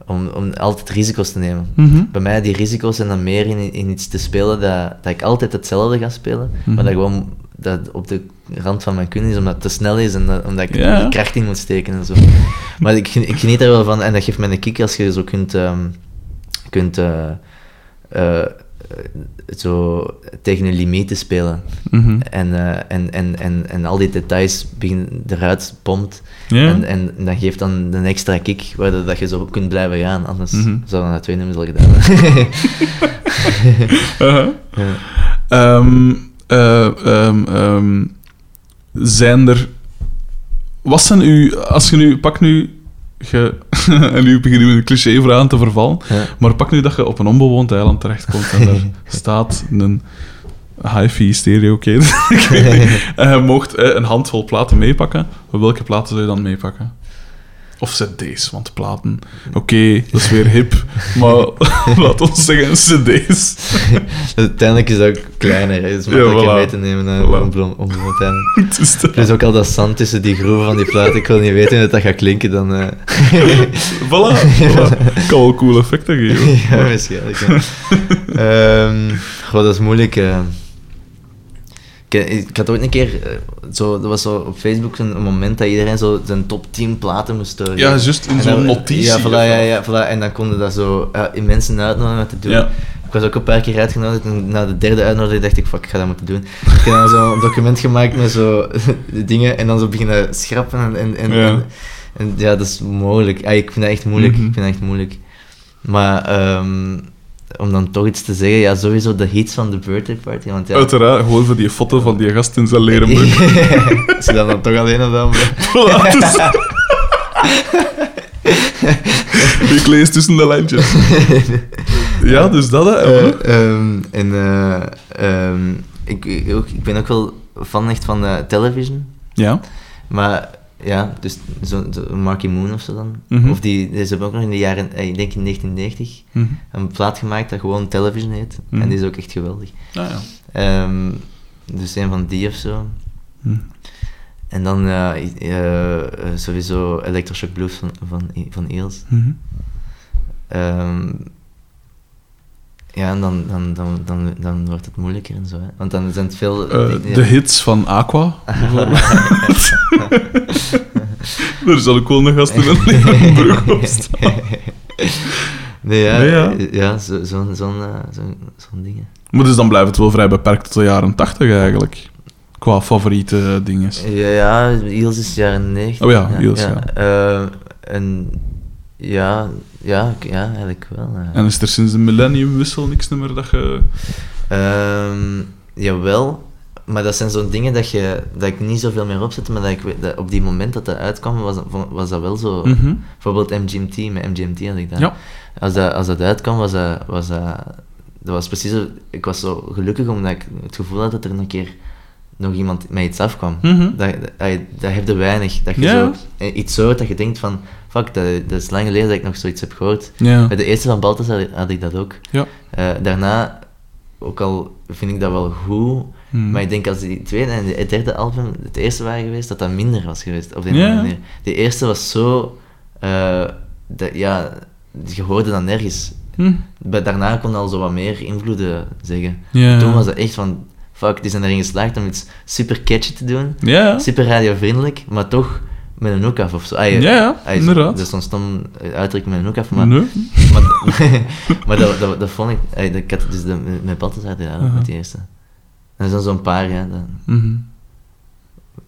om, om altijd risico's te nemen. Mhm. Bij mij, die risico's zijn dan meer in, in iets te spelen dat, dat ik altijd hetzelfde ga spelen, Mhm. maar dat gewoon dat op de rand van mijn kunnen is, omdat het te snel is en dat, omdat ik Ja. kracht in moet steken en zo. maar ik, ik geniet er wel van en dat geeft mij een kick als je zo kunt, ehm, kunt eh, eh, zo tegen een limiet spelen. Mhm. En, eh, en, en, en, en al die details begin eruit pompt. En, en dat geeft dan een extra kick, waardoor dat je zo kunt blijven gaan. Anders Mhm. zouden we dat twee nummers al gedaan hebben. [LAUGHS] Ja. Ehm, zijn er... Wat zijn uw... Als je nu... Pak nu... Je, en [LAUGHS] nu begin je een cliché-vraag te vervallen. Ja. Maar pak nu dat je op een onbewoond eiland terechtkomt en er [LAUGHS] staat een hi-fi stereo [LAUGHS] niet. En je mocht eh, een handvol platen meepakken. Welke platen zou je dan meepakken? Of cd's, want platen... Oké, dat is weer hip. Maar [LAUGHS] laat ons zeggen cd's. [LAUGHS] Uiteindelijk is dat ook kleiner, hè. het is Ja, makkelijker voilà. mee te nemen naar Voilà. om, om, om [LAUGHS] Het is ook al dat zand tussen die groeven van die platen, ik wil niet weten hoe dat gaat klinken, dan... eh Voilà, voilà. Kan wel cool effecten geven. ja, waarschijnlijk. Ja. Ehm, goh, dat is moeilijk. eh. Ik, ik had ooit een keer, eh, zo, er was zo op Facebook een, een moment dat iedereen zo zijn top 10 platen moest doorgeven. Ja, juist in zo'n notitie. Ja, voilà, ja, ja, voilà. En dan konden dat zo eh, in mensen uitnodigen om te doen. Ja. Ik was ook een paar keer uitgenodigd en na de derde uitnodiging dacht ik, fuck, ik ga dat moeten doen. Ik heb dan zo'n [LAUGHS] document gemaakt met zo [LAUGHS] dingen en dan zo beginnen schrappen en... en, en, Ja. en, en ja, dat is mogelijk. Ah, ik vind dat echt moeilijk. Mhm. Ik vind dat echt moeilijk. Maar ehm, om dan toch iets te zeggen, ja, sowieso de hits van de birthday party. Want ja, Uiteraard, gewoon voor die foto van die gast in zijn leren broek. Als je dan, dan toch alleen op dan [LAUGHS] dus- Ik lees tussen de lijntjes. Ja, dus dat, hè. Eh, ehm, en eh, ehm, ik, ik, ook, ik ben ook wel fan echt van eh, television. Ja. Maar ja, dus zo'n zo Marky Moon of zo dan. Mhm. Of die, die- ze hebben ook nog in de jaren, eh, ik denk in 1990, Mhm. een plaat gemaakt dat gewoon television heet. Mhm. En die is ook echt geweldig. Ah, ja. Ehm, dus een van die of zo. En dan eh, sowieso Electroshock Blues van, van, van Eels. Mhm. Ja, en dan, dan, dan, dan, dan wordt het moeilijker en zo. Hè. Want dan zijn het veel... Eh, ja. De hits van Aqua, bijvoorbeeld. [LAUGHS] er zal ook wel een gast in een [LAUGHS] broek op staan. Nee, ja, Nee, ja. ja. zo- zo'n zo'n eh, zo'n zo'n dingen. Maar dus dan blijft het wel vrij beperkt tot de jaren 80 eigenlijk. Qua favoriete dingen. Ja, ja, Iels is jaren 90. Oh ja, Iels, ja. Eh, en ja, ja, ja, eigenlijk wel. ja. En is er sinds de millenniumwissel niks meer dat je... Ehm, jawel, maar dat zijn zo'n dingen dat, je, dat ik niet zoveel meer opzet, maar dat ik dat op die moment dat dat uitkwam, was, dat- was dat wel zo. Mhm. Bijvoorbeeld MGMT, met MGMT had ik dat. Ja. Als dat, als dat uitkwam, was dat, was dat, dat was precies zo, ik was zo gelukkig omdat ik het gevoel had dat er een keer nog iemand met iets afkwam. Mhm. Dat, dat, dat heb je weinig. Dat je Ja. zo iets hoort dat je denkt van, fuck, dat, dat is lang geleden dat ik nog zoiets heb gehoord. Ja. Bij de eerste van Balthazar had, ik dat ook. Ja. Eh, daarna, ook al vind ik dat wel goed, Mhm. maar ik denk als die tweede en het derde album het eerste waren geweest, dat dat minder was geweest. Op de Ja. manier. De eerste was zo, eh, dat, ja, je hoorde dat nergens. Hm. Bij, daarna kon al zo wat meer invloeden zeggen. Ja. Toen was het echt van, fuck, die zijn erin geslaagd om iets super catchy te doen. Super radiovriendelijk, maar toch met een hoek af of zo. Ah, Ja, ja, ah, inderdaad. Dat is zo'n stom uitdrukking met een hoek af, maar... Nee. Maar, [LAUGHS] maar dat, dat, dat vond ik... ey, dat- Ik had dus de, met Balthazar gedaan, met die eerste. En er zijn zo'n paar, ja. Dat, Mhm.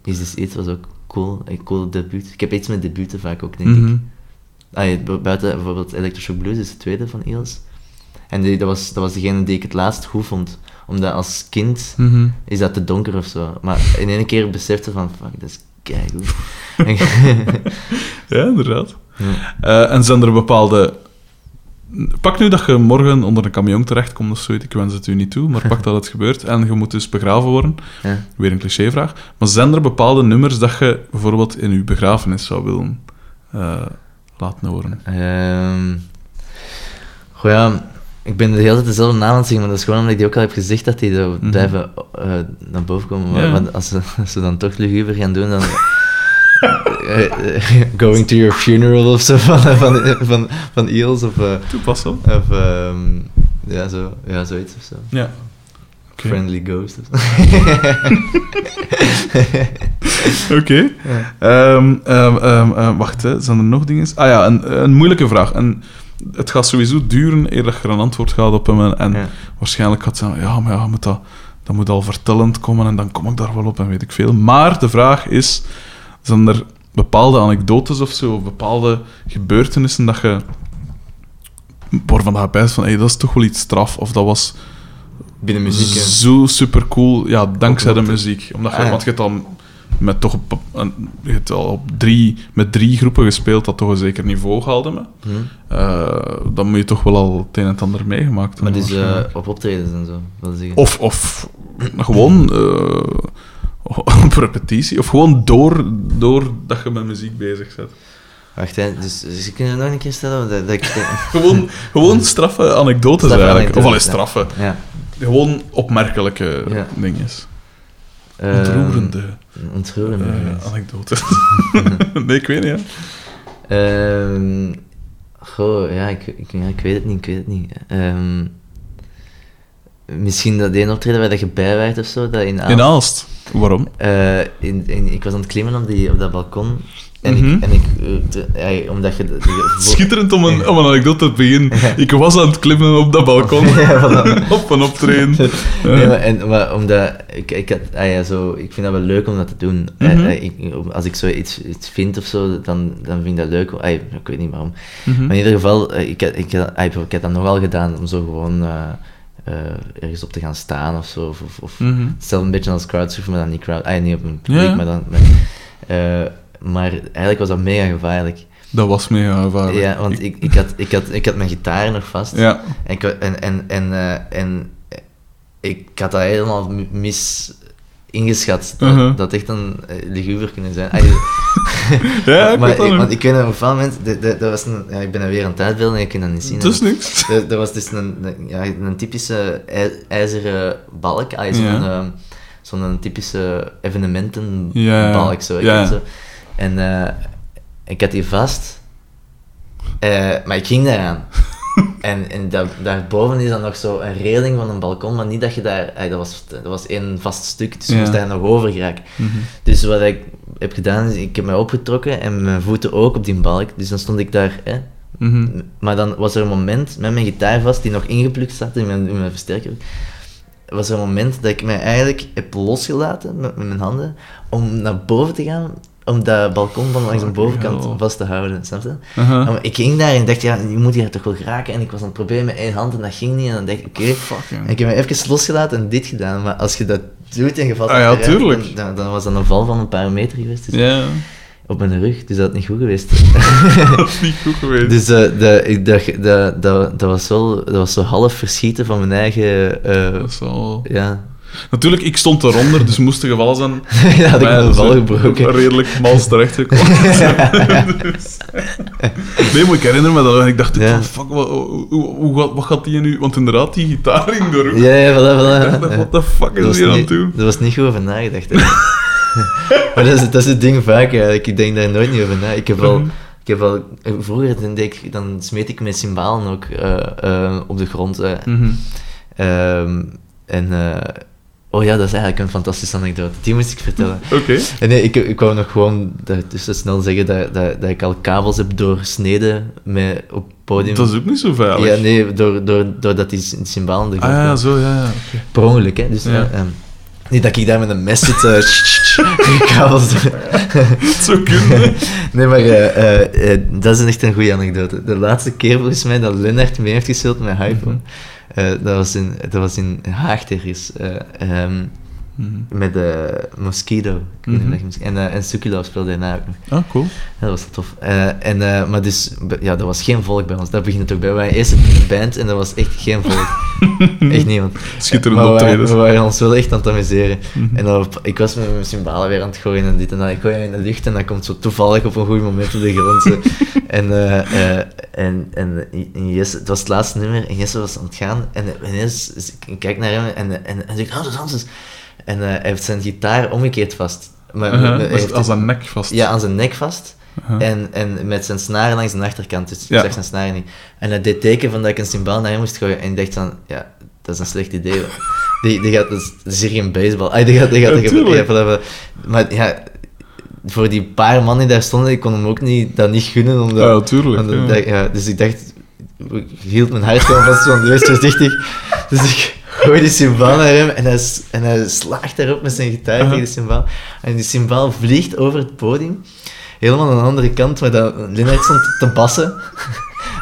is dus iets was ook cool. Een cool debuut. Ik heb iets met debuten vaak ook, denk Mhm. ik. Ah, ja, bu- buiten bijvoorbeeld Electroshock Blues is de tweede van Eels. En die, dat, was, dat was degene die ik het laatst goed vond. Omdat als kind Mhm. is dat te donker of zo. Maar in één keer besefte van, fuck, dat is keigoed. [LAUGHS] Ja, inderdaad. Ja. Eh, en zijn er bepaalde... Pak nu dat je morgen onder een camion terechtkomt of zoiets, ik wens het u niet toe, maar pak dat het gebeurt en je moet dus begraven worden. Ja. Weer een clichévraag. Maar zijn er bepaalde nummers dat je bijvoorbeeld in je begrafenis zou willen eh, laten horen? Ehm goh ja, ik ben de hele tijd dezelfde naam aan het zeggen, maar dat is gewoon omdat ik die ook al heb gezegd dat die Mhm. blijven eh, naar boven komen. Maar, als ze, als ze dan toch luguber gaan doen, dan... [LAUGHS] eh, eh, going to your funeral of zo van, van, van, van Eels of... eh, Toepassen. of ehm, ja, zo, ja, zoiets of zo. Ja. Oké. Friendly Ghost of zo. [LAUGHS] Oké. Ehm, ehm, wacht, hè. zijn er nog dingen? Ah ja, een, een moeilijke vraag. En het gaat sowieso duren eer dat je een antwoord gaat op hem. En, en Ja. waarschijnlijk gaat het zijn, ja, maar ja, moet dat, dat moet al vertellend komen en dan kom ik daar wel op en weet ik veel. Maar de vraag is, zijn er bepaalde anekdotes of zo, of bepaalde gebeurtenissen dat je waarvan je bijst van, hey, dat is toch wel iets straf, of dat was Binnen muziek, zo super cool, ja, dankzij de muziek. Omdat je, Ah, ja. Want je hebt dan met toch op, hebt al op drie, met drie groepen gespeeld dat toch een zeker niveau haalde. Me. Hm. Eh, dan moet je toch wel al het een en het ander meegemaakt Maar hebben. dus eh, op optredens en zo, wil zeggen. Of, of gewoon eh, [LAUGHS] op repetitie, of gewoon door, door dat je met muziek bezig bent. Wacht, hè, dus, dus je kunt het nog een keer stellen? Dat, dat ik, [LAUGHS] Gewoon, gewoon straffe anekdotes Straffe eigenlijk. Of al anekdotes, straffe. ja. Gewoon opmerkelijke Ja. dingen. Ehm, Ontroerende ontroerende. eh, dingen. anekdotes. [LAUGHS] nee, ik weet niet. Hè. Ehm, goh, ja ik, ik, ja, ik weet het niet, ik weet het niet. Ehm, misschien dat één optreden waar dat je bij werd of zo, dat in Aalst. In Aalst. Waarom? Eh, in, in, ik was aan het klimmen op, die, op dat balkon En Mhm. ik, en ik eh, ja, omdat je... Schitterend om een, om een anekdote te beginnen. [LAUGHS] Ik was aan het klimmen op dat balkon. [LAUGHS] Ja, [LAUGHS] op een optreden. Nee, maar, en, maar omdat ik, ik, had, ah ja, zo, ik vind dat wel leuk om dat te doen. Eh, Mhm. eh, ik, als ik zo iets, iets vind of zo, dan, dan vind ik dat leuk. Ah, ik weet niet waarom. Mhm. Maar in ieder geval, ik, ik, ah, ik heb dat nogal gedaan om zo gewoon ergens op te gaan staan of zo. Of, of, of Mhm. Hetzelfde een beetje als crowdsurfen, maar dan niet crowd... Ah, niet op een publiek, maar dan... maar eigenlijk was dat mega gevaarlijk. Dat was mega gevaarlijk. Ja, want ik, ik, had, ik, had, ik had mijn gitaar nog vast. Ja. En, ik, en, en, en, eh, en ik had dat helemaal mis ingeschat. Dat, Uh-huh. dat echt een uh, liguber kunnen zijn. Ah, [LAUGHS] Ja, ik [LAUGHS] maar, dat ik, want ik weet nog een bepaald moment, dat, dat, dat was een, ja, ik ben er weer aan het uitbeelden en ik kan dat niet zien. Het is niks. Dat, dat was dus een, ja, een typische ij- ijzeren balk, ah, zo'n Ja. ehm, zo'n typische evenementenbalk. Zo, ik Ja. zo. En eh, ik had die vast, eh, maar ik ging daaraan. [LAUGHS] en en daar, daarboven is dan nog zo een reling van een balkon, maar niet dat je daar... eh, dat, was, dat was één vast stuk, dus je Ja. moest daar nog over geraken. Mhm. Dus wat ik heb gedaan, is ik heb mij opgetrokken en mijn voeten ook op die balk. Dus dan stond ik daar... Mhm. maar dan was er een moment met mijn gitaar vast, die nog ingeplukt zat in mijn, in mijn versterker. Was er een moment dat ik mij eigenlijk heb losgelaten met, met mijn handen om naar boven te gaan, om dat balkon van langs de bovenkant vast te houden. Snap je? Maar ik ging daar en dacht, ja, je moet hier toch wel geraken. En ik was aan het proberen met één hand en dat ging niet. En dan dacht ik, oké. Ik heb me even losgelaten en dit gedaan. Maar als je dat doet en je valt Ah ja, achteruit, tuurlijk. Dan, dan, dan was dat een val van een paar meter geweest. Dus Op mijn rug, dus dat had niet goed geweest. [LAUGHS] dat is niet goed geweest. Dus de, ik dacht, dat, dat, dat, was wel, dat was zo half verschieten van mijn eigen... eh, Dat is wel... ja. Natuurlijk, ik stond eronder, dus moest er gevallen zijn. [LAUGHS] ja, had ik mijn val gebroken. [LAUGHS] Redelijk mals terechtgekomen. Dus- [LAUGHS] Nee, maar ik herinner me dat en ik dacht, Ja. fuck, wat, wat, wat gaat die nu... Want inderdaad, die gitaar ging door. Ja, ja, voilà, Ik voilà. dacht, Ja. what the fuck Dat is hier aan doen? Daar was niet goed over nagedacht. maar dat is, dat is het ding vaak eigenlijk. Ik denk daar nooit niet over na. Ik heb wel... Mhm. Ik heb wel vroeger dan, deed ik, dan smeet ik mijn cymbalen ook eh, eh, op de grond. eh. Mhm. Ehm, en... eh, oh ja, dat is eigenlijk een fantastische anekdote. Die moest ik vertellen. Oké. En nee, ik, ik wou nog gewoon dus snel zeggen dat, dat, dat ik al kabels heb doorsneden met, op het podium. Dat is ook niet zo veilig. Ja, nee, door, door, doordat die cymbalen er Ah ja, zo, ja, ja. Per ongeluk, hè. Dus, Ja. ja. ehm, niet dat ik daar met een mes zit, eh, kabels [LAUGHS] zou kunnen. [LAUGHS] Nee, maar eh, eh, eh, dat is echt een goede anekdote. De laatste keer volgens mij dat Lennart mee heeft gespeeld met eh, dat, was in, dat was in Haag ergens. eh, Mhm. met de Mosquito. Ik weet Mhm. En, eh en Sukilov speelde daarna ook nog. Ah, cool. Dat was tof. Eh, en, eh, maar dus, ja, er was geen volk bij ons. Daar begint het ook bij. Waren eerst een band en er was echt geen volk. [LAUGHS] echt niemand. Schitterend maar we waren, optreden. we waren ons wel echt aan het amuseren. Mhm. En dan, ik was met mijn cymbalen weer aan het gooien en dit en dat. Ik gooi in de lucht en dat komt zo toevallig op een goed moment op de grond. [LAUGHS] en, en, en, en Jesse, het was het laatste nummer en Jesse was aan het gaan. En ineens, is- ik kijk naar hem en, en, en zegt, Hanses, Hanses. En eh, hij heeft zijn gitaar omgekeerd vast. Maar, Aha, hij dus heeft- als een nek vast. ja, aan zijn nek vast. Aha. En, en met zijn snaren langs de achterkant, dus ik Ja. zag zijn snaren niet. En hij deed teken van dat ik een symbaal naar hem moest gooien. En ik dacht van, ja, dat is een slecht idee. [LAUGHS] Die, die gaat, dat is, dat hier geen baseball. Ah, die gaat, die gaat, die. Maar ja, voor die paar man die daar stonden, ik kon hem ook niet, dat niet gunnen. Omdat, Ja, tuurlijk, want ja. dat- ja, dus ik dacht, ik hield mijn hart gewoon vast, want wees [LAUGHS] voorzichtig. Dus ik gooi die symbaal naar hem en hij, en hij slaagt daarop met zijn gitaar tegen de symbaal. En die symbaal vliegt over het podium, helemaal aan de andere kant, waar dat Lennart stond te bassen. [LAUGHS]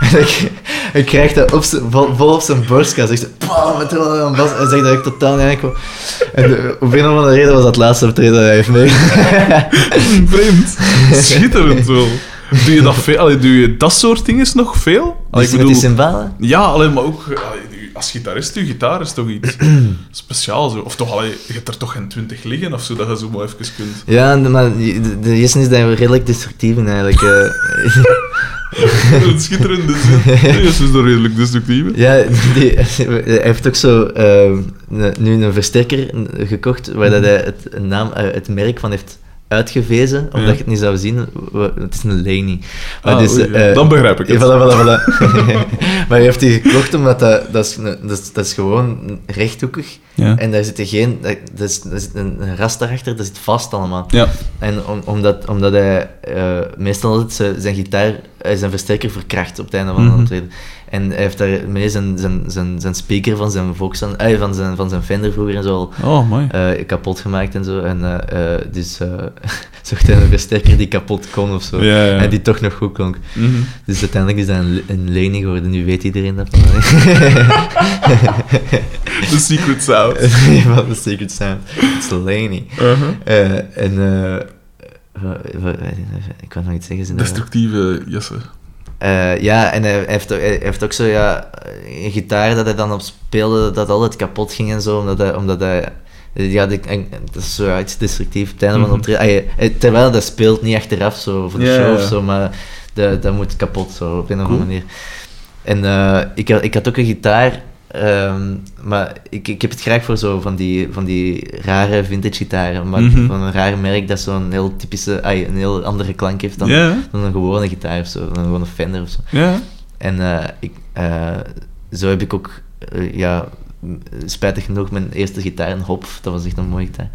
En ik, ik krijg dat op zijn, vol, vol op zijn borstkas. Ik zeg, bam, met bas. Hij zegt dat ik totaal niet aankom. En de, op een of andere reden was dat het laatste optreden dat hij heeft mee. [LAUGHS] Vreemd. [LAUGHS] Schitterend wel. Doe je dat veel? Allee, doe je dat soort dingen nog veel? Allee, Dus met die cymbalen? Ja, alleen maar ook allee, als gitarist, je gitaar is toch iets [CLEARS THROAT] speciaals. Of toch, allee, je hebt er toch geen twintig liggen of zo, dat je zo maar even kunt. Ja, de- maar de, de is redelijk destructief in eigenlijk. eh. Een schitterende zin. Nee, is dus redelijk destructief. ja, die, hij heeft ook zo eh, nu een versterker gekocht waar dat hij het, naam, eh, het merk van heeft uitgewezen, omdat Ja. je het niet zou zien. Het is een Laney. Maar Ah, dus, oei, ja. eh, Dan begrijp ik het. voilà, voilà, voilà. [LAUGHS] maar je heeft die gekocht omdat dat, dat, is, dat, is, dat is gewoon rechthoekig. Ja. En daar zit er geen... Dat, dat is, daar zit een, een ras daarachter, dat zit vast allemaal. Ja. En om, omdat, omdat hij eh, meestal altijd zijn, gitaar, eh, zijn versterker verkracht op het einde van Mhm. een optreden. En hij heeft daarmee zijn, zijn, zijn, zijn speaker van zijn, Volksan, eh, van, zijn, van zijn Fender vroeger en zo al Oh, mooi. eh, kapot gemaakt en zo. En dus [LAUGHS] zocht hij een versterker die kapot kon of zo. Ja, ja. En die toch nog goed klonk. Mhm. Dus uiteindelijk is dat een, een lening geworden. Nu weet iedereen dat. [LAUGHS] The secret sound. [LAUGHS] van de Secret Sound. Het is. Uh-huh. Eh, en... wa- ik kan nog iets zeggen. Destructieve Jesse. Eh, ja, en hij heeft, ook- hij heeft ook zo ja, een gitaar dat hij dan op speelde, dat altijd kapot ging en zo, omdat hij... Omdat hij ja, de, en, dat is zo ja, iets destructief. Het einde van de Mhm. eh, terwijl dat speelt, niet achteraf zo, voor de Ja, show ja. of zo, maar dat, dat moet kapot zo, op een of andere manier. En eh, ik, had, ik had ook een gitaar, ehm, maar ik, ik heb het graag voor zo van die, van die rare vintage gitaren, maar Mhm. van een raar merk dat zo'n heel typische, een heel andere klank heeft dan, Ja. dan een gewone gitaar of zo, dan gewoon een Fender of zo. Ja. En eh, ik, eh, zo heb ik ook, eh, ja, spijtig genoeg, mijn eerste gitaar, een Hop, dat was echt een mooie gitaar,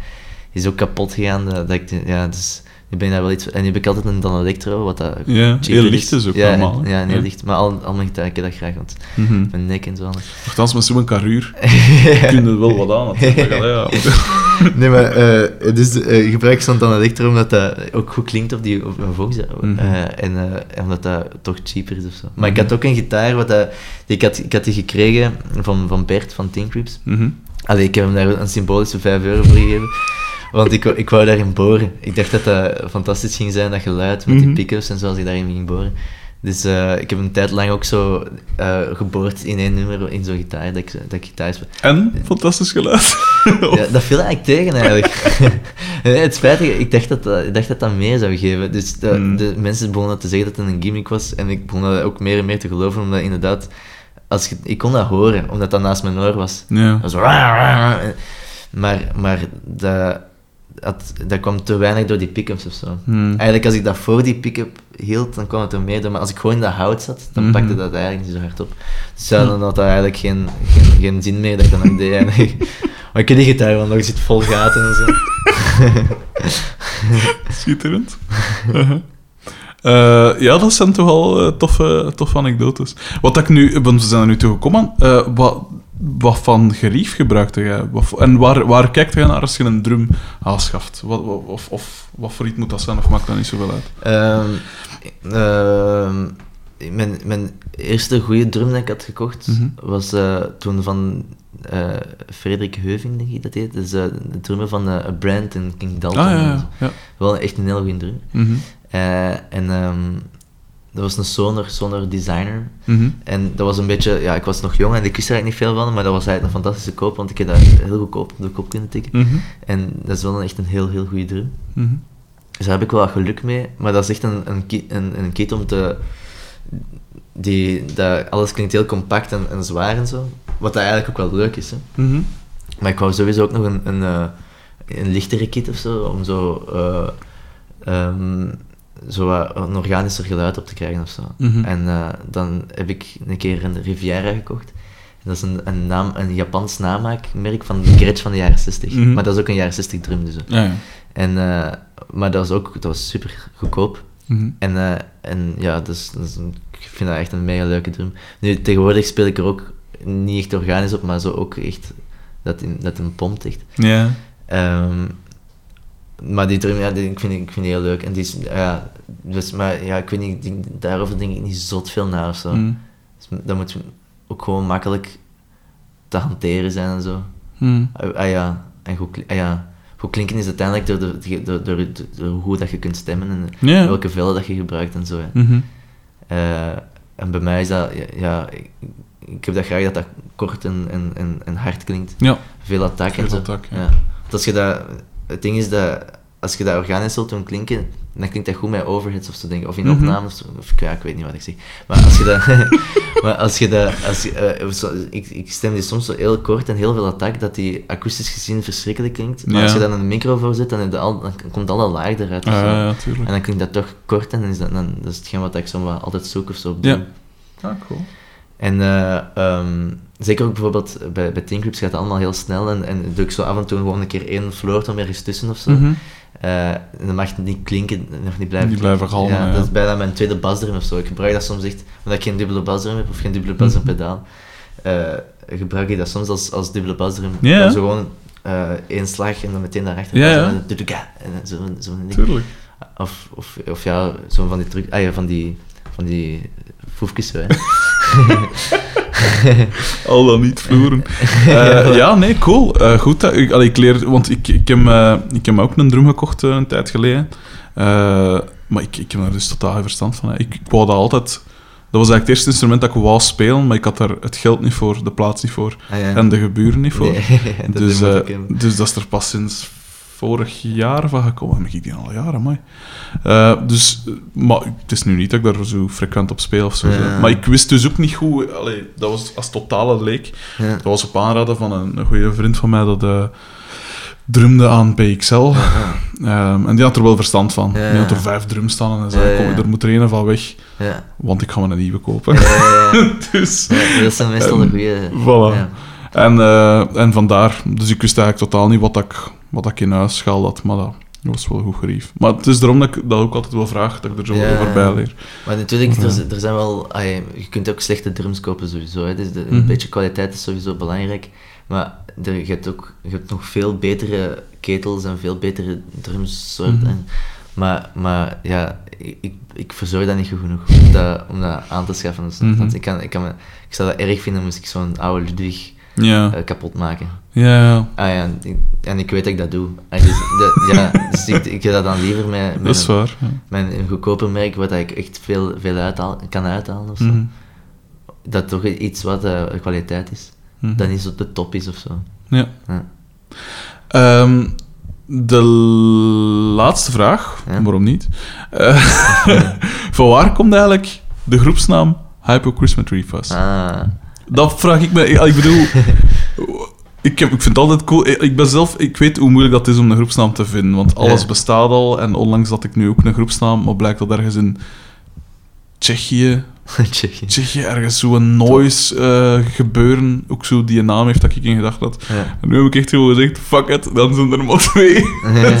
is ook kapot gegaan. eh, dat ik, ja, dus nu ben ik daar wel iets... En nu heb ik altijd een Dan Electro, wat dat Ja, heel licht is ook ja, normaal, hè? Ja, heel Ja. licht. Maar al, al mijn gitaar, ik dat graag, want Mhm. mijn nek en zo. [LAUGHS] Nochtans, met zo'n karuur [LAUGHS] kun je er wel wat aan. natuurlijk. Allee, ja. [LAUGHS] nee, maar eh, dus eh, ik gebruik zo'n Dan Electro omdat dat ook goed klinkt op die op mijn Vox. Mhm. eh, en omdat dat toch cheaper is of zo. Maar ik had ook een gitaar, wat dat, die, ik, had, ik had die gekregen van, van Bert van Tin Creeps. Mhm. Allee, ik heb hem daar een symbolische 5 euro voor gegeven. Want ik, wou- ik wou daarin boren. Ik dacht dat dat fantastisch ging zijn, dat geluid met Mhm. die pick-ups en zo, als ik daarin ging boren. Dus eh, ik heb een tijd lang ook zo eh, geboord in één nummer in zo'n gitaar, dat ik, dat ik gitaar speel. En? Fantastisch geluid. [LAUGHS] Ja, dat viel eigenlijk tegen eigenlijk. [LAUGHS] nee, het spijtige, ik dacht dat dat, ik dacht dat, dat meer zou geven. Dus de, Hmm. de mensen begonnen te zeggen dat het een gimmick was. En ik begon dat ook meer en meer te geloven, omdat inderdaad, als je, ik kon dat horen, omdat dat naast mijn oor was. Ja. Dat was. Maar, maar dat, dat, dat kwam te weinig door die pick-ups of zo. Hmm. Eigenlijk, als ik dat voor die pick-up hield, dan kwam het er meer door. Maar als ik gewoon in dat hout zat, dan Mhm. pakte dat eigenlijk niet zo hard op. Dus ja, dan had dat eigenlijk geen, geen, geen zin meer dat ik dat nog deed. eigenlijk. [LAUGHS] Maar ik heb die gitaar wel nog, zit vol gaten en zo. [LAUGHS] Schitterend. Uh-huh. Eh, ja, dat zijn toch al eh, toffe, toffe anekdotes. Wat ik nu, want we zijn er nu toe gekomen, eh, wat, wat van gerief gebruikte jij? En waar, waar kijkt jij naar als je een drum aanschaft? Wat, wat, of, of wat voor iets moet dat zijn, of maakt dat niet zoveel uit? Ehm, ehm, mijn, mijn eerste goede drum dat ik had gekocht Mhm. was eh, toen van eh, Frederik Heuving, denk ik dat heet. Dat is eh, de drummer van Brand en King Dalton. Ah, ja. Wel echt een heel goede drum. Mhm. En ehm, dat was een Sonor, Sonor Designer. Mhm. En dat was een beetje, ja, ik was nog jong en ik wist er eigenlijk niet veel van, maar dat was eigenlijk een fantastische koop, want ik heb dat heel goedkoop op de kop kunnen tikken. Mhm. En dat is wel echt een heel, heel goede drum. Mhm. Dus daar heb ik wel geluk mee, maar dat is echt een, een, ki- een, een kit om te... Die, dat, alles klinkt heel compact en, en zwaar en zo. Wat dat eigenlijk ook wel leuk is. Hè. Maar ik wou sowieso ook nog een, een, eh, een lichtere kit of zo, om zo, ehm, zo een organischer geluid op te krijgen of zo. Mhm. En eh, dan heb ik een keer een Riviera gekocht. Dat is een, een, naam, een Japans namaakmerk van de Gretsch van de jaren 60. Mhm. Maar dat is ook een jaren 60 drum dus. Ja, ja. En, eh, maar dat was ook dat was super goedkoop. Mhm. En, eh, en ja, dus, dus ik vind dat echt een mega leuke drum. Nu, tegenwoordig speel ik er ook niet echt organisch op, maar zo ook echt dat, in, dat een pompt echt. Ja. Ehm, maar die drum, ja, die, ik, vind, ik vind die heel leuk. En die is, ja, dus, maar ja, ik weet niet, die- daarover denk ik niet zot veel na of zo. Mhm. Dus dat moet ook gewoon makkelijk te hanteren zijn en zo. Mhm. Ah, ah ja, en goed, ah ja, goed klinken is uiteindelijk door, de, door, door, door, hoe dat je kunt stemmen en welke vellen dat je gebruikt en zo. Mhm. Eh, en bij mij is dat, ja, ja, ik, ik heb dat graag dat dat kort en, en, en, hard klinkt. Ja. Veel attack en zo. attack, ja. ja. Want als je dat, het ding is dat als je dat organisch zult doen klinken, dan klinkt dat goed met overheads of zo, denk ik. Of in Mhm. opnames, of ja, ik weet niet wat ik zeg. Maar als je dat... [LAUGHS] maar als je dat... Als je, eh, zo- ik, ik stem die soms zo heel kort en heel veel attack, dat die akoestisch gezien verschrikkelijk klinkt. Maar Ja. als je dan een micro voor zet, dan, heb je al, dan komt alle laag eruit. of Ah, zo. ja. En dan klinkt dat toch kort en dan is dat, dan, dat is hetgeen wat ik zo altijd zoek of zo. Ja. doe. Ah, cool. En eh, ehm, zeker ook bijvoorbeeld bij, bij gaat het allemaal heel snel en, en doe ik zo af en toe gewoon een keer één floortom ergens tussen of zo. Mhm. Eh, en dan mag het niet klinken, nog niet blijven Niet klinken. blijven galmen, Ja, ja. Dat is bijna mijn tweede basdrum of zo. Ik gebruik dat soms echt, omdat ik geen dubbele basdrum heb of geen dubbele basdrum Mhm. pedaal, eh, gebruik ik dat soms als, als dubbele basdrum. Ja. Dan Zo gewoon eh, één slag en dan meteen daarachter. Zo ja. en dan zo, ding. Tuurlijk. Of, of, of ja, zo van die truc, ah ja, van die, van die foefjes zo, hè. [LAUGHS] Al dan niet vloeren. Eh, ja, nee, cool. Eh, goed, dat, ik, allee, ik leer... Want ik, ik, heb, eh, ik heb ook een drum gekocht een tijd geleden. Maar ik, ik heb daar dus totaal geen verstand van. hè. Ik, ik wou dat altijd... Dat was eigenlijk het eerste instrument dat ik wou spelen, maar ik had daar het geld niet voor, de plaats niet voor Ah, ja. en de geburen niet voor. Nee, [LAUGHS] dat dus, dus dat is er pas sinds vorig jaar van gekomen. Maar ik die al jaren, maar. Eh, dus, eh, maar het is nu niet dat ik daar zo frequent op speel of zo. Ja. Maar ik wist dus ook niet goed. Allee, dat was als totale leek. Ja. Dat was op aanraden van een, een goede vriend van mij dat eh drumde aan PXL. Ehm, en die had er wel verstand van. Ja. Die had er vijf drums staan en hij zei: Ja, ja, Kom, ja. er moet er een van weg, Ja. want ik ga me een nieuwe kopen. Ja, ja, ja. [LAUGHS] dus. Ja, dat zijn meestal de goede. Voilà. Ja. En, en vandaar, dus ik wist eigenlijk totaal niet wat ik, wat ik in huis gehaald had, maar dat was wel goed gerief. Maar het is daarom dat ik dat ook altijd wel vraag, dat ik er zo Ja. over bij leer. Maar natuurlijk, Ja. er, er zijn wel... je kunt ook slechte drums kopen sowieso. Hè. Dus de, een Mhm. beetje kwaliteit is sowieso belangrijk. Maar er, je, hebt ook, je hebt nog veel betere ketels en veel betere drumsoorten. En- maar, maar ja, ik, ik, verzorg dat niet goed genoeg om dat, om dat aan te schaffen. Dus, Mhm. Ik, kan, ik, kan me, ik zou dat erg vinden moest ik zo'n oude Ludwig Ja, eh, kapot maken. Ja. Ah ja, en ik, en ik weet dat ik dat doe. Dus, [LAUGHS] dat- ja, dus ik, ik heb dat dan liever met, met dat is een, waar. Ja. met een goedkoper merk, waar dat ik echt veel, veel uithaal, kan uithalen of zo. Mhm. Dat toch iets wat eh, kwaliteit is. Mhm. Dat niet zo de top is of zo. Ja. Ja. Ehm, de laatste vraag, Ja? waarom niet? Eh, [LAUGHS] van waar komt eigenlijk de groepsnaam Hypocrismet Fuzz? Ah, Dat vraag ik me. Ik bedoel, [LAUGHS] ik, heb, ik vind het altijd cool. Ik ben zelf, ik weet hoe moeilijk dat is om een groepsnaam te vinden, want alles Ja. bestaat al. En onlangs had ik nu ook een groepsnaam, maar blijkt dat ergens in Tsjechië, [LAUGHS] Tsjechië. Tsjechië ergens zo'n noise eh, gebeuren, ook zo die naam heeft dat ik in gedacht had. Ja. En nu heb ik echt gewoon gezegd, fuck it, dan zijn er maar twee. Ja. [LAUGHS]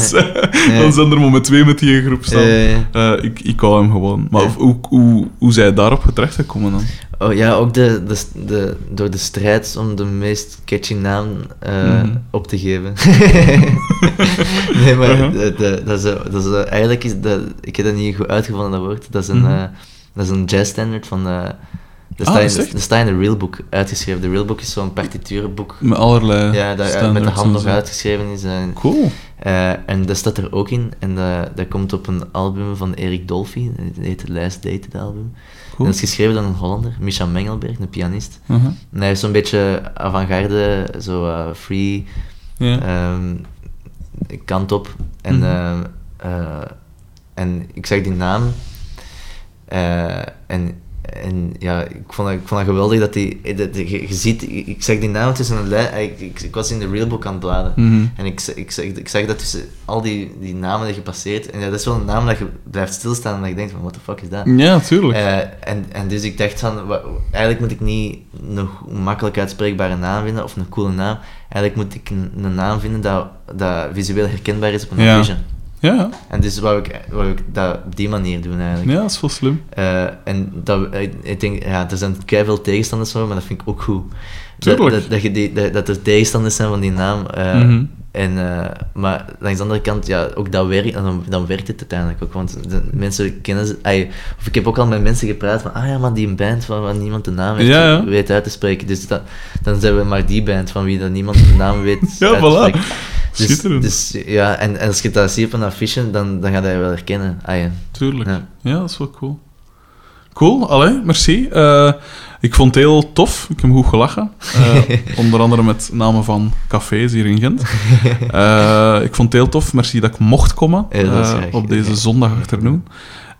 Eh, Dan zijn er maar met twee met die groepsnaam. Eh, Eh, ik, ik hou hem gewoon. Maar hoe, hoe, hoe zij daarop terechtgekomen dan? Oh ja, ook de, de, de, door de strijd om de meest catchy naam Mhm. op te geven. [LAUGHS] nee, maar Uh-huh. de, de- dat is, eh, dat is, eh, eigenlijk is dat, ik heb dat niet goed uitgevonden, dat woord. Dat is een, Mhm. eh, dat is een jazz standard van... eh dat Ah, staat in, staat in de Real Book uitgeschreven. De Real Book is zo'n partiturenboek Met allerlei ja, dat met de hand nog uitgeschreven is. En, Cool. eh, en dat staat er ook in. En dat, dat komt op een album van Erik Dolphy. Dat heet het Last Dated album. En dat is geschreven door een Hollander, Misha Mengelberg, een pianist. Uh-huh. En hij is zo'n beetje avant-garde, zo eh, free ehm, kant op. En, Mhm. ehm, eh, en ik zag die naam. eh, en, en ja, ik vond, dat, ik vond dat geweldig dat die... Dat, je, je ziet, ik, zag die naam tussen een lijn... Ik, ik, ik was in de Realbook aan het bladeren. Mhm. En ik, ik, zag, ik zag dat tussen al die, die namen die gepasseerd. En ja, dat is wel een naam dat je blijft stilstaan en dat je denkt van, what the fuck is dat? Ja, tuurlijk. Eh, en, en dus ik dacht van, eigenlijk moet ik niet go- makkelijk uitspreekbare naam vinden of een coole naam. Eigenlijk moet ik een, een naam vinden dat, dat visueel herkenbaar is op een Ja. affiche. Ja, En dus wou ik, wou ik dat op die manier doen eigenlijk. ja, dat is wel slim. Eh, en dat, ik, ik denk, ja, er zijn veel tegenstanders van, maar dat vind ik ook goed. Tuurlijk. Dat, dat, je die, dat, dat er tegenstanders zijn van die naam. Mhm. en, eh, maar langs de andere kant, ja, ook dat werkt, dan, dan werkt het uiteindelijk ook. Want de mensen kennen ze. of ik heb ook al met mensen gepraat van, ah ja, maar die band van waar niemand de naam heeft, Ja, ja. weet uit te spreken. Dus dat, dan zijn we maar die band van wie dat niemand de naam weet [LAUGHS] Ja, voilà. Dus, Schitterend. dus ja, en, en als je dat ziet op een affiche, dan, dan ga je dat wel herkennen. Ja. Tuurlijk. Ja. Ja. dat is wel cool. Cool, allee, merci. Eh, Ik vond het heel tof. Ik heb goed gelachen. [LAUGHS] Eh, onder andere met namen van cafés hier in Gent. [LAUGHS] Eh, ik vond het heel tof. Merci dat ik mocht komen eh, op deze gedaan. zondagachternoen.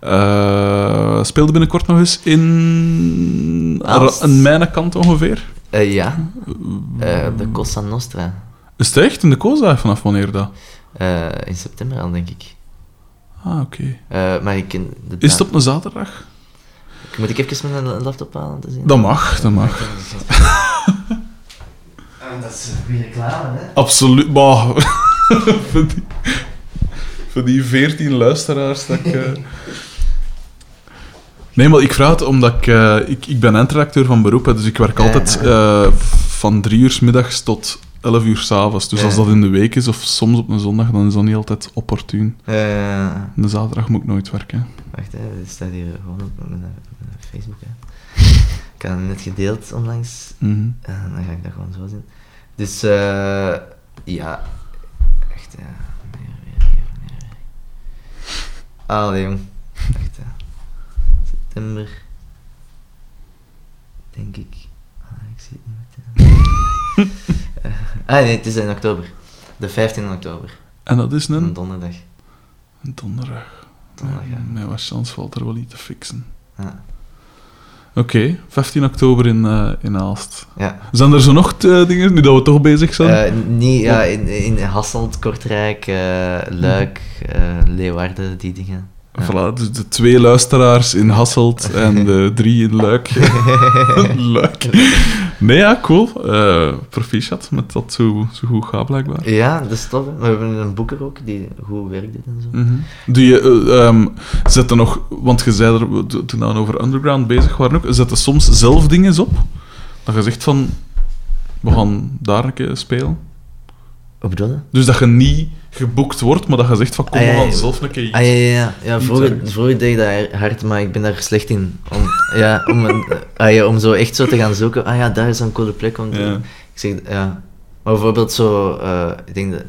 Eh speelde binnenkort nog eens in Aalst. een mijnenkant ongeveer. Ja, de Costa Nostra. Is het echt in de Koza vanaf wanneer dat? Eh, in september al, denk ik. Ah, oké. Maar ik Is het op een zaterdag? Moet ik even mijn laptop halen te zien? Dat mag, dat mag. dat is weer [LAUGHS] reclame, hè? Absoluut. Maar, [LAUGHS] voor, die, voor die 14 luisteraars dat ik. eh, [LAUGHS] Nee, maar ik vraag het omdat ik, eh, ik, ik ben eindredacteur van beroep, hè, dus ik werk altijd eh, van drie uur 's middags tot 11 uur 's avonds. Dus Ja. als dat in de week is, of soms op een zondag, dan is dat niet altijd opportun. Eh, De zaterdag moet ik nooit werken. wacht, hè, het staat hier gewoon op mijn, mijn Facebook. Hè. [LAUGHS] Ik had het net gedeeld onlangs. Mhm. En dan ga ik dat gewoon zo zien. Dus, eh ja. Echt, ja. Meer werk, meer werk. Allee, jong. Echt, ja. September. Denk ik. Ah, ik zie het niet meteen. [LAUGHS] Eh, ah, nee, het is in oktober. De 15 oktober. En dat is Een een, donderdag. een donderdag. Donderdag, ja. Wat chance valt er wel iets te fixen. Ja. Oké, 15 oktober in, eh, in Aalst. ja. Zijn er zo nog eh, dingen, nu dat we toch bezig zijn? Eh, niet, ja, in, in Hasselt, Kortrijk, Luik, eh, Leeuwarden, die dingen. Voilà, dus de twee luisteraars in Hasselt en de [LAUGHS] drie in Luik. [LAUGHS] Luik. Nee, ja, cool. Eh proficiat met dat zo, zo goed gaat, blijkbaar. Ja, dat is tof. hè. We hebben een boeker ook die goed werkt en zo. Mhm. Doe je, ehm, zet er nog, want je zei er, toen we over Underground bezig waren ook, zet er soms zelf dingen op? Dat je zegt van, we gaan daar een keer spelen. Wat bedoel je? Dus dat je niet geboekt wordt, maar dat je zegt van, kom, Ah, we gaan zelf een keer iets. Ah ja, ja, ja. vroeger, vroeger deed ik dat hard, maar ik ben daar slecht in. Om, ja, om, een, ah, ja, om zo echt zo te gaan zoeken. Ah ja, daar is een coole plek om te... Ik zeg, ja. Maar bijvoorbeeld zo, eh, ik denk dat,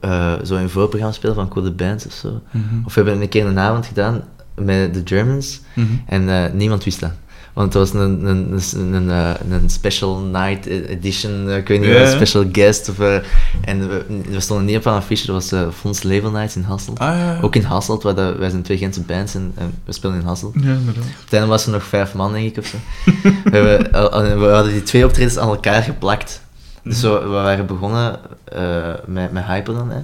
eh, zo een voorprogramma spelen van coole bands of zo. Mhm. Of we hebben een keer een avond gedaan met de Germans. Mhm. En eh, niemand wist dat. Want het was een, een, een, een, eh, special night edition, eh, ik weet niet wat, special guest. Of, eh, en we, we stonden niet op een affiche, dat was Fons Level Nights in Hasselt. Ah, ja. Ook in Hasselt, waar dat, wij zijn twee Gentse bands en, en we spelen in Hasselt. Ja, inderdaad. Einde was er nog vijf man, denk ik, of zo. [LAUGHS] we, hebben, hadden die twee optredens aan elkaar geplakt. Dus zo, we waren begonnen met, met Hyper dan, hè,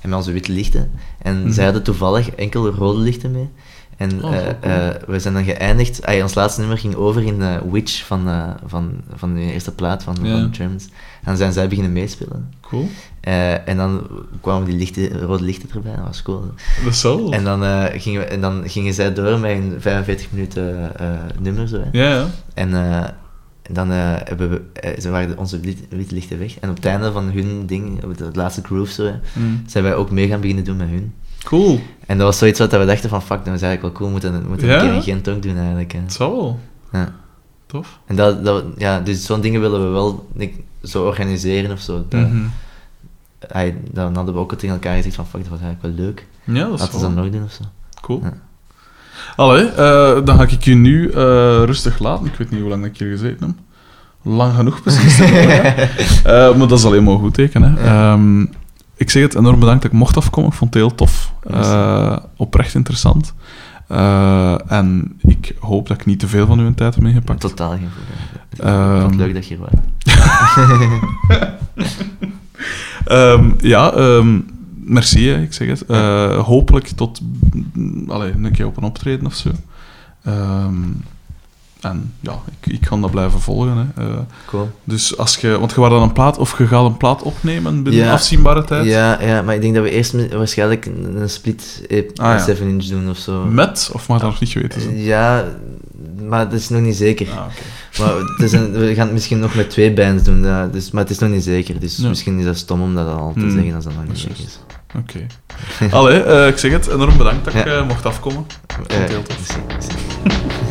en met onze witte lichten. En Mhm. zij hadden toevallig enkel rode lichten mee. En Oh, eh, zo eh, we zijn dan geëindigd. Ah, ons laatste nummer ging over in eh, Witch van, eh, van, van de eerste plaat van, Ja. van Germans. En dan zijn zij beginnen meespelen. Cool. En dan kwamen die lichten, rode lichten erbij, dat was cool. Dat is wel. En dan, gingen we, en dan gingen zij door met een 45 minuten nummer. Zo, hè. Ja, ja. En, dan hebben we, ze waren de- onze wit- witte lichten weg. En op het einde van hun ding, op het laatste groove, zo, hè, Mm. zijn wij ook mee gaan beginnen doen met hun. Cool. En dat was zoiets wat we dachten van, fuck, dat is eigenlijk wel cool, moeten we moeten Ja? een keer in Gent ook doen eigenlijk. Hè. Het wel. Ja. Tof. En dat, dat, ja, dus zo'n dingen willen we wel ik, zo organiseren of zo. Dat, ah, dan hadden we ook al tegen elkaar gezegd van, fuck, dat was eigenlijk wel leuk. Ja, dat is Laten we dat nog doen of zo. cool. Ja. Allee, eh, dan ga ik je nu eh, rustig laten. Ik weet niet hoe lang ik hier gezeten heb. Lang genoeg precies. [LAUGHS] Eh, maar dat is alleen maar een goed teken. Hè. Ja. Ehm, ik zeg het enorm bedankt dat ik mocht afkomen. Ik vond het heel tof. Eh, oprecht interessant. Eh, en ik hoop dat ik niet te veel van uw tijd heb ingepakt. Totaal geen probleem. Ik Ehm. vond het leuk dat je hier was. [LAUGHS] Ehm, ja, ehm, merci, hè, ik zeg het. Eh, hopelijk tot allee, een keer op een optreden of zo. En ja, ik, ik ga dat blijven volgen. Hè. Eh, Cool. dus als je, want je gaat dan een plaat, of je gaat een plaat opnemen binnen Ja. afzienbare tijd. Ja, ja, maar ik denk dat we eerst waarschijnlijk een, een split EP, Ah, ja. 7 inch doen of zo. Met, of mag dat nog niet geweten zijn? Ja, maar dat is nog niet zeker. Ah. Maar het is een- [LAUGHS] we gaan het misschien nog met twee bands doen, ja, dus, maar het is nog niet zeker. Dus Ja. misschien is dat stom om dat al te Hmm. zeggen als dat nog niet zeker is. Oké. Allee, eh, ik zeg het, enorm bedankt dat ik eh, mocht afkomen. Eh, [LAUGHS]